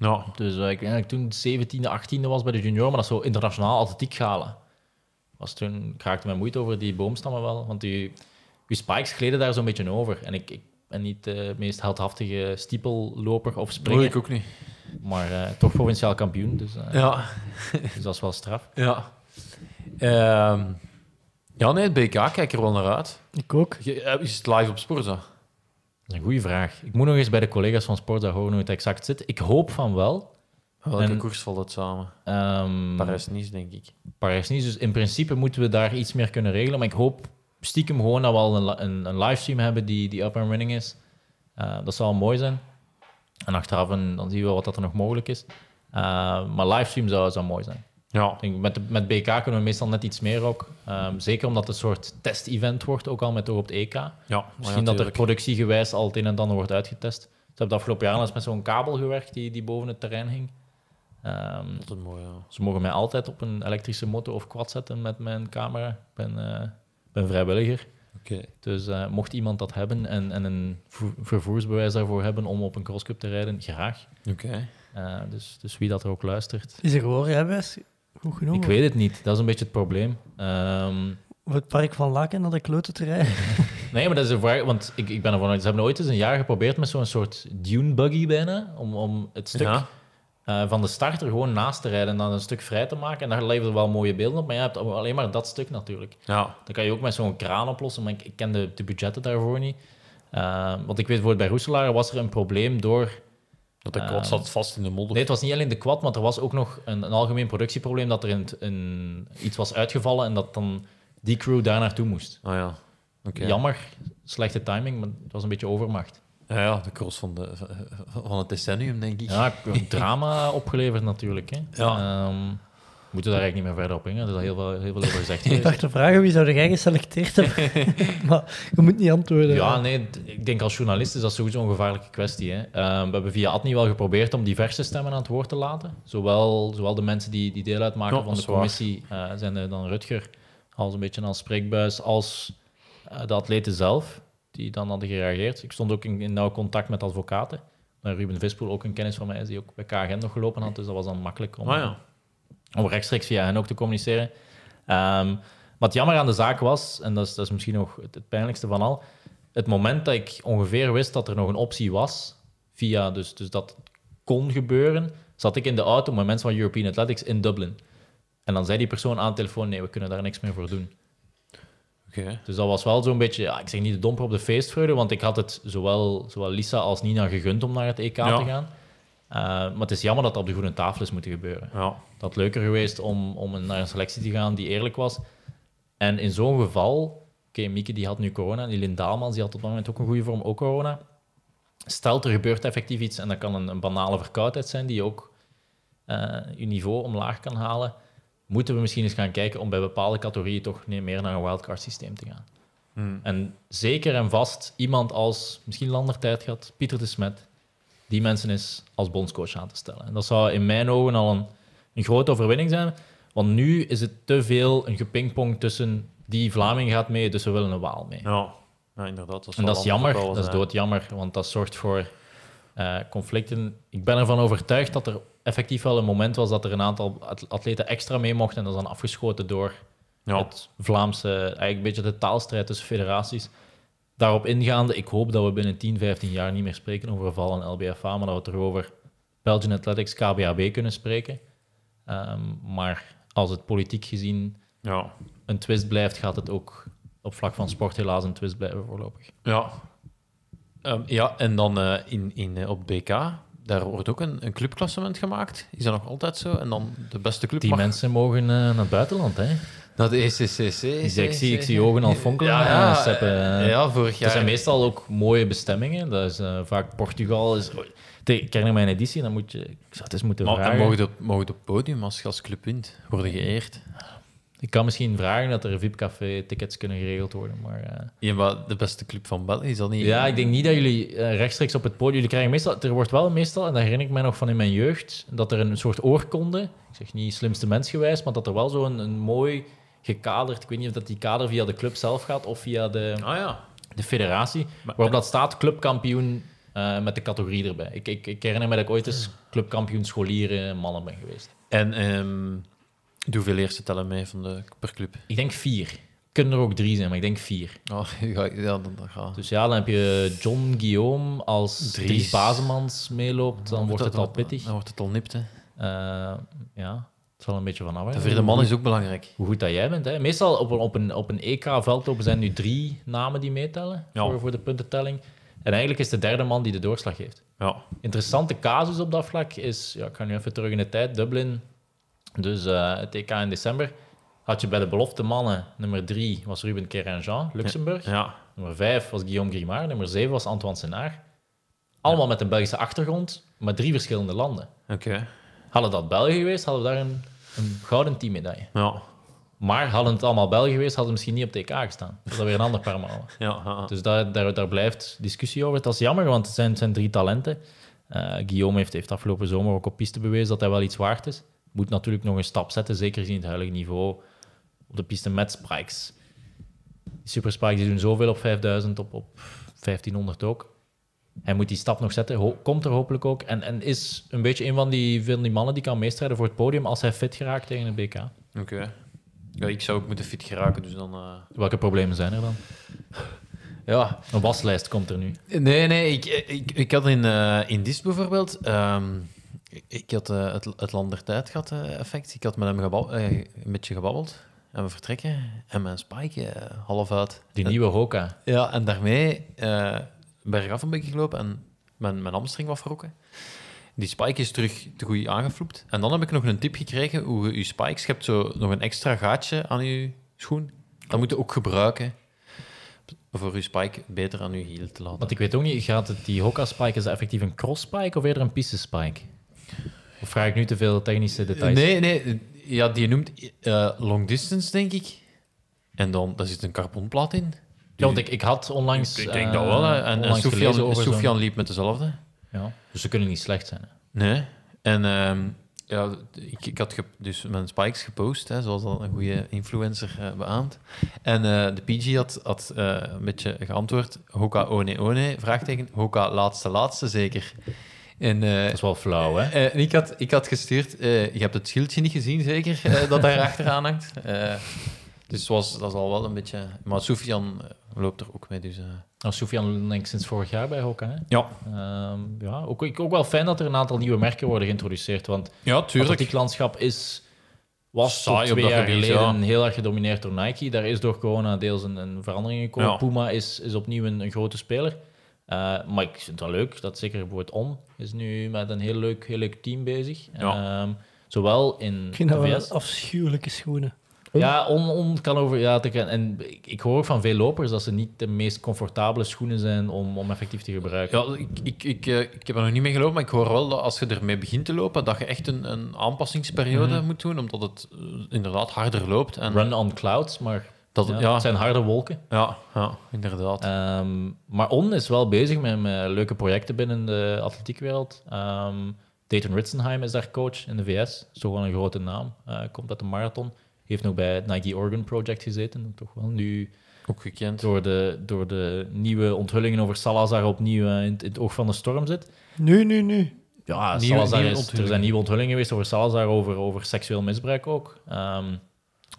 Ja. Dus eh, ik denk dat ik toen 17e, 18e was bij de junior, maar dat is zo internationaal atletiek galen. Was toen, ik raakte mijn moeite over die boomstammen wel, want die, die spikes gleden daar zo'n beetje over. En ik, ik ben niet de meest heldhaftige stiepelloper of springer, ik ook niet. maar eh, toch provinciaal kampioen, dus, eh, Ja. dus dat is wel straf. Ja. Ehm, ja, nee, het BK, kijk er wel naar uit. Ik ook. Je- Is het live op Sporza? Een goede vraag. Ik moet nog eens bij de collega's van Sportza horen hoe het exact zit. Ik hoop van wel. Welke En- koers valt het samen? Ehm Parijs-Nice, denk ik. Parijs-Nice. Dus in principe moeten we daar iets meer kunnen regelen. Maar ik hoop stiekem gewoon dat we al een, een, een livestream hebben die, die up and running is. Eh, dat zal mooi zijn. En achteraf een, dan zien we wat dat er nog mogelijk is. Eh, maar livestream zou, zou mooi zijn. Ja. Ik denk, met, de- met BK kunnen we meestal net iets meer ook. Ehm, zeker omdat het een soort test-event wordt, ook al met oog op het EK. ja Misschien dat er productiegewijs al het een en ander wordt uitgetest. Ze hebben de afgelopen jaren eens met zo'n kabel gewerkt die, die boven het terrein hing. Ehm, Dat is mooi, ja. ze mogen mij altijd op een elektrische motor of quad zetten met mijn camera. Ik ben, eh, ben vrijwilliger. Oké. Dus eh, mocht iemand dat hebben en, en een vo- vervoersbewijs daarvoor hebben om op een crosscup te rijden, graag. Oké. Eh, dus, dus wie dat er ook luistert. Is er gewoon rijbewijs goed genoeg? Ik weet het niet, dat is een beetje het probleem. Ehm, Voor het park van Laken naar de rijden. Nee, maar dat is een vraag, want ik, ik ben ervan uit. Ze hebben ooit eens een jaar geprobeerd met zo'n soort dune buggy bijna, om, om het stuk Ja. eh, van de starter gewoon naast te rijden en dan een stuk vrij te maken. En daar leveren wel mooie beelden op, maar je hebt alleen maar dat stuk natuurlijk. Ja. Dan kan je ook met zo'n kraan oplossen, maar ik, ik ken de, de budgetten daarvoor niet. Eh, want ik weet bijvoorbeeld bij Roeselaar was er een probleem door... Dat de Ehm, kwad zat vast in de modder. Nee, het was niet alleen de quad, maar er was ook nog een, een algemeen productieprobleem dat er een, iets was uitgevallen en dat dan die crew daar naartoe moest. Ah ja. Oké. Jammer, slechte timing, maar het was een beetje overmacht. Ja, ja, de cross van, de, van het decennium, denk ik. Ja, een drama opgeleverd natuurlijk. Hè. Ja. Ehm, moeten daar eigenlijk niet meer verder op ingaan. Er is al heel veel, heel veel over gezegd Ik dacht te vragen wie zou jij geselecteerd hebben. maar je moet niet antwoorden. Ja, nee, ik denk als journalist is dat sowieso een gevaarlijke kwestie. Hè. Ehm, we hebben via Adni wel geprobeerd om diverse stemmen aan het woord te laten. Zowel, zowel de mensen die, die deel uitmaken Ja, van de commissie, eh, zijn er dan Rutger, als een beetje als spreekbuis, als eh, de atleten zelf, die dan hadden gereageerd. Ik stond ook in, in nauw contact met advocaten. Ruben Vispoel, ook een kennis van mij, is die ook bij KGN nog gelopen had, dus dat was dan makkelijk om, Ah ja. Om rechtstreeks via hen ook te communiceren. Ehm, wat jammer aan de zaak was, en dat is, dat is misschien nog het, het pijnlijkste van al, het moment dat ik ongeveer wist dat er nog een optie was, via dus, dus dat kon gebeuren, zat ik in de auto met mensen van European Athletics in Dublin. En dan zei die persoon aan de telefoon, nee, we kunnen daar niks meer voor doen. Dus dat was wel zo'n beetje, ja, ik zeg niet de domper op de feestvreugde, want ik had het zowel, zowel Lisa als Nina gegund om naar het EK Ja. te gaan. Eh, maar het is jammer dat dat op de groene tafel is moeten gebeuren. Ja. Dat leuker geweest om, om naar een selectie te gaan die eerlijk was. En in zo'n geval, oké, Mieke die had nu corona, en die Lynn Daalmans die had op dat moment ook een goede vorm, ook corona. Stelt er gebeurt effectief iets en dat kan een, een banale verkoudheid zijn die ook eh, je niveau omlaag kan halen. Moeten we misschien eens gaan kijken om bij bepaalde categorieën toch meer naar een wildcard systeem te gaan. Hmm. En zeker en vast iemand als, misschien langer tijd gehad, Pieter de Smet, die mensen is als bondscoach aan te stellen. En dat zou in mijn ogen al een, een grote overwinning zijn, want nu is het te veel een gepingpong tussen die Vlaming gaat mee, dus we willen een Waal mee. Ja. ja, inderdaad. Dat En dat is jammer, dat is doodjammer, want dat zorgt voor eh, conflicten. Ik ben ervan overtuigd dat er effectief wel een moment was dat er een aantal at- atleten extra mee mochten en dat is dan afgeschoten door Ja. het Vlaamse, eigenlijk een beetje de taalstrijd tussen federaties. Daarop ingaande, ik hoop dat we binnen 10, 15 jaar niet meer spreken over val en LBFA, maar dat we terug over Belgian Athletics, KBAB kunnen spreken. Ehm, maar als het politiek gezien Ja. een twist blijft, gaat het ook op vlak van sport helaas een twist blijven voorlopig. Ja. Ehm, ja, en dan eh, in, in, eh, op BK, daar wordt ook een, een clubklassement gemaakt. Is dat nog altijd zo? En dan de beste club Die mag mensen mogen eh, naar het buitenland, hè? Naar de ECCC. Ik zie, ik zie, ik zie ogen al fonkelen. Ja, eh, ja, ja, vorig jaar. Dat zijn meestal ook mooie bestemmingen. Dat is eh, vaak Portugal. Is, ik herinner mij een editie, dan moet je... Ik zou het eens moeten Maar, en mogen op, mogen op het podium als je als club wint, worden geëerd. Ik kan misschien vragen dat er VIP-café-tickets kunnen geregeld worden, maar... eh, Ja, maar de beste club van België is dat niet. Ja, ik denk niet dat jullie rechtstreeks op het podium... Jullie krijgen meestal... Er wordt wel meestal, en dat herinner ik mij nog van in mijn jeugd, dat er een soort oorkonde, ik zeg niet slimste mensgewijs, maar dat er wel zo'n een mooi gekaderd... Ik weet niet of dat die kader via de club zelf gaat of via de, Ah ja. de federatie, Maar- waarop dat staat clubkampioen eh, met de categorie erbij. Ik, ik, ik herinner me dat ik ooit eens clubkampioen scholieren mannen ben geweest. En ehm, hoeveel eerste tellen mee van de, per club? Ik denk vier. Kunnen er ook drie zijn, maar ik denk vier. Oh, ja, ja, dan, dan gaat Dus ja, dan heb je John Guillaume als Dries. Dries Bazemans meeloopt, dan wordt het al pittig. Dan wordt het al nipt, hè. Eh, ja, het zal een beetje van De afhangen. vierde man is ook belangrijk. Hoe goed dat jij bent. Hè. Meestal op een, op een, op een EK-veldlopen zijn nu drie namen die meetellen Ja. voor, voor de puntentelling. En eigenlijk is de derde man die de doorslag heeft. Ja. Interessante casus op dat vlak is, ja, ik ga nu even terug in de tijd, Dublin, dus eh, het EK in december, had je bij de belofte mannen, nummer drie was Ruben Keranjean, Luxemburg. Ja. Nummer 5 was Guillaume Grimard. Nummer 7 was Antoine Senard. Allemaal met een Belgische achtergrond, maar drie verschillende landen. Oké. Hadden dat België geweest, hadden we daar een, een gouden teammedaille. Ja. Maar hadden het allemaal België geweest, hadden we misschien niet op de EK gestaan. Dat is weer een ander paar malen. Ja. ja. Dus daar, daar, daar blijft discussie over. Dat is jammer, want het zijn, het zijn drie talenten. Eh, Guillaume heeft, heeft afgelopen zomer ook op piste bewezen dat hij wel iets waard is. Moet natuurlijk nog een stap zetten, zeker gezien het huidige niveau op de piste met spikes. Die super spikes die doen zoveel op 5000, op, op 1500 ook. Hij moet die stap nog zetten, komt er hopelijk ook. En, en is een beetje een van die, van die mannen die kan meestrijden voor het podium als hij fit geraakt tegen het BK. Oké. Ja, ik zou ook moeten fit geraken, dus dan... eh, Welke problemen zijn er dan? Ja. Een waslijst komt er nu. Nee, nee, ik, ik, ik had in, eh in Dis bijvoorbeeld... ehm, ik- had eh, het, het land der tijd gehad, eh, effect. Ik had met hem een beetje gebabbeld. En we vertrekken. En mijn spike half uit. Die En- nieuwe Hoka. Ja, en daarmee bergaf een beetje gelopen en mijn, mijn hamstring was verrokken. Die spike is terug te goed aangefloept. En dan heb ik nog een tip gekregen hoe je je spikes... Je hebt zo nog een extra gaatje aan je schoen. Dat moet je ook gebruiken voor je spike beter aan je hiel te laten. Want ik weet ook niet, gaat het die Hoka Spike, is dat effectief een cross spike of eerder een piste spike? Of vraag ik nu te veel technische details? Nee, nee. ja, die noemt eh, long distance, denk ik. En dan, daar zit een carbonplaat in. Ja, want ik, ik had onlangs... ik denk eh, dat wel. Hè. En, en Sofian, Sofian liep met dezelfde. Ja, dus ze kunnen niet slecht zijn. Hè. Nee. En ehm, ja, ik, ik had dus mijn spikes gepost, hè, zoals al een goede influencer eh, beaamt. En eh, de PG had, had eh, een beetje geantwoord, Hoka one one, vraagteken, Hoka laatste laatste zeker. En, eh, Dat is wel flauw, hè? eh, en ik, had, ik had gestuurd, eh, je hebt het schildje niet gezien zeker, eh, dat daar achteraan hangt. Eh, dus was, dat is al wel een beetje... Maar Sofian eh, loopt er ook mee, dus... eh, Nou, Sofian denk ik sinds vorig jaar bij Hoka, hè? ja. Ehm, ja, ook, ik- ook wel fijn dat er een aantal nieuwe merken worden geïntroduceerd, want ja, het atletieklandschap is... Was tot Saai op twee dat jaar gebied, geleden ja. heel erg gedomineerd door Nike. Daar is door corona deels een, een verandering gekomen. Ja. Puma is, is opnieuw een, een grote speler. Eh, maar ik vind het wel leuk dat zeker bijvoorbeeld On is nu met een heel leuk, heel leuk team bezig. Ja. Ehm, zowel in Ik vind de dat wel VS... afschuwelijke schoenen. Ja, on, on kan over. Ja, te, en ik, ik hoor ook van veel lopers dat ze niet de meest comfortabele schoenen zijn om, om effectief te gebruiken. Ja, ik, ik, ik, eh, ik heb er nog niet mee gelopen, maar ik hoor wel dat als je ermee begint te lopen, dat je echt een, een aanpassingsperiode Mhm. moet doen, omdat het eh, inderdaad harder loopt. En Run on clouds, maar dat, ja, ja, het zijn harde wolken. ja, ja, inderdaad. Ehm, maar On is wel bezig met, met leuke projecten binnen de atletiekwereld. Ehm Dayton Ritzenheim is daar coach in de VS. Toch wel een grote naam. Eh, komt uit de marathon. Heeft nog bij het Nike Oregon Project gezeten. Toch wel nu ook gekend. door de, door de nieuwe onthullingen over Salazar opnieuw eh, in, het- in het oog van de storm zit. Nu, nu, nu. Ja, Nieuwe- Salazar nieuwe is, er zijn nieuwe onthullingen geweest over Salazar, over, over seksueel misbruik ook. Ehm,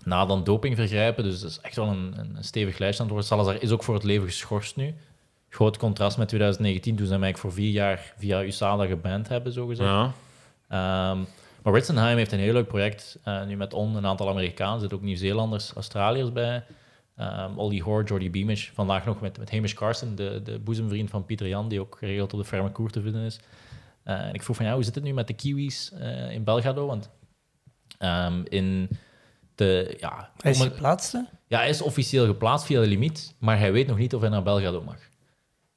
na dan doping vergrijpen, dus dat is echt wel een, een stevig lijstje aan het worden. Salazar is ook voor het leven geschorst nu. Groot contrast met 2019, toen ze hem eigenlijk voor vier jaar via USADA geband hebben, zogezegd. Ja. Ehm, maar Ritzenheim heeft een heel leuk project, eh, nu met On, een aantal Amerikanen, er zitten ook Nieuw-Zeelanders, Australiërs bij. Ehm Ollie Hoare, Jordy Beamish, vandaag nog met, met Hamish Carson, de, de boezemvriend van Pieter Jan, die ook geregeld op de ferme koer te vinden is. Eh, en ik vroeg van, ja, hoe zit het nu met de Kiwis eh, in Belgrado? Want ehm, in de... Ja, Hij is geplaatst, hè? ja, hij is officieel geplaatst via de limiet, maar hij weet nog niet of hij naar Belgrado mag.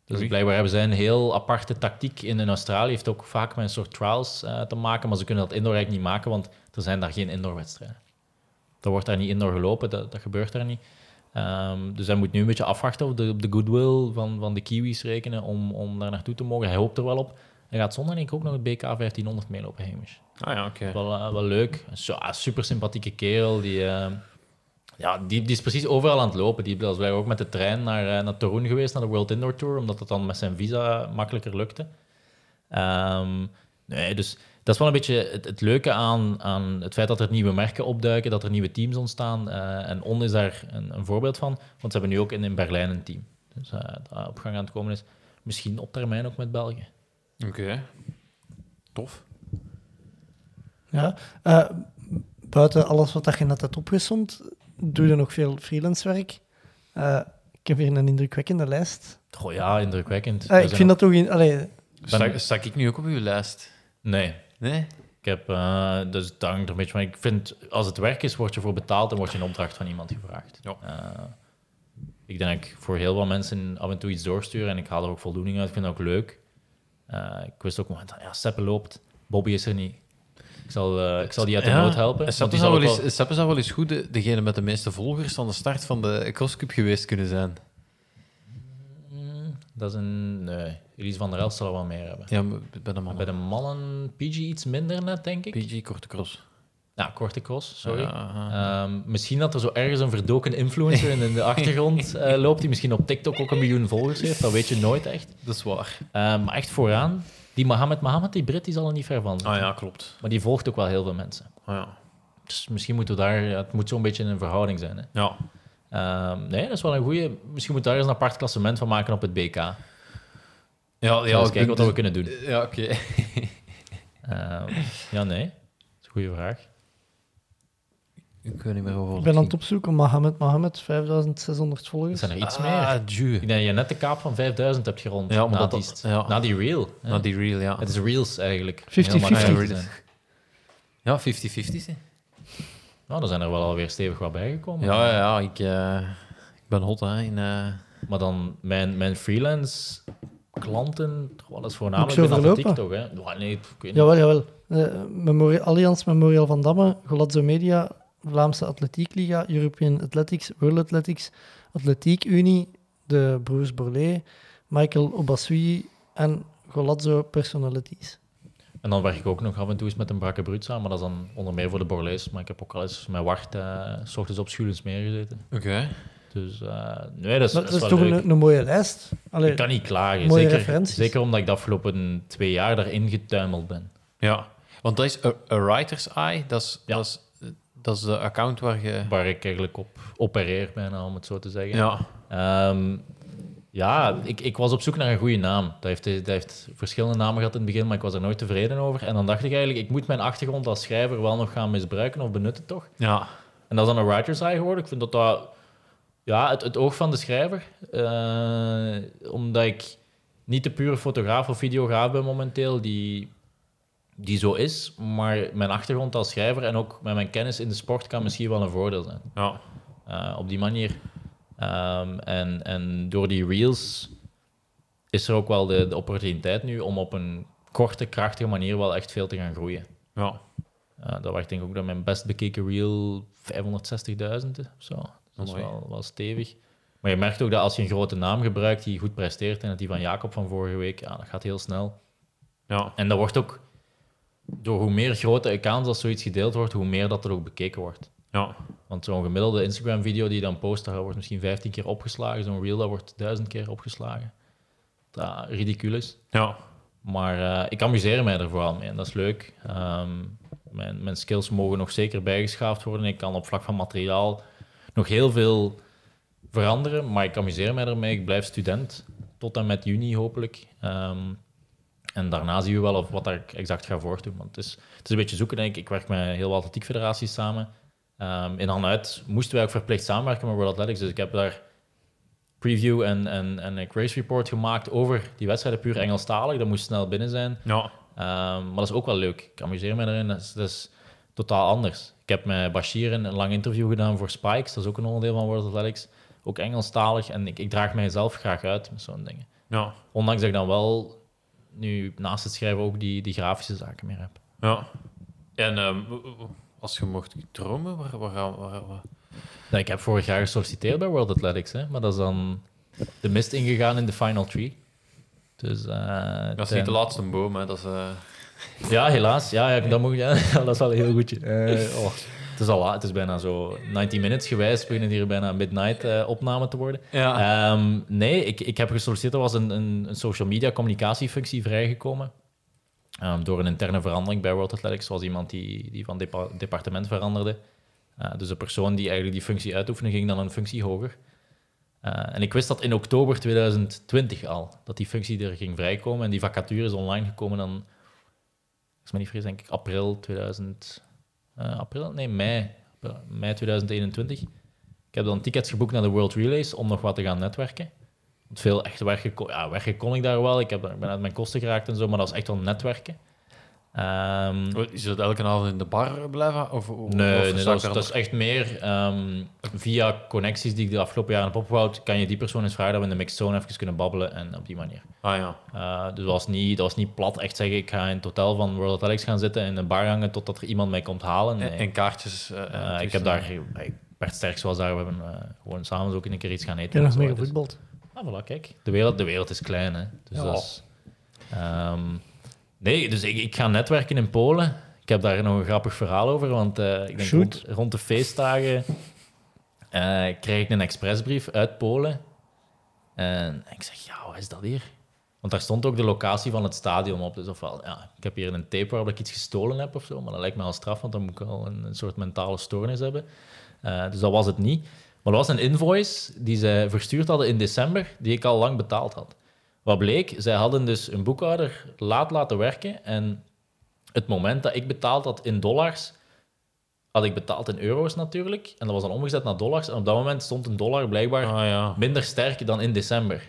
Dus Oei. blijkbaar hebben zij een heel aparte tactiek in, in Australië. Heeft ook vaak met een soort trials eh, te maken, maar ze kunnen dat indoor eigenlijk niet maken, want er zijn daar geen indoorwedstrijden. Er wordt daar niet indoor gelopen, dat, dat gebeurt daar niet. Ehm, dus hij moet nu een beetje afwachten op de, op de goodwill van, van de Kiwis rekenen om, om daar naartoe te mogen. Hij hoopt er wel op. Hij gaat zondag denk ik ook nog het BK 1500 meelopen, Hamish. Ah ja, oké. Wel, eh, wel leuk. Zo, ah, super sympathieke kerel. Die, eh, ja, die, die is precies overal aan het lopen. Die was blijkbaar ook met de trein naar, eh, naar Toruń geweest, naar de World Indoor Tour, omdat het dan met zijn visa makkelijker lukte. Ehm, nee, dus dat is wel een beetje het, het leuke aan, aan het feit dat er nieuwe merken opduiken, dat er nieuwe teams ontstaan. Eh, en On is daar een, een voorbeeld van, want ze hebben nu ook in, in Berlijn een team. Dus eh, dat op gang aan het komen is. Misschien op termijn ook met België. Oké. Tof. Ja. Eh, buiten alles wat dat je net hebt opgezond, doe je nog veel freelance werk. Eh, ik heb hier een indrukwekkende lijst. Goh ja, indrukwekkend. We ik vind dat toch in... Allee, Stak, stak ik nu ook op uw lijst? Nee, Nee? Ik heb, eh, dus het hangt er een beetje van. Ik vind, als het werk is, word je voor betaald en word je een opdracht van iemand gevraagd. Ja. Eh, ik denk dat ik voor heel veel mensen af en toe iets doorstuur en ik haal er ook voldoening uit. Ik vind het ook leuk. Eh, ik wist ook moment, ja, Seppe loopt, Bobby is er niet. Ik zal, eh, ik zal die uit de nood helpen. Seppe zou, wel eens, Seppe zou wel eens goed de, degene met de meeste volgers van de start van de crosscup geweest kunnen zijn. Mm, dat is een... Nee, Elise van der Elst zal er wel meer hebben. Ja, bij de mannen. bij de mannen PG iets minder net, denk ik. PG Korte Cross. Ja, korte cross, sorry. Ja, Ehm, misschien dat er zo ergens een verdoken influencer in de achtergrond eh, loopt, die misschien op TikTok ook een miljoen volgers heeft. Dat weet je nooit echt. dat is waar. Ehm, maar echt vooraan, die Mohammed Mohammed, die Brit, die zal er niet ver van zijn. Ah ja, klopt. Maar die volgt ook wel heel veel mensen. Ah, ja. Dus misschien moeten we daar... het moet zo'n beetje een verhouding zijn. Hè. ja. Ehm, nee, dat is wel een goede. Misschien moeten we daar eens een apart klassement van maken op het BK. Ja, Ja, kijken wat we kunnen doen. Ja, oké. Ehm, ja, nee. Dat is een goede vraag. Ik weet niet meer over ik ben aan het opzoeken. Mohammed Mohammed, 5600 volgers. Er zijn er iets meer. Ah. Ik denk dat je net de kaap van 5000 hebt gerond. Ja, maar na, dat- die, dat- ja. na die reel. hè. Na die reel, ja. Het is reels eigenlijk. 50-50. Heel makkelijk te Ja, zijn. Ja, 50-50. hè. Nou, dan zijn er wel alweer stevig wat bijgekomen. Ja, ja, ja. Ik, eh, ik ben hot, hè. In, eh, Maar dan, mijn, mijn freelance klanten, toch wel eens voornamelijk binnen toch, hè? Ja, nee, ik weet niet. Jawel, jawel. Eh, Memorial, Allianz Memorial van Damme, Golazzo Media, Vlaamse Atletiek Liga, European Athletics, World Athletics, Atletiek Unie, de broers Borlée, Michael Obasui en Golazzo Personalities. En dan werk ik ook nog af en toe eens met een brakke bruut samen, maar dat is dan onder meer voor de Borlees. Maar ik heb ook al eens met Wacht eh, s ochtends op Schulensmeer gezeten. Oké. Dus eh, nee, dat is, Dat, dat is wel toch leuk. een, een mooie lijst. Allee, Ik kan niet klagen. Mooie Zeker, referenties. zeker omdat ik de afgelopen twee jaar daarin getuimeld ben. Ja. Want dat is A, A Writer's Eye. Dat is, Ja. dat, is, dat is de account waar je... Waar ik eigenlijk op opereer, bijna, om het zo te zeggen. Ja. Ehm, ja, ik, ik was op zoek naar een goede naam. Dat heeft, dat heeft verschillende namen gehad in het begin, maar ik was er nooit tevreden over. En dan dacht ik eigenlijk, ik moet mijn achtergrond als schrijver wel nog gaan misbruiken of benutten, toch? Ja. En dat is dan een writer's eye geworden. Ik vind dat dat... Ja, het, het oog van de schrijver. Eh, omdat ik niet de pure fotograaf of videograaf ben momenteel, die, die zo is. Maar mijn achtergrond als schrijver en ook met mijn kennis in de sport kan misschien wel een voordeel zijn. Ja. Eh, op die manier. Ehm, en, en door die reels is er ook wel de, de opportuniteit nu om op een korte, krachtige manier wel echt veel te gaan groeien. Ja. Uh, dat ik denk ook dat mijn best bekeken reel 560.000 of zo. Dat is wel, wel stevig. Maar je merkt ook dat als je een grote naam gebruikt die goed presteert, en dat die van Jacob van vorige week, ja, dat gaat heel snel. Ja. En dat wordt ook, door hoe meer grote accounts als zoiets gedeeld wordt, hoe meer dat er ook bekeken wordt. Ja. Want zo'n gemiddelde Instagram-video die je dan post, dat wordt misschien 15 keer opgeslagen. Zo'n reel, dat wordt 1000 keer opgeslagen. Dat is ridiculous. Ja. Maar eh, ik amuseer mij er vooral mee en dat is leuk. Ehm, mijn, mijn skills mogen nog zeker bijgeschaafd worden. Ik kan op vlak van materiaal nog heel veel veranderen, maar ik amuseer mij ermee. Ik blijf student tot en met juni hopelijk. Ehm, en daarna zien we wel of wat ik exact ga voortdoen. Want het is, het is een beetje zoeken, denk ik. Ik werk met heel wat atletiekfederaties samen. Ehm, in Hanuit moesten wij ook verplicht samenwerken met World Athletics. Dus ik heb daar preview en, en, en een race report gemaakt over die wedstrijden puur Engelstalig. Dat moest snel binnen zijn. Ja. Ehm, maar dat is ook wel leuk. Ik amuseer me erin. Dat is, dat is totaal anders. Ik heb met Bashir een, een lang interview gedaan voor Spikes. Dat is ook een onderdeel van World Athletics. Ook Engelstalig. En ik, ik draag mijzelf graag uit met zo'n dingen. Ja. Ondanks dat ik dan wel nu naast het schrijven ook die, die grafische zaken meer heb. Ja. En ehm, als je mocht dromen, waar, waar, waar, Nou, ik heb vorig jaar gesolliciteerd bij World Athletics, hè, maar dat is dan de mist ingegaan in de final three. Dus, eh, Dat is ten- niet de laatste boom, hè. Dat is... eh, Ja, helaas. Ja, ja, dat, moet, ja, dat is wel een heel goedje. Eh, oh, het is al laat. Het is bijna zo 90 minutes gewijs. beginnen hier bijna midnight eh, opname te worden. Ja. Ehm, nee, ik, ik heb gesolliciteerd. Er was een, een, een social media communicatiefunctie vrijgekomen. Ehm, door een interne verandering bij World Athletics. was iemand die, die van depa- departement veranderde. Eh, dus de persoon die eigenlijk die functie uitoefende, ging dan een functie hoger. Eh, en ik wist dat in oktober 2020 al, dat die functie er ging vrijkomen. En die vacature is online gekomen dan, als ik me niet vergis, denk ik april 2000... eh, april? Nee, mei. Mei 2021. Ik heb dan tickets geboekt naar de World Relays om nog wat te gaan netwerken. Want veel echt werken, ja, kon ik daar wel. Ik, heb, ik ben uit mijn kosten geraakt en zo, maar dat was echt wel netwerken. Ehm, Is dat elke avond in de bar blijven? Of, of, Nee, of nee dat, is, dat is echt meer ehm, via connecties die ik de afgelopen jaren heb opgebouwd. Kan je die persoon eens vragen dat we in de mixed zone even kunnen babbelen en op die manier. Ah ja. Eh, dus dat was, niet, dat was niet plat echt zeggen: ik ga in het hotel van World Athletics gaan zitten en in een bar hangen totdat er iemand mij komt halen. Nee. En, en kaartjes. tussen- ik heb daar, Bert Sterks was daar, we hebben gewoon samen ook een keer iets gaan eten. Heb nog en mee zo. Dus-. Ah, voilà, kijk. De wereld, de wereld is klein, hè. Dus Ja. dat is... Ehm, nee, dus ik, ik ga netwerken in Polen. Ik heb daar nog een grappig verhaal over, want eh, ik denk rond, rond de feestdagen eh, krijg ik een expressbrief uit Polen. En ik zeg, ja, wat is dat hier? Want daar stond ook de locatie van het stadion op. Dus ofwel, ja, ik heb hier een tape waarop ik iets gestolen heb of zo, maar dat lijkt me al straf, want dan moet ik al een, een soort mentale stoornis hebben. Eh, dus dat was het niet. Maar dat was een invoice die zij verstuurd hadden in december, die ik al lang betaald had. Wat bleek, zij hadden dus een boekhouder laat laten werken en het moment dat ik betaald had in dollars, had ik betaald in euro's natuurlijk. En dat was dan omgezet naar dollars. En op dat moment stond een dollar blijkbaar Ah ja. minder sterk dan in december.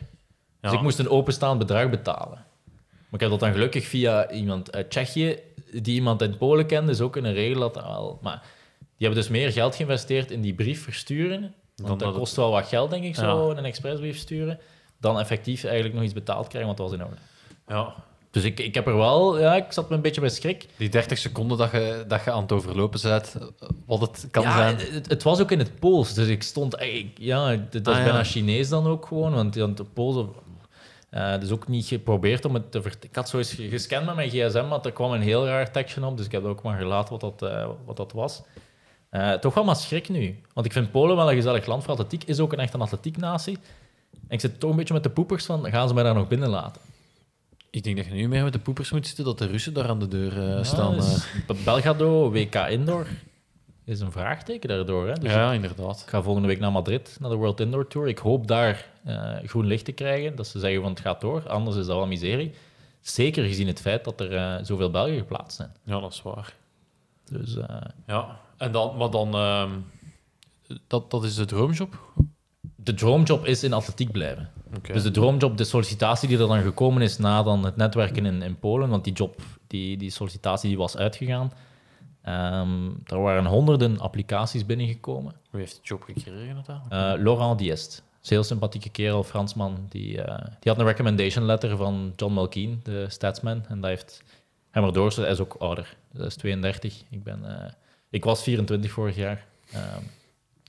Dus ik moest een openstaand bedrag betalen. Maar ik heb dat dan gelukkig via iemand uit Tsjechië, die iemand in Polen kende, dus ook kunnen regelen dat dat wel... Maar die hebben dus meer geld geïnvesteerd in die brief versturen. Dan Want dat dat kost wel wat geld, denk ik, zo, Ja. een expressbrief sturen. Dan effectief eigenlijk nog iets betaald krijgen, want dat was in orde. Ja, Dus ik, ik heb er wel, ja, ik zat me een beetje bij schrik. die 30 seconden dat je, dat je aan het overlopen bent, wat het kan ja, zijn. Het, het was ook in het Pools, dus ik stond, ik, ja, dat is Ah, ja. bijna Chinees dan ook gewoon, want de Pools, eh dus ook niet geprobeerd om het te vert- Ik had zo eens gescand met mijn gsm, maar er kwam een heel raar tekstje op, dus ik heb ook maar gelaten wat dat, eh, wat dat was. Eh, toch wel maar schrik nu, want ik vind Polen wel een gezellig land voor atletiek, is ook een echt een atletieknatie. En ik zit toch een beetje met de poepers van, gaan ze mij daar nog binnen laten? Ik denk dat je nu meer met de poepers moet zitten, dat de Russen daar aan de deur eh, staan. dus eh. Belgrado, WK Indoor, is een vraagteken daardoor. Hè? Dus ja, inderdaad. Ik ga volgende week naar Madrid, naar de World Indoor Tour. Ik hoop daar eh, groen licht te krijgen, dat ze zeggen van het gaat door. Anders is dat wel miserie. Zeker gezien het feit dat er zoveel Belgen geplaatst zijn. Ja, dat is waar. Dus Ja, en dan, maar dan, ehm, dat, dat is de droomjob. De droomjob is in atletiek blijven. Dus de droomjob, de sollicitatie die er dan gekomen is na dan het netwerken in, in Polen, want die job, die, die sollicitatie die was uitgegaan. Ehm, er waren honderden applicaties binnengekomen. Wie heeft de job gekregen uiteindelijk? Eh, Laurent Diest. Een heel sympathieke kerel, Fransman. Die, eh, die had een recommendation letter van John Mulkeen, de statsman. En dat heeft hem erdoor. Hij is ook ouder. Dat is 32. Ik, ben, eh, ik was 24 vorig jaar. Ehm,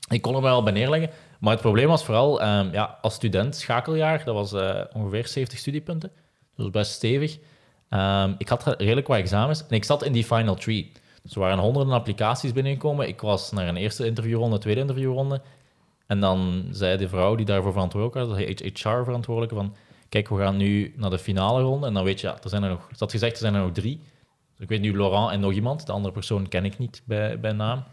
ik kon er mij al bij neerleggen. Maar het probleem was vooral, ehm, ja, als student, schakeljaar, dat was eh, ongeveer 70 studiepunten. Was best stevig. Ehm, ik had redelijk wat examens en ik zat in die final three. Dus er waren honderden applicaties binnengekomen. Ik was naar een eerste interviewronde, tweede interviewronde. En dan zei de vrouw die daarvoor verantwoordelijk was, de HR-verantwoordelijke, van kijk, we gaan nu naar de finale ronde. En dan weet je, ja, er zijn er nog, ze had gezegd, er zijn er nog drie. Dus ik weet nu Laurent en nog iemand. De andere persoon ken ik niet bij, bij naam.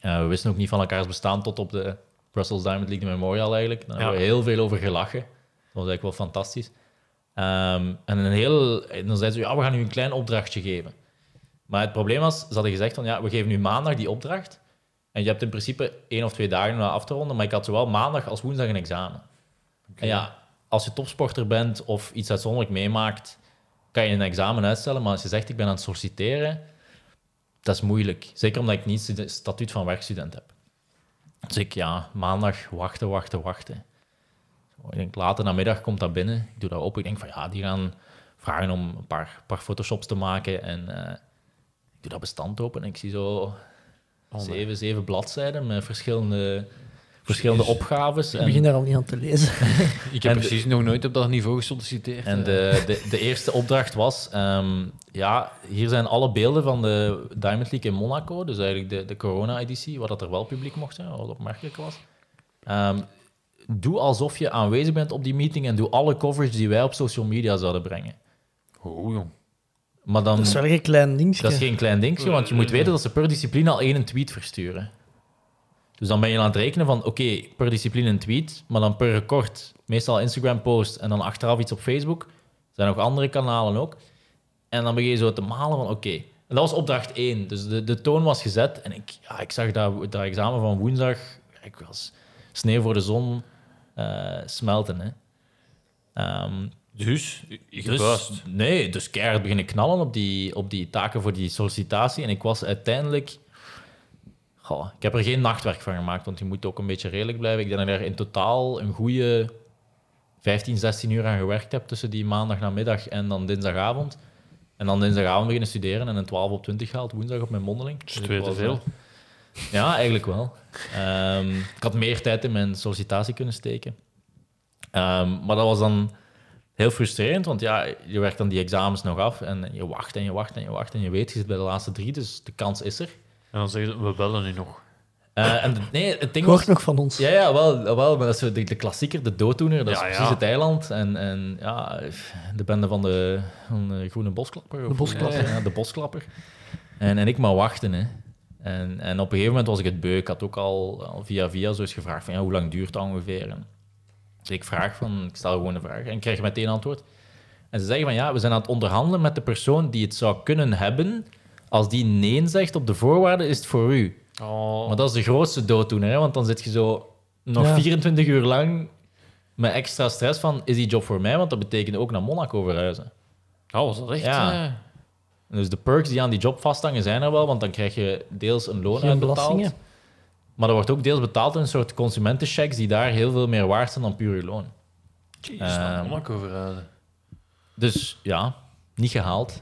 Eh, we wisten ook niet van elkaars bestaan tot op de Brussels Diamond League Memorial eigenlijk. Daar hebben we heel veel over gelachen. Dat was eigenlijk wel fantastisch. Ehm, en, een heel, dan zeiden ze, ja, we gaan u een klein opdrachtje geven. Maar het probleem was, ze hadden gezegd van, ja, we geven nu maandag die opdracht. En je hebt in principe één of twee dagen om dat af te ronden, maar ik had zowel maandag als woensdag een examen. En ja, als je topsporter bent of iets uitzonderlijk meemaakt, kan je een examen uitstellen. Maar als je zegt, ik ben aan het solliciteren, dat is moeilijk. Zeker omdat ik niet het statuut van werkstudent heb. Dus ik, ja, maandag wachten, wachten, wachten. Ik denk, later namiddag komt dat binnen. Ik doe dat op. Ik denk van, ja, die gaan vragen om een paar, paar photoshops te maken. En eh, ik doe dat bestand open en ik zie zo zeven, zeven bladzijden met verschillende, verschillende opgaves. Ik begin daar al niet aan te lezen. Ik heb en de- precies nog nooit op dat niveau gesolliciteerd. en eh. de, de, de eerste opdracht was, ehm, ja, hier zijn alle beelden van de Diamond League in Monaco, dus eigenlijk de, de corona-editie, waar dat er wel publiek mocht zijn, wat opmerkelijk was. Ehm, doe alsof je aanwezig bent op die meeting en doe alle coverage die wij op social media zouden brengen. Oh, jong. Maar dan, Dat is wel een klein dingetje. dat is geen klein dingetje, want je moet weten dat ze per discipline al één tweet versturen. Dus dan ben je aan het rekenen van, oké, per discipline een tweet, maar dan per record, meestal Instagram-post en dan achteraf iets op Facebook. Er zijn nog andere kanalen ook. En dan begin je zo te malen van, oké. En dat was opdracht 1, dus de, de toon was gezet. En ik, ja, ik zag dat, dat examen van woensdag, ik was sneeuw voor de zon eh, smelten. Hè. Ehm, Dus, je dus, nee, dus keihard beginnen knallen op die, op die taken voor die sollicitatie. En ik was uiteindelijk... Goh, ik heb er geen nachtwerk van gemaakt, want je moet ook een beetje redelijk blijven. Ik denk dat ik daar in totaal een goede 15, 16 uur aan gewerkt heb tussen die maandag namiddag en dan dinsdagavond. En dan dinsdagavond beginnen studeren en een 12 op 20 gehaald, woensdag op mijn mondeling. Dus ik twee te veel. eh, ja, eigenlijk wel. Ehm, ik had meer tijd in mijn sollicitatie kunnen steken. Ehm, maar dat was dan heel frustrerend, want ja, je werkt dan die examens nog af en je wacht en je wacht en je wacht en je weet, je zit bij de laatste drie, dus de kans is er. En dan zeggen ze, we bellen nu nog. Eh, en de- nee, het ding was... nog van ons. Ja, ja wel, wel, maar dat is zo de, de klassieker, de dooddoener, dat is ja. precies het eiland. En, en ja, de bende van de, van de groene bosklapper. of- De bosklapper. Ja, de bosklapper. En, en ik maar wachten, hè. En, en op een gegeven moment was ik het beu. Ik had ook al, al via via zo eens gevraagd van, ja, hoe lang duurt dat ongeveer? En dus ik vraag van, ik stel gewoon een vraag en ik krijg meteen antwoord. En ze zeggen van, ja, we zijn aan het onderhandelen met de persoon die het zou kunnen hebben. Als die nee zegt op de voorwaarden, is het voor u. Oh, Maar dat is de grootste dooddoener, hè? want dan zit je zo nog Ja. 24 uur lang met extra stress van, is die job voor mij? Want dat betekent ook naar Monaco verhuizen. oh, was dat echt? Ja. eh, Dus de perks die aan die job vasthangen zijn er wel, want dan krijg je deels een loon Geen uitbetaald. belastingen. Maar er wordt ook deels betaald in een soort consumentenchecks die daar heel veel meer waard zijn dan puur je loon. Jeez, Ehm, naar Monaco verhuizen. Dus ja, niet gehaald.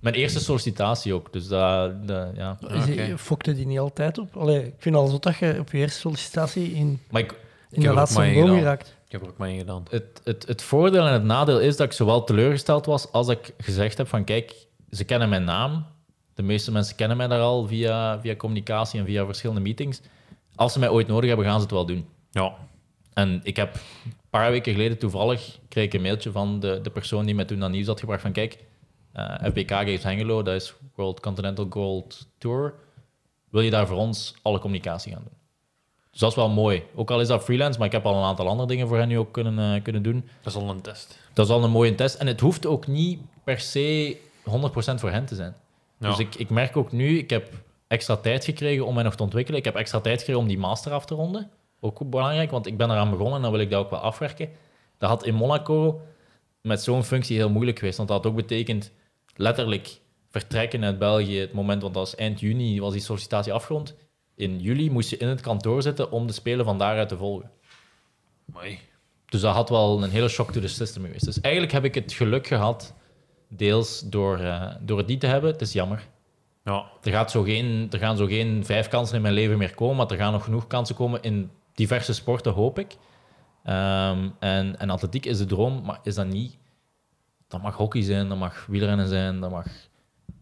Mijn eerste sollicitatie ook. Dus dat, dat, ja. Die- Oké. Fokte die niet altijd op? Allee, ik vind al zo dat je op je eerste sollicitatie in, Maar ik, in heb de laatste boom geraakt. Ik heb er ook maar één gedaan. het, het, het voordeel en het nadeel is dat ik zowel teleurgesteld was als ik gezegd heb van kijk, ze kennen mijn naam. De meeste mensen kennen mij daar al via, via communicatie en via verschillende meetings. Als ze mij ooit nodig hebben, gaan ze het wel doen. Ja. En ik heb een paar weken geleden toevallig kreeg ik een mailtje van de, de persoon die mij toen dat nieuws had gebracht van kijk, FBK geeft Hengelo, dat is World Continental Gold Tour. Wil je daar voor ons alle communicatie gaan doen? Dus dat is wel mooi. Ook al is dat freelance, maar ik heb al een aantal andere dingen voor hen nu ook kunnen, eh, kunnen doen. Dat is al een test. Dat is al een mooie test. En het hoeft ook niet per se 100% voor hen te zijn. Ja. Dus ik, ik merk ook nu, ik heb extra tijd gekregen om mij nog te ontwikkelen. Ik heb extra tijd gekregen om die master af te ronden. Ook belangrijk, want ik ben eraan begonnen en dan wil ik dat ook wel afwerken. Dat had in Monaco met zo'n functie heel moeilijk geweest. Want dat had ook betekend letterlijk vertrekken uit België. Het moment, want dat was eind juni, was die sollicitatie afgerond. In juli moest je in het kantoor zitten om de spelen van daaruit te volgen. Mooi. Dus dat had wel een hele shock to the system geweest. Dus eigenlijk heb ik het geluk gehad, deels door, eh, door het niet te hebben. Het is jammer. Ja. Er, gaat zo geen, er gaan zo geen vijf kansen in mijn leven meer komen, maar er gaan nog genoeg kansen komen in diverse sporten, hoop ik. Ehm, en, en atletiek is de droom, maar is dat niet... Dat mag hockey zijn, dat mag wielrennen zijn, dat mag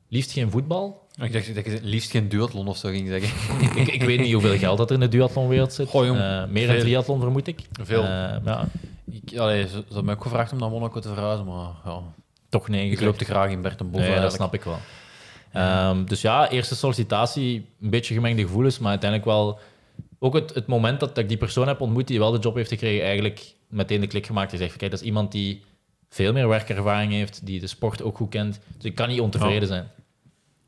liefst geen voetbal. Ik dacht dat je liefst geen duathlon of zo ging zeggen. ik, ik weet niet hoeveel geld dat er in de duathlonwereld zit. Goh. Eh, meer dan triathlon, vermoed ik. Veel. Eh, ja, Ik, allee, ze, ze hebben mij ook gevraagd om naar Monaco te verhuizen, maar ja, toch nee ik loop te graag in Bertenbos Nee, dat snap ik wel. Ehm, dus ja, eerste sollicitatie, een beetje gemengde gevoelens, maar uiteindelijk wel ook het, het moment dat ik die persoon heb ontmoet die wel de job heeft gekregen, eigenlijk meteen de klik gemaakt. Die zegt, kijk, dat is iemand die veel meer werkervaring heeft, die de sport ook goed kent. Dus ik kan niet ontevreden Ja. zijn.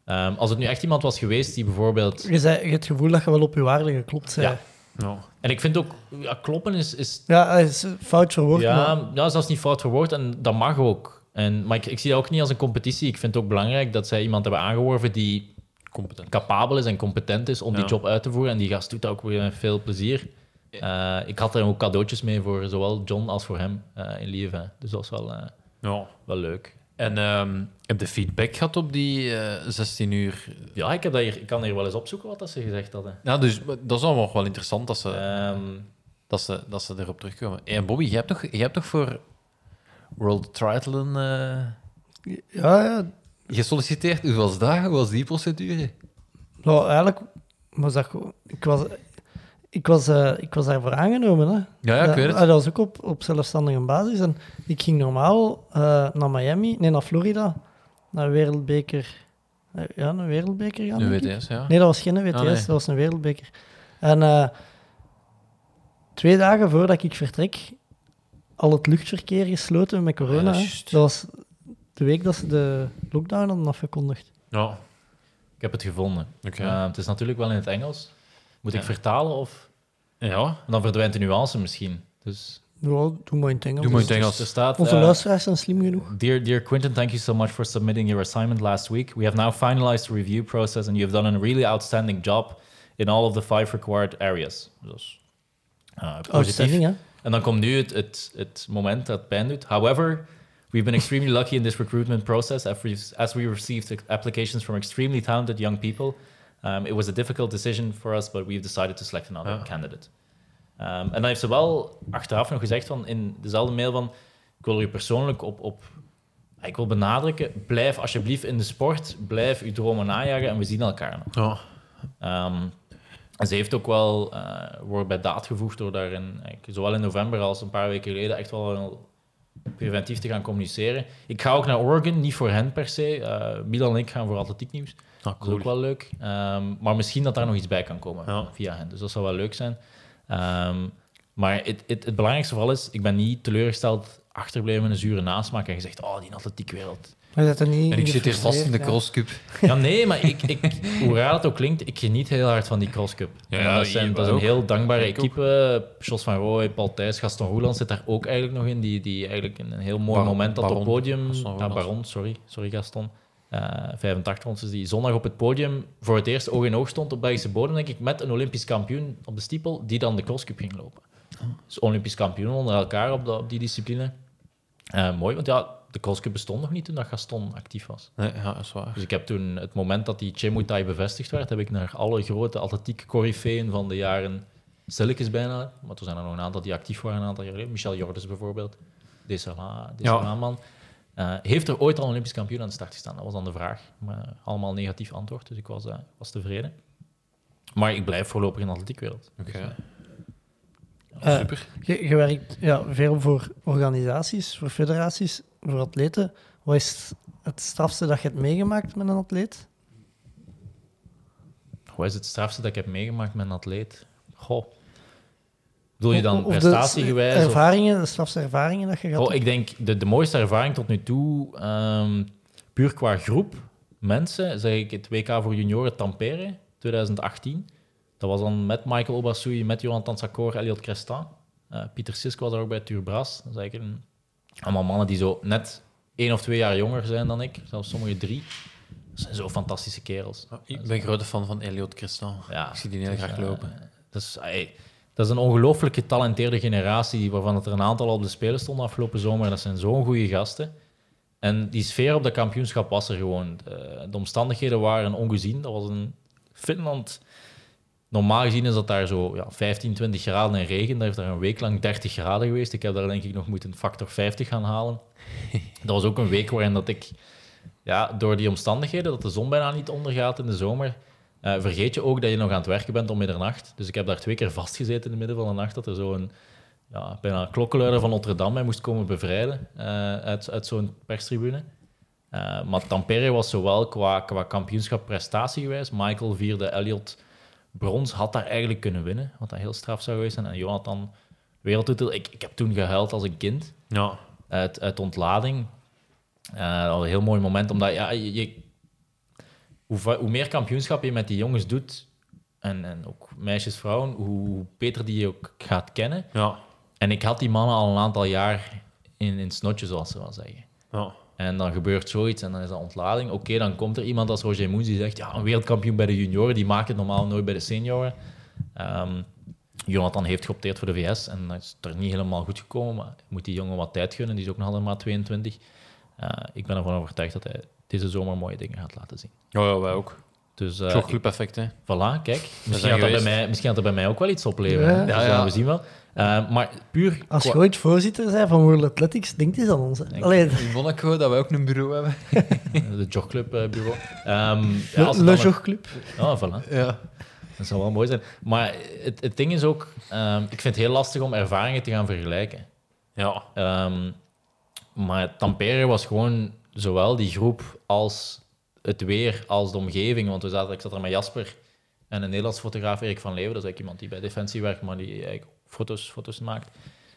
Ehm, als het nu echt iemand was geweest die bijvoorbeeld... Je, zei, je hebt het gevoel dat je wel op je waarde geklopt bent. Ja. Ja. En ik vind ook, ja, kloppen is, is Ja, dat is fout verwoord. maar- Ja, ja, zelfs niet fout verwoord en dat mag ook. En, maar ik, ik zie dat ook niet als een competitie. Ik vind het ook belangrijk dat zij iemand hebben aangeworven die Competent. capabel is en competent is om die Ja. job uit te voeren. En die gast doet dat ook weer met veel plezier. Eh, ik had er ook cadeautjes mee voor zowel John als voor hem eh, in Lieven. Dus dat was wel, eh, Ja. wel leuk. En ehm, heb je feedback gehad op die eh 16 uur? Ja, ik, heb dat hier, ik kan hier wel eens opzoeken wat dat ze gezegd hadden. Ja, dus dat is allemaal wel interessant dat ze, Ehm, dat ze, dat ze erop terugkomen. En Bobby, jij hebt toch, jij hebt toch voor World Triathlon eh, Ja, ja. gesolliciteerd? Hoe was dat? Hoe was die procedure? Nou, eigenlijk was dat gewoon... Ik was, ik was, eh, ik was daarvoor aangenomen, hè. Ja, ja, ik weet het. ah, Dat was ook op, op zelfstandige basis. En ik ging normaal eh, naar Miami, nee, naar Florida, naar Wereldbeker... eh, ja, een Wereldbeker gaan, ik. WTS, ja. Nee, dat was geen WTS, Ah, nee. dat was een wereldbeker. En eh, twee dagen voordat ik vertrek, al het luchtverkeer gesloten met corona. Ah, dat was de week dat ze de lockdown hadden afgekondigd. Ja, ik heb het gevonden. Eh, het is natuurlijk wel in het Engels. Moet ik vertalen of... ja, Dan verdwijnt de nuance misschien. Dus, Ja, doe maar in het Engels. Doe maar in het Engels. er staat... Onze eh, luisteraars zijn slim genoeg. Dear, dear Quinton, thank you so much for submitting your assignment last week. We have now finalized the review process and you have done a really outstanding job in all of the five required areas. Dus, uh, positief. Hè? En dan komt nu het, het, het moment dat pijn doet. However, we've been extremely lucky in this recruitment process as we received applications from extremely talented young people. Um, it was a difficult decision for us, but we've decided to select another Ja. candidate. Um, en dan heeft ze wel achteraf nog gezegd van in dezelfde mail van ik wil u persoonlijk op, op ik wil benadrukken, blijf alsjeblieft in de sport, blijf uw dromen najagen en we zien elkaar nog. ja. Ehm, en ze heeft ook wel, eh wordt bij daad gevoegd door daarin, eigenlijk, zowel in november als een paar weken geleden, echt wel preventief te gaan communiceren. Ik ga ook naar Oregon, niet voor hen per se. Eh Milan en ik gaan voor atletiek nieuws. Ah, Dat is ook wel leuk. Ehm, maar misschien dat daar nog iets bij kan komen Ja. via hen. Dus dat zou wel leuk zijn. Ehm, maar het, het, het belangrijkste vooral is, ik ben niet teleurgesteld achterblijven met een zure nasmaak en gezegd, oh, die atletiekwereld. Maar dat er niet En ik zit hier vast in de crosscup. Ja, nee, maar ik, ik, hoe raar het ook klinkt, ik geniet heel hard van die crosscup. Ja, dat, zijn, dat is een ook. heel dankbare Ik ook. equipe. Jos van Rooij, Paul Thijs, Gaston Roeland zit daar ook eigenlijk nog in. Die, die eigenlijk een heel mooi moment had op het podium. Gaston Ja, Roeland. Baron, sorry. Sorry Gaston. Eh 85 ons, dus die zondag op het podium voor het eerst oog in oog stond op Belgische bodem, denk ik, met een Olympisch kampioen op de stiepel, die dan de crosscup ging lopen. Dus Olympisch kampioen onder elkaar op, op die discipline. Eh, mooi, want ja, de crosscup bestond nog niet toen dat Gaston actief was. Nee, ja, dat is waar. Dus ik heb toen, het moment dat die Chemutai bevestigd werd, heb ik naar alle grote atletiek corifeeën van de jaren stilletjes bijna, maar er zijn er nog een aantal die actief waren een aantal jaar geleden. Michel Jordens bijvoorbeeld, Desala, Desala man. Eh, heeft er ooit al een Olympisch kampioen aan de start gestaan? Dat was dan de vraag. Maar allemaal negatief antwoord, dus ik was, eh, was tevreden. Maar ik blijf voorlopig in de atletiekwereld. Oké. Eh, Super. Je, je werkt ja, veel voor organisaties, voor federaties, voor atleten. Wat is het strafste dat je hebt meegemaakt met een atleet? Wat is het strafste dat ik heb meegemaakt met een atleet? Goh. Bedoel je dan prestatiegewijs? of- Ervaringen, de strafste ervaringen dat je gehad Oh, ik denk de, de mooiste ervaring tot nu toe, ehm, puur qua groep mensen, zeg ik het WK voor junioren Tampere 2018. Dat was dan met Michael Obasui, met Jonathan Sakor, Elliot Crestin. Eh, Pieter Sisk was daar ook bij Turbras. Dat is eigenlijk een, allemaal mannen die zo net één of twee jaar jonger zijn dan ik, zelfs sommige drie. Dat zijn zo fantastische kerels. Ik ben grote fan van Elliot Christian. Ja, Ik zie die heel dus, graag eh, lopen. dat, is, ey, dat is een ongelooflijk getalenteerde generatie, waarvan er een aantal op de Spelen stonden afgelopen zomer. Dat zijn zo'n goede gasten. En die sfeer op dat kampioenschap was er gewoon. De, de omstandigheden waren ongezien. Dat was een Finland. Normaal gezien is dat daar zo ja, 15, 20 graden en regen. Daar heeft daar een week lang 30 graden geweest. Ik heb daar denk ik nog moeten factor 50 gaan halen. Dat was ook een week waarin dat ik ja, door die omstandigheden, dat de zon bijna niet ondergaat in de zomer, eh, vergeet je ook dat je nog aan het werken bent om middernacht. Dus ik heb daar twee keer vastgezeten in het midden van de nacht, dat er zo'n ja, bijna klokkenluider van Notre Dame mij moest komen bevrijden eh, uit, uit zo'n perstribune. Eh, maar Tampere was zowel qua, qua kampioenschap prestatiegewijs. Michael vierde, Elliot brons had daar eigenlijk kunnen winnen, wat dat heel straf zou geweest zijn. En Jonathan wereldtitel. Ik, ik heb toen gehuild als een kind Ja. uit, uit ontlading. Eh, dat was een heel mooi moment, omdat ja, je- hoe, hoe meer kampioenschap je met die jongens doet, en, en ook meisjes, vrouwen, hoe beter die je ook gaat kennen. Ja. En ik had die mannen al een aantal jaar in, in het snotje, zoals ze wel zeggen. Ja. En dan gebeurt zoiets en dan is dat ontlading. Oké, dan komt er iemand als Roger Moens die zegt, ja, een wereldkampioen bij de junioren, die maakt het normaal nooit bij de senioren. Ehm, Jonathan heeft geopteerd voor de VS en dat is er niet helemaal goed gekomen, maar moet die jongen wat tijd gunnen, die is ook nog altijd maar 22. Eh, ik ben ervan overtuigd dat hij deze zomer mooie dingen gaat laten zien. Ja, ja, wij ook. Dus eh, Jogclub effect, hè. voilà, kijk. Misschien gaat, dat bij mij, misschien gaat dat bij mij ook wel iets opleveren. Ja. ja. We zien wel. Eh, maar puur... Als je ooit voorzitter bent van World Athletics, denkt eens aan ons. hè. Denk- Allee, In Monaco, dat wij ook een bureau hebben. de jogclub eh, bureau. Ehm, ja, Le, als Le Jogclub. Oh, voilà. Ja. Dat zou wel mooi zijn. Maar het, het ding is ook, ehm, ik vind het heel lastig om ervaringen te gaan vergelijken. Ja. Ehm, maar Tampere was gewoon zowel die groep als het weer, als de omgeving. Want we zaten, ik zat er met Jasper en een Nederlands fotograaf, Erik van Leeuwen. Dat is eigenlijk iemand die bij Defensie werkt, maar die eigenlijk foto's, foto's maakt.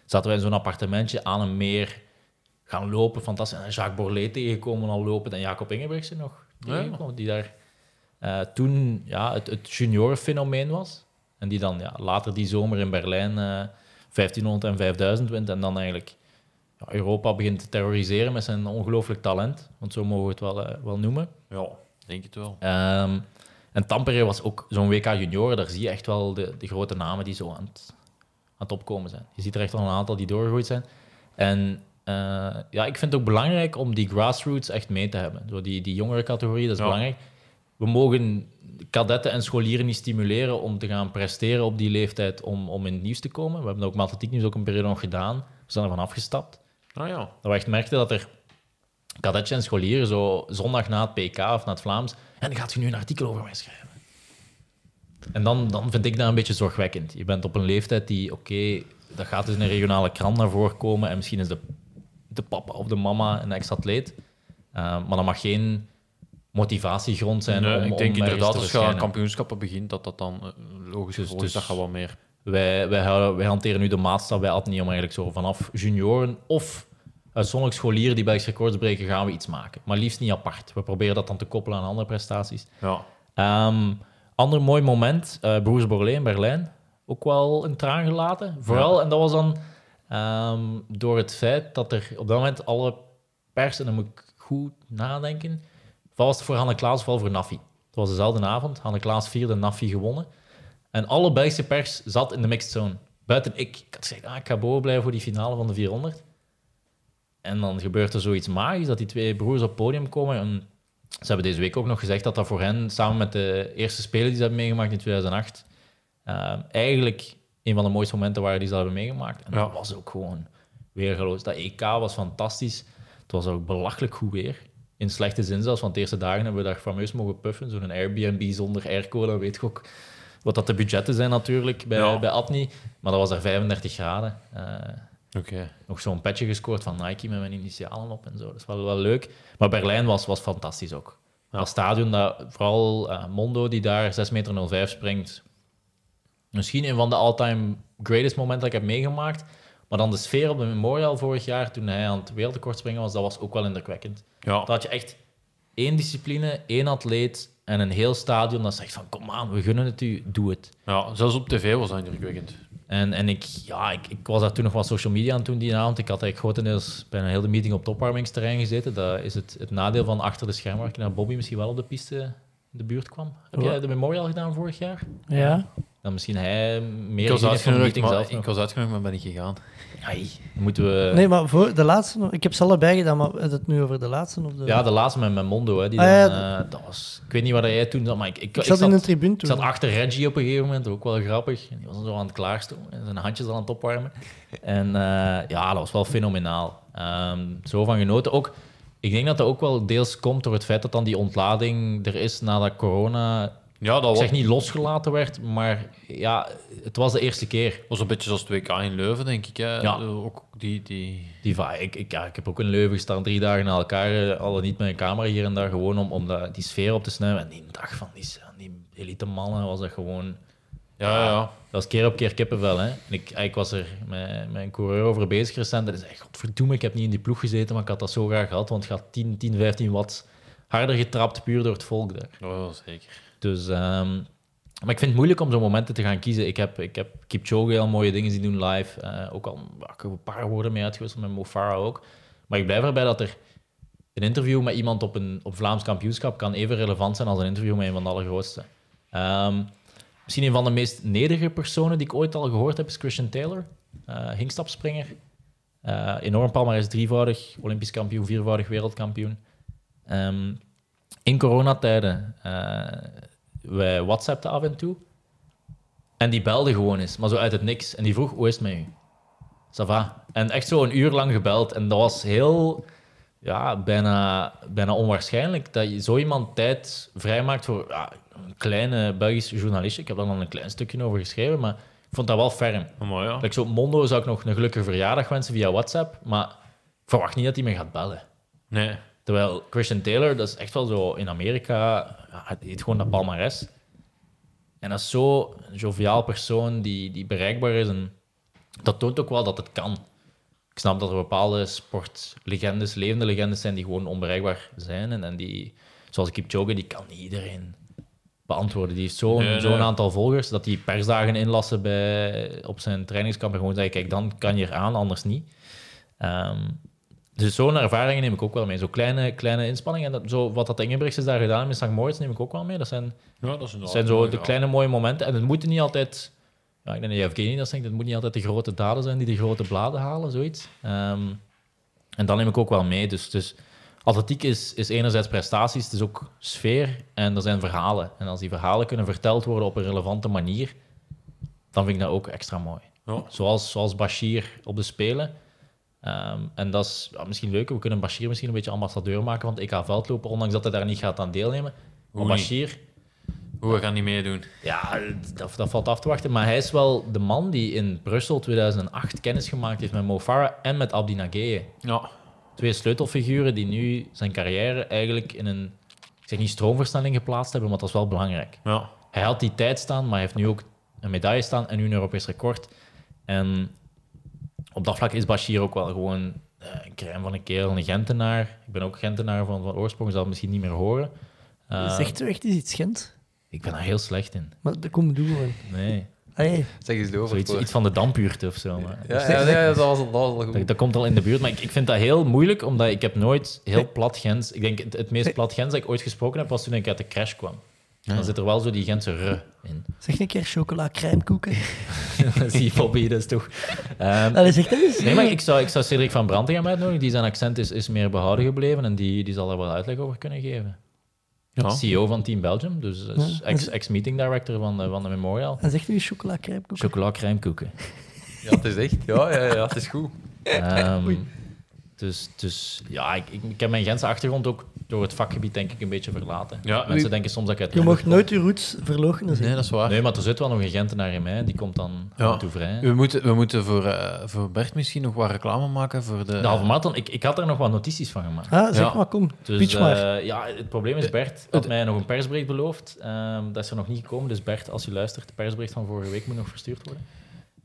Zaten wij in zo'n appartementje aan een meer gaan lopen. Fantastisch. En Jacques Borlée tegengekomen al lopen. En Jacob Ingebrigtsen nog tegengekomen, die daar eh, toen ja, het, het juniorenfenomeen was. En die dan ja, later die zomer in Berlijn eh 1500 en 5000 wint. En dan eigenlijk Europa begint te terroriseren met zijn ongelooflijk talent. Want zo mogen we het wel, eh, wel noemen. Ja, denk het wel. Ehm, en Tampere was ook zo'n WK junioren. Daar zie je echt wel de, de grote namen die zo aan het, aan het opkomen zijn. Je ziet er echt wel een aantal die doorgegroeid zijn. En eh, ja, ik vind het ook belangrijk om die grassroots echt mee te hebben. Zo die, die jongere categorie, dat is Ja. belangrijk. We mogen kadetten en scholieren niet stimuleren om te gaan presteren op die leeftijd om, om in het nieuws te komen. We hebben dat ook met atletiek nieuws ook een periode nog gedaan. We zijn ervan afgestapt. Ah ja. Dat we echt merkten dat er kadetjes en scholieren zo zondag na het PK of na het Vlaams en dan gaat je nu een artikel over mij schrijven. En dan, dan vind ik dat een beetje zorgwekkend. Je bent op een leeftijd die, oké, dat gaat dus in een regionale krant naar voren komen en misschien is de, de papa of de mama een ex-atleet. Eh, maar dat mag geen motivatiegrond zijn Nee, om, ik om denk ergens inderdaad als je aan kampioenschappen begint, dat dat dan eh, logisch Dus- is dus- dat je wat meer... Wij, wij, hanteren nu de maatstaf bij om eigenlijk zo vanaf junioren of uitzonderlijk scholieren die Belgisch records breken, gaan we iets maken. Maar liefst niet apart. We proberen dat dan te koppelen aan andere prestaties. Ja. Ehm ander mooi moment, eh Broers Borlée in Berlijn. Ook wel een traan gelaten. Vooral, en dat was dan ehm, door het feit dat er op dat moment alle pers, en dan moet ik goed nadenken, wat was het voor Hanne Klaas, vooral voor Nafi. Het was dezelfde avond. Hanne Klaas vierde, Nafi gewonnen. En alle Belgische pers zat in de mixed zone. buiten ik, ik had gezegd, ah, ik ga boven blijven voor die finale van de 400. En dan gebeurt er zoiets magisch dat die twee broers op het podium komen. En ze hebben deze week ook nog gezegd dat dat voor hen, samen met de eerste spelen die ze hebben meegemaakt in 2008, eh, eigenlijk een van de mooiste momenten waren die ze hebben meegemaakt. En Ja. dat was ook gewoon weergeloos. Dat EK was fantastisch. Het was ook belachelijk goed weer. In slechte zin zelfs, want de eerste dagen hebben we daar fameus mogen puffen. Zo'n Airbnb zonder airco, dan weet je ook wat dat de budgetten zijn natuurlijk bij, Ja. bij Atni. Maar dat was daar 35 graden. Eh, Oké. nog zo'n petje gescoord van Nike met mijn initialen op en zo. Dat is wel, wel leuk. Maar Berlijn was, was fantastisch ook. Dat stadion, dat, vooral eh, Mondo die daar 6,05 meter springt. Misschien een van de all-time greatest momenten dat ik heb meegemaakt. Maar dan de sfeer op de Memorial vorig jaar, toen hij aan het wereldrecord springen was, dat was ook wel indrukwekkend. Ja. Dat had je echt één discipline, één atleet en een heel stadion dat zegt van kom aan, we gunnen het u, doe het. ja, zelfs op tv was dat indrukwekkend. En, en ik, ja, ik, ik was daar toen nog wat social media aan toen die avond. Ik had eigenlijk grotendeels bijna heel de meeting op het opwarmingsterrein gezeten. Dat is het, het nadeel van achter de scherm, waar ik naar Bobby misschien wel op de piste in de buurt kwam. Heb jij de Memorial gedaan vorig jaar? Ja. Dan misschien hij meer Ik was, van de uitgenodigd, meeting maar, zelf ik was uitgenodigd, maar ben niet gegaan. Ai, moeten we... Nee, maar voor de laatste... nog- Ik heb ze allebei gedaan, maar is het nu over de laatste of de... Ja, de laatste met, Mondo. Hè, die Ah, dan, ja, eh, dat was, ik weet niet waar jij toen zat, maar ik, ik, ik zat in de tribune Ik toen. zat achter Reggie op een gegeven moment, ook wel grappig. Die was dan zo aan het klaarstomen en zijn handjes aan het opwarmen. En eh, ja, dat was wel fenomenaal. Ehm, zo van genoten. Ook, ik denk dat dat ook wel deels komt door het feit dat dan die ontlading er is nadat corona, Ja, dat ik zeg niet losgelaten werd, maar ja, het was de eerste keer. was een beetje zoals het WK in Leuven, denk ik. Hè. Ja. Eh, Ook die, die... Die ik, ik, ja, ik heb ook in Leuven gestaan, drie dagen na elkaar, eh, al niet met een camera hier en daar, gewoon om, om dat, die sfeer op te snuiven. En die dag van die, die elite mannen was dat gewoon... Ja, ja. Dat was keer op keer kippenvel. Hè. En ik, ik was er met, met een coureur over bezig recent. En zei, godverdomme, ik heb niet in die ploeg gezeten, maar ik had dat zo graag gehad. Want het gaat 10, 10 15 watt harder getrapt, puur door het volk daar. Was zeker. Dus, ehm, maar ik vind het moeilijk om zo'n momenten te gaan kiezen. Ik heb, ik heb Kipchoge al mooie dingen zien doen live. Eh, ook al ik een paar woorden mee uitgewisseld met Mo Farah ook. Maar ik blijf erbij dat er een interview met iemand op een op Vlaams kampioenschap kan even relevant zijn als een interview met een van de allergrootste. Ehm, misschien een van de meest nederige personen die ik ooit al gehoord heb is Christian Taylor, eh hinkstapspringer. Eh, enorm palmarès, drievoudig Olympisch kampioen, viervoudig wereldkampioen. Ehm, in coronatijden, wij WhatsAppten af en toe. En die belde gewoon eens, maar zo uit het niks. En die vroeg, hoe is het met u? Ça va. En echt zo een uur lang gebeld. En dat was heel, ja, bijna, bijna onwaarschijnlijk dat je zo iemand tijd vrijmaakt voor ja, een kleine Belgische journalist. Ik heb daar dan een klein stukje over geschreven, maar ik vond dat wel ferm. Maar ja. Like zo Mondo zou ik nog een gelukkige verjaardag wensen via WhatsApp, maar ik verwacht niet dat hij me gaat bellen. Nee. Terwijl Christian Taylor, dat is echt wel zo in Amerika, het heet gewoon dat palmares. En dat is zo een joviaal persoon die, die bereikbaar is. En dat toont ook wel dat het kan. Ik snap dat er bepaalde sportlegendes, levende legendes zijn die gewoon onbereikbaar zijn. En, en die, zoals Kipchoge, die kan niet iedereen beantwoorden. Die heeft zo'n Nee, nee. zo'n aantal volgers dat die persdagen inlassen bij, op zijn trainingskamp en gewoon zeggen, kijk, dan kan je eraan, anders niet. Ehm, dus zo'n ervaringen neem ik ook wel mee. Zo kleine, kleine inspanningen. En dat, zo, wat dat Ingebrigtsen daar gedaan heeft in St. Moritz neem ik ook wel mee. Dat zijn, Ja, dat dat zijn zo de kleine mooie momenten. En het moeten niet altijd... Ja, ik denk dat Evgeny dat zegt. Het moet niet altijd de grote daden zijn die de grote bladen halen, zoiets. Ehm, en dan neem ik ook wel mee. Dus, dus atletiek is, is enerzijds prestaties, het is ook sfeer en er zijn verhalen. En als die verhalen kunnen verteld worden op een relevante manier, dan vind ik dat ook extra mooi. Ja. Zoals, zoals Bashir op de Spelen. Ehm, en dat is ja, misschien leuk. We kunnen Bashir misschien een beetje ambassadeur maken van het EK veldlopen, ondanks dat hij daar niet gaat aan deelnemen. Hoe? Bashir, Hoe we gaan niet meedoen. ja, dat, dat valt af te wachten. Maar hij is wel de man die in Brussel 2008 kennis gemaakt heeft met Mo Farah en met Abdi Nageye. Ja. Twee sleutelfiguren die nu zijn carrière eigenlijk in een, ik zeg niet stroomversnelling geplaatst hebben, maar dat is wel belangrijk. Ja. Hij had die tijd staan, maar hij heeft nu ook een medaille staan en nu een Europees record. En op dat vlak is Bashir ook wel gewoon eh, een crème van een kerel, een Gentenaar. Ik ben ook Gentenaar van, van oorsprong, zal het misschien niet meer horen. Eh, Zegt zo echt eens iets Gent? Ik ben daar heel slecht in. Maar dat komt doen gewoon. Nee. Hey, Zeg eens door. Zoiets, iets van de dampuurt of zo. Maar Ja, ja, ja, dat was al, dat was al goed. dat, dat komt al in de buurt. Maar ik, ik vind dat heel moeilijk, omdat ik heb nooit heel plat Gens... Ik denk, het, het meest plat Gens dat ik ooit gesproken heb, was toen ik uit de crash kwam. Dan zit er wel zo die Gentse r in. Zeg een keer chocola crèmekoeken. Zie je Bobby, dat is toch... Ehm, Dat is echt eens. Nee, maar ik zou, ik zou Cedric van Brantegem uitnodigen. Die zijn accent is, is meer behouden gebleven en die, die zal daar wel uitleg over kunnen geven. Ja. CEO van Team Belgium, dus ex- ex-meeting director van de, van de Memorial. En zegt u chocola crèmekoeken? Chocola crèmekoeken. Ja, het is echt. Ja, ja, ja, het is goed. Ehm, dus, dus ja, ik, ik, ik heb mijn Gentse achtergrond ook door het vakgebied denk ik een beetje verlaten. Ja, Mensen denken soms dat ik uit Je mag nooit je roots verloochenen Nee, dat is waar. Nee, maar er zit wel nog een Gentenaar in mij, die komt dan Ja. toe vrij. We moeten, we moeten voor, eh, voor Bert misschien nog wat reclame maken voor de... De halve marathon, ik, ik had er nog wat notities van gemaakt. Ah, zeg Ja. maar, kom. Dus Pitch maar. eh, ja, het probleem is, Bert had mij nog een persbericht beloofd. Ehm, dat is er nog niet gekomen. Dus Bert, als je luistert, de persbericht van vorige week moet nog verstuurd worden.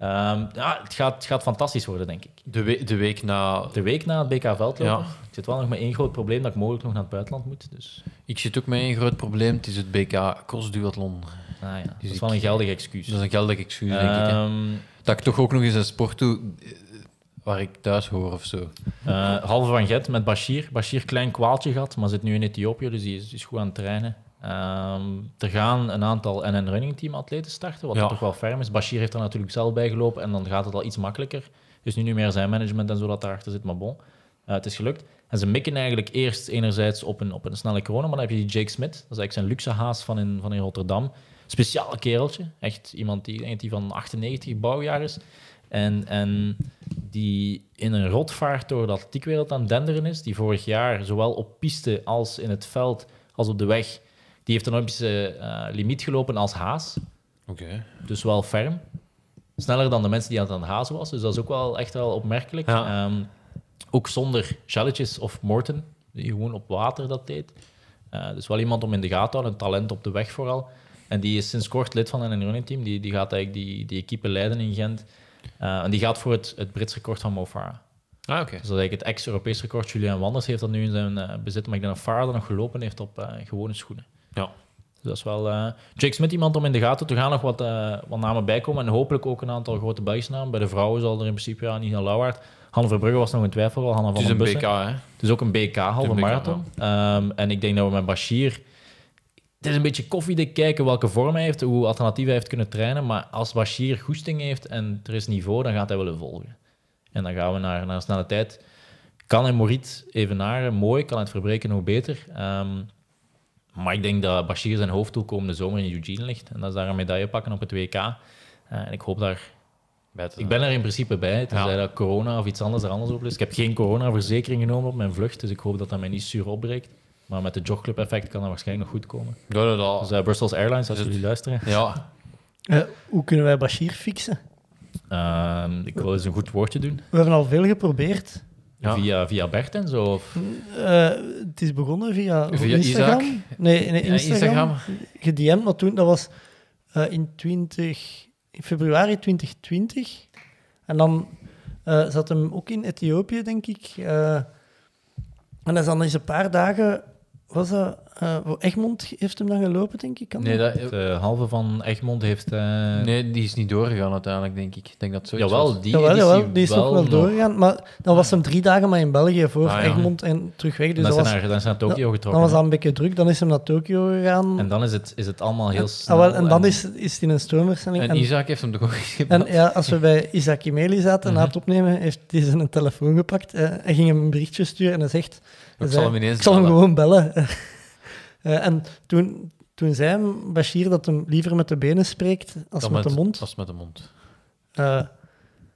Ehm, ja, het gaat, het gaat fantastisch worden, denk ik. De, we- de week na... De week na het BK Veldlopen. Ja. Ik zit wel nog met één groot probleem dat ik mogelijk nog naar het buitenland moet. Dus Ik zit ook met een groot probleem. Het is het BK Crossduathlon. ah, ja, dat Dus is ik- wel een geldig excuus. Dat is een geldig excuus, denk ik. hè. Ehm, Dat ik toch ook nog eens een sport doe eh, waar ik thuis hoor of zo. eh, halve van Gent met Bashir. Bashir, klein kwaaltje gehad, maar zit nu in Ethiopië, dus die is, die is goed aan het trainen. Ehm, er gaan een aantal NN Running Team atleten starten, wat Ja. toch wel ferm is. Bashir heeft er natuurlijk zelf bij gelopen en dan gaat het al iets makkelijker. Dus nu niet meer zijn management en zo dat daarachter zit, maar bon. Eh, het is gelukt. En ze mikken eigenlijk eerst enerzijds op een, op een snelle corona, maar dan heb je die Jake Smith. Dat is eigenlijk zijn luxe haas van in, van in Rotterdam. Speciaal kereltje. Echt iemand die, die van 98 bouwjaar is. En, en die in een rotvaart door de atletiekwereld aan het denderen is. Die vorig jaar zowel op piste als in het veld als op de weg. Die heeft een Olympische eh, limiet gelopen als haas. Oké. Dus wel ferm. Sneller dan de mensen die aan het hazen was. Dus dat is ook wel echt wel opmerkelijk. Ja. Ehm, ook zonder Jelletjes of Morton, die gewoon op water dat deed. Eh, dus wel iemand om in de gaten te houden, een talent op de weg vooral. En die is sinds kort lid van een running team. Die, die gaat eigenlijk die, die equipe leiden in Gent. Eh, en die gaat voor het, het Brits record van Mo Farah. Ah. Dus dat is eigenlijk het ex-Europees record. Julian Wanders heeft dat nu in zijn bezit. Maar ik denk dat Farah dat nog gelopen heeft op gewone schoenen. Dus dat is wel... eh, Jake Smith, iemand om in de gaten te gaan. Nog wat, eh, wat namen bijkomen. En hopelijk ook een aantal grote Belgische namen. Bij de vrouwen zal er in principe ja, niet naar Lauwaard. Hanne Verbrugge was nog in twijfel. wel. Hanna Het van is een Bussen. BK, hè? Het is ook een BK, halve marathon. Ehm, en ik denk dat we met Bashir... Het is een beetje koffiedik kijken welke vorm hij heeft, hoe alternatief hij heeft kunnen trainen. Maar als Bashir goesting heeft en er is niveau, dan gaat hij willen volgen. En dan gaan we naar, naar snelle tijd. Kan hij Morit evenaren? Mooi. Kan hij het verbreken? Nog beter. Ehm, maar ik denk dat Bashir zijn hoofddoel komende zomer in Eugene ligt. En dat is daar een medaille pakken op het WK. Eh, en ik hoop daar... Bij te Ik ben er in principe bij, tenzij Ja. dat corona of iets anders er anders op is. Ik heb geen coronaverzekering genomen op mijn vlucht, dus ik hoop dat dat mij niet zuur opbreekt. Maar met de jogclub effect kan dat waarschijnlijk nog goed komen. Ja, dat, dat- Dus eh, Brussels Airlines, als het- jullie luisteren. ja. Eh, hoe kunnen wij Bashir fixen? Ehm, ik wil eens een goed woordje doen. We hebben al veel geprobeerd. Ja. Via, via Bert en zo. Of, Eh, het is begonnen via, Via Instagram. Isaac. Nee, nee, Ja, Instagram. Instagram. GDM, maar toen, dat was eh, in, 20, in februari 2020. En dan eh, zat hem ook in Ethiopië, denk ik. En dan is een paar dagen, was dat, eh, voor Egmond heeft hem dan gelopen, denk ik. kan Nee, dat? de halve van Egmond heeft... eh, nee, die is niet doorgegaan uiteindelijk, denk ik. Ik denk dat jawel, was. die Jawel, die is nog wel nog. doorgegaan. Maar dan was hem drie dagen maar in België voor Ah, ja. Egmond en terug weg. Dus dan, dat is was, hij naar, dan is hij naar Tokio dan getrokken. was hè. dat een beetje druk. Dan is hem naar Tokio gegaan. En dan is het, is het allemaal heel En- snel. ah, wel, en dan is, is het in een stroomversnelling. En En, Isaac heeft hem toch ook en ja, als we bij Isaac Imeli zaten na Mhm. het opnemen, heeft hij zijn telefoon gepakt. eh, hij ging hem een berichtje sturen en hij zegt... Ik zal hem ineens ik zal hem bellen." gewoon bellen. Eh, en toen, toen zei hem Bashir dat hem liever met de benen spreekt als Dan met de mond. Als met de mond. Eh,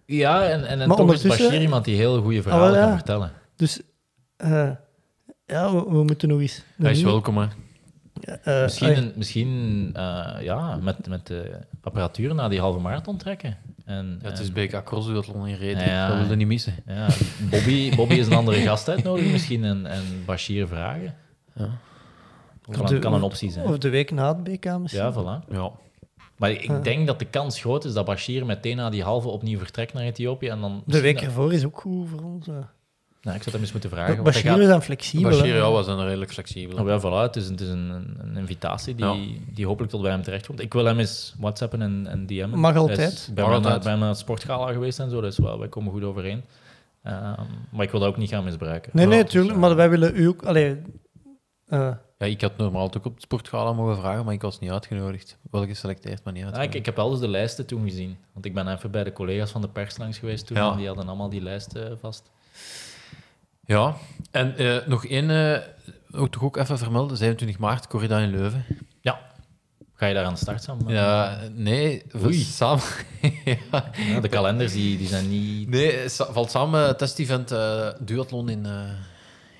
Ja, en, en, en toch is Bashir iemand die heel goede verhalen Ah, wel, ja. kan vertellen. dus eh, ja, we, we moeten nog eens... Hij is welkom, hè. eh, Misschien, misschien eh, ja, met, met de apparatuur naar die halve marathon trekken. En, Ja, het is BK Crossduathlon in reden. Ja. Dat wilde niet missen. ja, Bobby, Bobby is een andere gast uitnodigen misschien en, en Bashir vragen. Ja. Kan, de- een, kan een optie zijn. Of de week na het BK misschien. Ja, voilà. Ja. Maar ik Ja. denk dat de kans groot is dat Bashir meteen na die halve opnieuw vertrekt naar Ethiopië. En dan De week dat- ervoor is ook goed voor ons. Nou, ik zou hem eens moeten vragen. Bashir, gaat- we zijn flexibel. Bashir, ja, was dan redelijk flexibel. Oh, ja, voilà, het is, een, het is een, een, een invitatie die, die hopelijk tot bij hem terechtkomt. Ik wil hem eens whatsappen en, en DM'en. Mag altijd. is- naar, altijd. ben naar het sportgala geweest en zo, dus wel, wij komen goed overeen. Ehm, maar ik wil dat ook niet gaan misbruiken. Nee, nee, dus, tuurlijk. eh, Maar wij willen u ook... Allee, Eh, Ja, ik had normaal ook op het sportgala mogen vragen, maar ik was niet uitgenodigd. Wel geselecteerd, maar niet Ja, ik, uitgenodigd. ik heb wel dus de lijsten toen gezien. Want ik ben even bij de collega's van de pers langs geweest toen. Ja. En die hadden allemaal die lijsten vast. Ja, en eh, nog één, eh, ook toch ook even vermelden, 27 maart, Corrida in Leuven. Ja. Ga je daar aan de start staan? Ja, nee, samen... ja. Ja, de kalenders die, die zijn niet... Nee, sa- valt samen het test-event eh, duathlon in,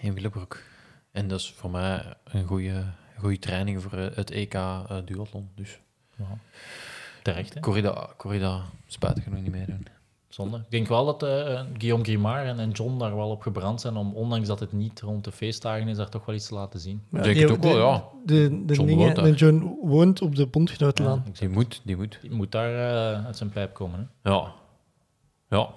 in Willebroek. En dat is voor mij een goede, goede training voor het EK duathlon. Dus Ja. Terecht, hè? corrida, corrida spijtig genoeg niet meedoen. Zonde. Ik denk wel dat eh, Guillaume Grimard en, en John daar wel op gebrand zijn om, ondanks dat het niet rond de feestdagen is, daar toch wel iets te laten zien. ja, denk die- het ook wel, de- ja. De, de, John dingen, woont daar. de John woont op de Bondgenotenlaan. Die moet, die moet. Die moet daar eh, uit zijn pijp komen. Hè? Ja. Ja.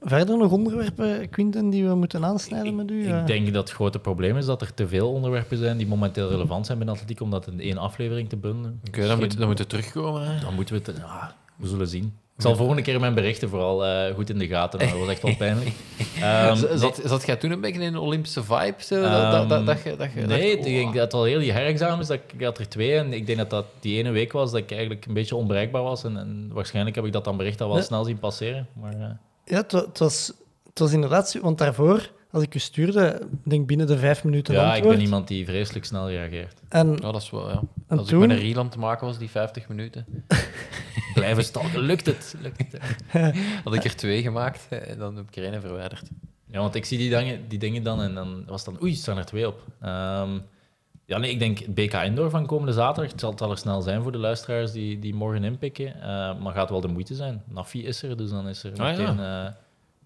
Verder nog onderwerpen, Quinten, die we moeten aansnijden met u? Ik denk dat het grote probleem is dat er te veel onderwerpen zijn die momenteel relevant zijn binnen atletiek, om dat in één aflevering te bundelen. Oké, dan, moet, dan moet het terugkomen. Hè. Dan moeten we het... ja, we zullen zien. Ik zal volgende keer mijn berichten vooral eh, goed in de gaten houden. Dat was echt wel pijnlijk. Ehm, zat, zat jij toen een beetje in een Olympische vibe? Zo, dat, dat, dat, dat, je- dat, je nee, dacht, ik denk oh, dat al heel die herexamens, dat ik, had er twee. En ik denk dat dat die ene week was dat ik eigenlijk een beetje onbereikbaar was. En, en waarschijnlijk heb ik dat dan bericht al wel Ja. snel zien passeren. Maar eh, Ja, het, wa- het was, het was inderdaad... zo- Want daarvoor, als ik u stuurde, ik denk binnen de vijf minuten ja, ik ben iemand die vreselijk snel reageert. En, Ja, dat is wel, ja. en Als ik met een Rieland te maken was, die 50 minuten, Blijven stalken, lukt het? Lukt het had ik er twee gemaakt en dan heb ik er één verwijderd. Ja, want ik zie die dingen, die dingen dan en dan was het dan... Oei, staan er twee op. Ehm, ja, nee, ik denk het BK Indoor van komende zaterdag. Het zal, het er snel zijn voor de luisteraars die, die morgen inpikken. eh, maar gaat wel de moeite zijn. Nafi is er, dus dan is er Ah, ja. meteen...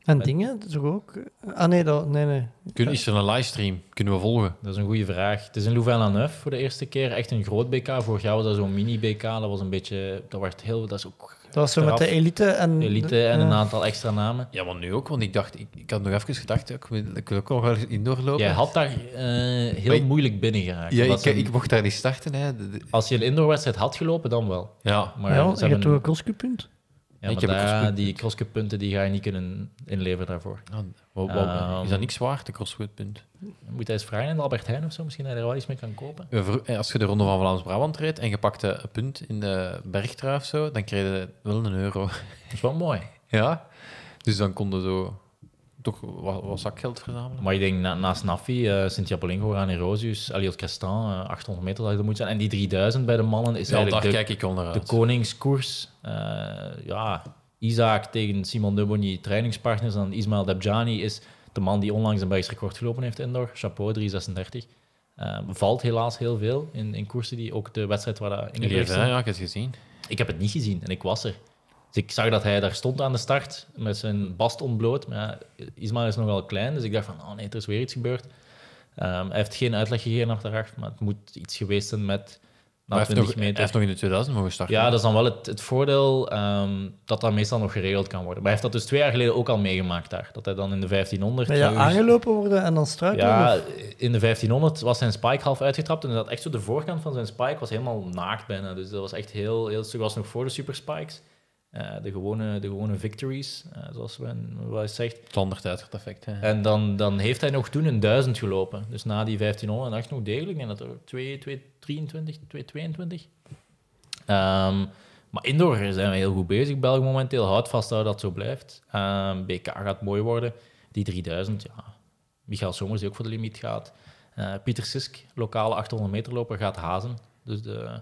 En dingen, toch ook? Ah nee, dat, nee, nee. Kun, is er een livestream? Kunnen we volgen? Dat is een goede vraag. Het is in Louvain-la-Neuve voor de eerste keer. Echt een groot BK. Vorig jaar was dat zo'n mini-BK. Dat was een beetje... Dat werd heel... Dat is ook Dat was zo met de elite en... elite en ja. een aantal extra namen. Ja, maar nu ook, want ik dacht, ik, ik had nog even gedacht, ik, wil, ik wil ook nog wel eens indoor lopen. Jij had daar eh, heel Maar moeilijk binnen geraakt. ja, ik, een- ik mocht daar niet starten. Hè. De- de- Als je een indoorwedstrijd had gelopen, dan wel. ja, Maar ja, ze je hebt toch een? Ja, maar daar- die punt. crosscup-punten die ga je niet kunnen inleveren daarvoor. wat- wat- Ehm. is dat niks waard, de crossfit-punt? Moet hij eens vragen in de Albert Heijn of zo? Misschien dat je er wel iets mee kan kopen. Eh, Als je de Ronde van Vlaams-Brabant reed en je pakte een punt in de bergtrui of zo, dan kreeg je wel een euro. Dat is wel mooi. Ja, dus dan konden zo toch wat, wat zakgeld verzamelen. Maar ik denk na, naast Nafi, eh Sint-Japolingo, Rani Rosius, Eliot Castan, eh, 800 meter dat er moet zijn. En die 3000 bij de mannen is Ja, daar eigenlijk de, kijk ik naar de koningskoers. Eh, ja, Isaac tegen Simon Dubony, trainingspartners. En Ismail Debjani is de man die onlangs een Belgisch record gelopen heeft indoor. Chapeau, 336. Eh, valt helaas heel veel in, in koersen die ook de wedstrijd waar dat hebben, zijn. ja, ik heb het gezien. Ik heb het niet gezien en ik was er. Dus ik zag dat hij daar stond aan de start met zijn bast ontbloot. Maar ja, Ismail is nogal klein, dus ik dacht van, oh nee, er is weer iets gebeurd. Ehm, hij heeft geen uitleg gegeven achteraf, maar het moet iets geweest zijn met na Maar hij, heeft 20 nog, hij meter. heeft nog in de 2000 mogen starten. Ja, dat is dan wel het, het voordeel ehm, dat dat meestal nog geregeld kan worden. Maar hij heeft dat dus twee jaar geleden ook al meegemaakt daar. Dat hij dan in de 1500... Ben je aangelopen worden en dan struikelen? ja, of- in de 1500 was zijn spike half uitgetrapt en dat echt zo de voorkant van zijn spike was helemaal naakt bijna. Dus dat was echt heel, heel stuk. was nog voor de super spikes. Eh, de, gewone, de gewone victories, eh, zoals men wel eens zegt. Effect. En dan, dan heeft hij nog toen een 1000 gelopen. Dus na die 1500 echt nog degelijk. Ik denk dat er 2, 2, 23, 2, 22. Ehm, maar indoor zijn we heel goed bezig. België momenteel houdt vast dat dat zo blijft. Ehm, BK gaat mooi worden. Die 3000, ja. Michael Somers die ook voor de limiet gaat. Eh, Pieter Sisk, lokale 800 meter loper, gaat hazen. Dus de,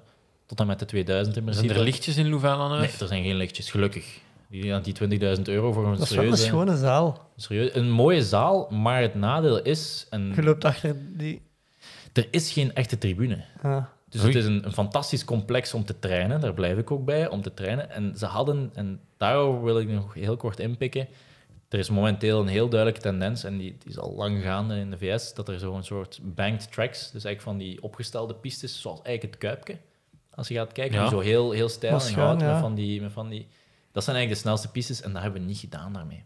tot en met de 2000 in Zijn er lichtjes in Louvain aan Nee, er zijn geen lichtjes, gelukkig. Die, die 20.000 euro voor een Dat is wel een schone zaal. Serieus, een mooie zaal, maar het nadeel is, en Je loopt achter die... er is geen echte tribune. Ah. Dus Oei. het is een, een fantastisch complex om te trainen, daar blijf ik ook bij, om te trainen. En ze hadden, en daarover wil ik nog heel kort inpikken, er is momenteel een heel duidelijke tendens, en die, die is al lang gaande in de VS, dat er zo'n soort banked tracks, dus eigenlijk van die opgestelde pistes, zoals eigenlijk het Kuipke, als je gaat kijken, Ja. zo heel, heel stijl en hout, met, van die, met van die... Dat zijn eigenlijk de snelste pistes, en dat hebben we niet gedaan daarmee.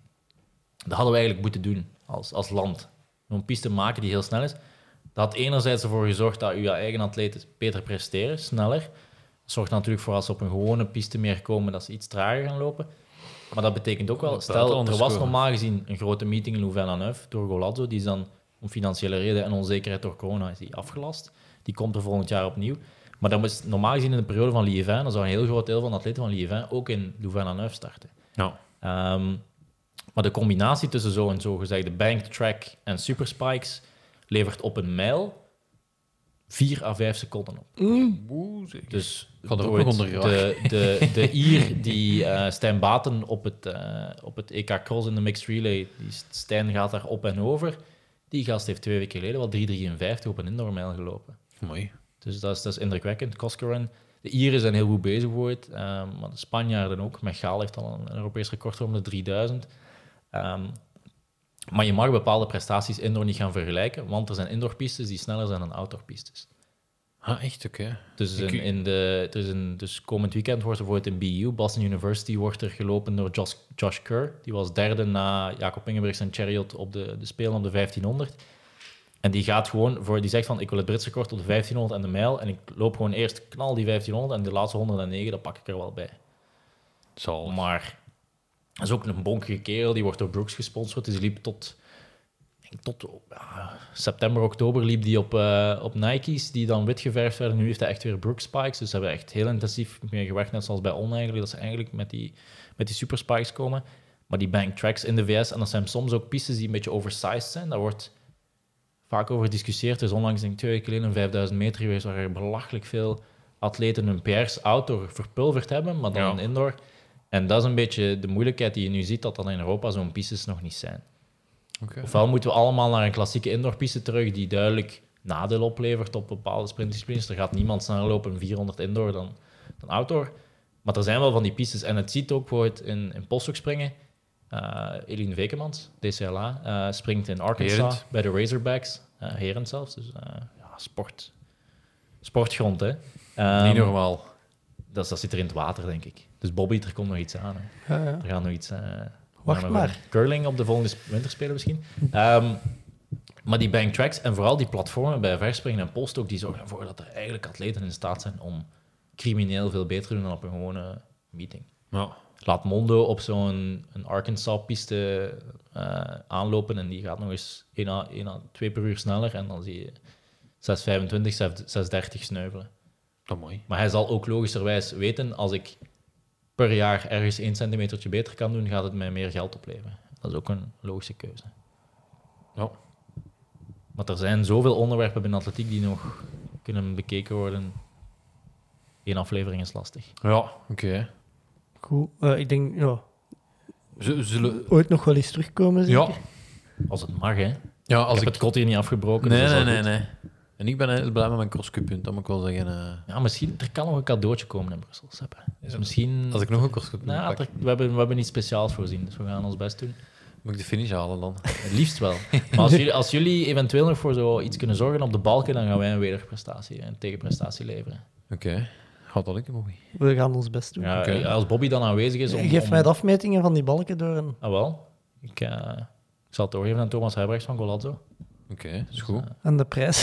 Dat hadden we eigenlijk moeten doen als, als land. Een piste maken die heel snel is. Dat had enerzijds ervoor gezorgd dat uw eigen atleten beter presteren, sneller. Dat zorgt natuurlijk voor als ze op een gewone piste meer komen, dat ze iets trager gaan lopen. Maar dat betekent ook wel, stel, er was normaal gezien een grote meeting in Louvain-la-Neuve door Golazzo, die is dan om financiële reden en onzekerheid door corona is die afgelast. Die komt er volgend jaar opnieuw. Maar dan is normaal gezien in de periode van Liévin, dan zou een heel groot deel van de atleten van Liévin ook in Louvain-la-Neuve starten. Ja. Ehm, maar de combinatie tussen zo'n zogezegde bank, track en superspikes levert op een mijl 4 à 5 seconden op. Dus Gaat er ook onder de, de, de Ier die eh Stijn Baten op het, eh, op het EK Cross in de Mixed Relay, die Stijn gaat daar op en over. Die gast heeft twee weken geleden wel 3,53 op een indoormijl gelopen. Mooi. Dus dat is, dat is indrukwekkend. Koskeren. De Ieren zijn heel goed bezig voor het, ehm, maar de Spanjaarden ook. Mechaal heeft al een Europees record om de 3000. Ehm, maar je mag bepaalde prestaties indoor niet gaan vergelijken, want er zijn indoorpistes die sneller zijn dan outdoorpistes. Ah, echt? Oké. Dus, in, in de, er is een, dus komend weekend wordt er bijvoorbeeld in BU, Boston University, wordt er gelopen door Josh, Josh Kerr. Die was derde na Jacob Ingebrigtsen en Chariot op de, de Spelen op de 1500. En die gaat gewoon voor, die zegt van ik wil het Britse record op de 1500 en de mijl. En ik loop gewoon eerst knal die 1500 en de laatste 109, dat pak ik er wel bij. Zal. Maar dat is ook een bonkige kerel, die wordt door Brooks gesponsord. Dus die liep tot, denk tot september, oktober liep die op, eh, op Nike's, die dan wit geverfd werden. Nu heeft hij echt weer Brooks spikes, dus ze hebben echt heel intensief mee gewerkt, net zoals bij On eigenlijk, dat ze eigenlijk met die, met die super spikes komen. Maar die bank tracks in de VS, en dat zijn soms ook pistes die een beetje oversized zijn, daar wordt vaak over gediscussieerd. Er is onlangs, denk ik, twee weken geleden een 5000 meter geweest, waar er belachelijk veel atleten hun PR's outdoor verpulverd hebben, maar dan Ja. indoor. En dat is een beetje de moeilijkheid die je nu ziet, dat dat in Europa zo'n pistes nog niet zijn. Oké. Ofwel moeten we allemaal naar een klassieke indoorpiste terug die duidelijk nadeel oplevert op bepaalde sprintdisciplines. Er gaat niemand sneller lopen 400 indoor dan, dan outdoor. Maar er zijn wel van die pistes. En het ziet ook bijvoorbeeld in, in springen. Eh Eline Vekemans, DCLA, eh, springt in Arkansas Herend. bij de Razorbacks. eh Herend zelfs. Dus eh, ja, sport. Sportgrond, hè. Ehm, Niet normaal. dat, dat zit er in het water, denk ik. Dus Bobby, er komt nog iets aan. Hè. Ja, ja. Er gaat nog iets... eh, Wacht maar. Curling op de volgende sp- winterspelen misschien. Ehm, maar die bank tracks en vooral die platformen bij verspringen en polstok, die zorgen ervoor dat er eigenlijk atleten in staat zijn om crimineel veel beter te doen dan op een gewone meeting. Ja. Laat Mondo op zo'n Arkansas-piste eh, aanlopen en die gaat nog eens 1 à, 1 à 2 per uur sneller en dan zie je 6,25, 6,30 sneuvelen. Dat mooi. Maar hij zal ook logischerwijs weten, als ik per jaar ergens 1 centimetertje beter kan doen, gaat het mij meer geld opleveren. Dat is ook een logische keuze. Ja. Maar er zijn zoveel onderwerpen binnen atletiek die nog kunnen bekeken worden. Eén aflevering is lastig. Ja, oké. Eh, ik denk, ja, Z- Zullen... ooit nog wel eens terugkomen, zeker? Ja. Als het mag, hè. Ja, Als ik het kot hier niet afgebroken. Nee, dus nee, nee, goed. nee. En ik ben heel blij met mijn crosscup-punt, dat moet ik wel zeggen. eh. Ja, misschien, er kan nog een cadeautje komen in Brussel. Dus Ja, misschien... Als ik nog een crosscup-punt Nou, pak, er- we, hebben, we hebben iets speciaals voorzien, dus we gaan ons best doen. moet ik de finish halen dan. Het liefst wel. Maar als jullie, als jullie eventueel nog voor zoiets kunnen zorgen op de balken, dan gaan wij een wederprestatie, een tegenprestatie leveren. Oké. Gaat dat lukken, Bobby? We gaan ons best doen. Ja, Oké. Als Bobby dan aanwezig is... Om, Geef om- mij de afmetingen van die balken door. En... Ah, wel. Ik, eh, ik zal het doorgeven aan Thomas Huibrechts van Golazzo. Oké, is goed. En de prijs.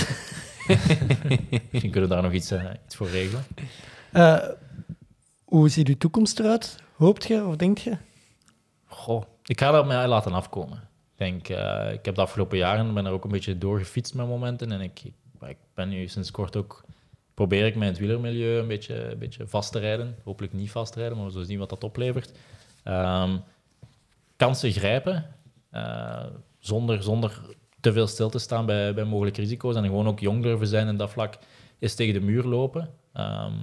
Misschien kunnen we daar nog iets, eh, iets voor regelen. Eh, hoe ziet uw toekomst eruit? Hoopt je of denkt je? Goh, ik ga dat mij laten afkomen. Ik denk, eh, ik heb de afgelopen jaren ben er ook een beetje doorgefietst met momenten. En ik, ik ben nu sinds kort ook, probeer ik mij in het wielermilieu een beetje, een beetje vast te rijden. Hopelijk niet vast te rijden, maar we zullen zien wat dat oplevert. Ehm, kansen grijpen, eh, zonder, zonder te veel stil te staan bij, bij mogelijke risico's. En gewoon ook jong durven zijn in dat vlak, is tegen de muur lopen. Ehm,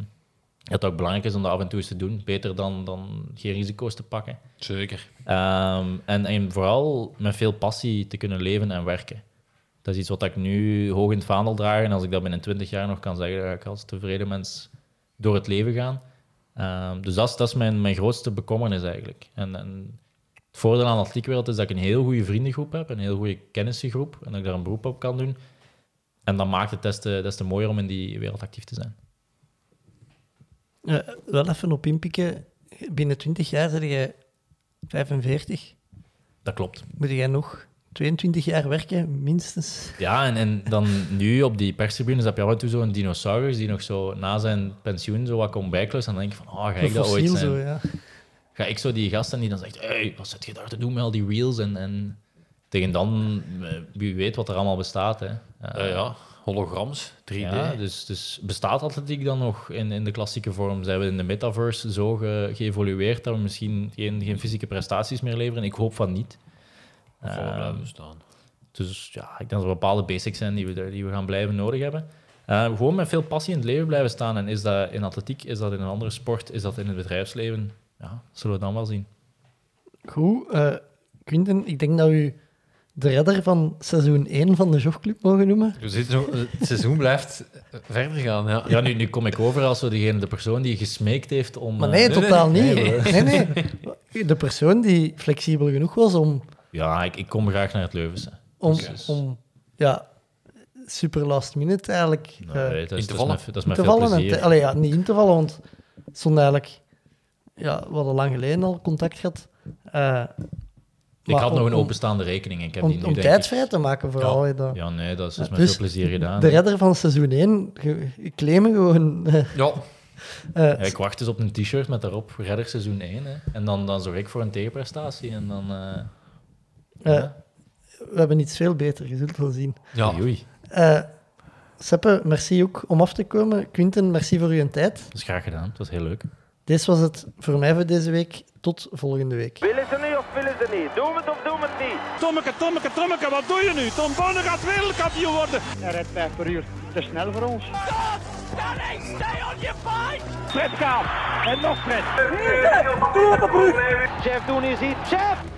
dat ook belangrijk is om dat af en toe eens te doen. Beter dan, dan geen risico's te pakken. Zeker. Ehm, en, en vooral met veel passie te kunnen leven en werken. Dat is iets wat ik nu hoog in het vaandel draag. En als ik dat binnen 20 jaar nog kan zeggen, dan ga ik als tevreden mens door het leven gaan. Ehm, dus dat is, dat is mijn, mijn grootste bekommernis eigenlijk. En, en het voordeel aan de atletiekwereld is dat ik een heel goede vriendengroep heb, een heel goede kennissengroep, en dat ik daar een beroep op kan doen. En dat maakt het des te, des te mooier om in die wereld actief te zijn. Wel even op inpikken. Binnen 20 jaar ben jij 45. Dat klopt. Moet jij nog 22 jaar werken, minstens? Ja, en, en dan nu op die perstribunes heb je af en toe zo'n dinosaurus die nog zo na zijn pensioen zo wat komt bijklussen. En dan denk ik van, oh, ga ik dat ooit zijn? zo, ja. Ga ik zo die gast zijn die dan zegt, hey, wat zit je daar te doen met al die reels? En, en tegen dan, eh, wie weet wat er allemaal bestaat. Hè. Ja, ja. Holograms, 3D. Ja, dus, dus bestaat atletiek dan nog in, in de klassieke vorm? Zijn we in de metaverse zo ge- geëvolueerd dat we misschien geen, geen fysieke prestaties meer leveren? Ik hoop van niet. Voor Ehm, blijven staan. dus ja, ik denk dat er bepaalde basics zijn die we, die we gaan blijven nodig hebben. Eh, gewoon met veel passie in het leven blijven staan. En is dat in atletiek, is dat in een andere sport, is dat in het bedrijfsleven? Ja, zullen we dan wel zien. Goed, eh Quinten, ik denk dat u de redder van seizoen 1 van de Jogclub mogen noemen. Zo, het seizoen blijft verder gaan. Ja. Ja, nu, nu kom ik over als zo degene, de persoon die gesmeekt heeft om... Maar eh, nee, nee, totaal nee, niet. Nee, nee. De persoon die flexibel genoeg was om, Ja, ik, ik kom graag naar het Leuvense. om, Dus- om ja, super last minute eigenlijk eh, Nee, dat, is, te dat is vallen. dat is veel. En allee, ja, niet in te vallen, want het stond eigenlijk... Ja, we hadden lang geleden al contact gehad. Eh, Ik had nog een openstaande rekening. Ik heb Om, die nu, om denk tijd vrij te maken, vooral. dat. Ja, nee, dat is dus met Dus veel plezier gedaan. De redder van seizoen 1, ge- ik claim me gewoon... eh, Ja, eh, Ja, ik wacht dus op een t-shirt met daarop redder seizoen 1. Hè. En dan, dan zorg ik voor een tegenprestatie. En dan... eh, we hebben iets veel beter, je zult wel zien. ja. oei, Eh Seppe, merci ook om af te komen. Quinten, merci voor uw tijd. dat is graag gedaan. Het was heel leuk. Dit was het voor mij voor deze week. Tot volgende week. Willen ze niet of willen ze niet? Doen we het of doen we het niet? Tommeke, Tommeke, Tommeke, wat doe je nu? Tom Bonne gaat wereldkampioen worden. Hij rijdt 5 per uur. Te snel voor ons. Fred gaat. En nog Fred. Jeff doen is iets. Jeff!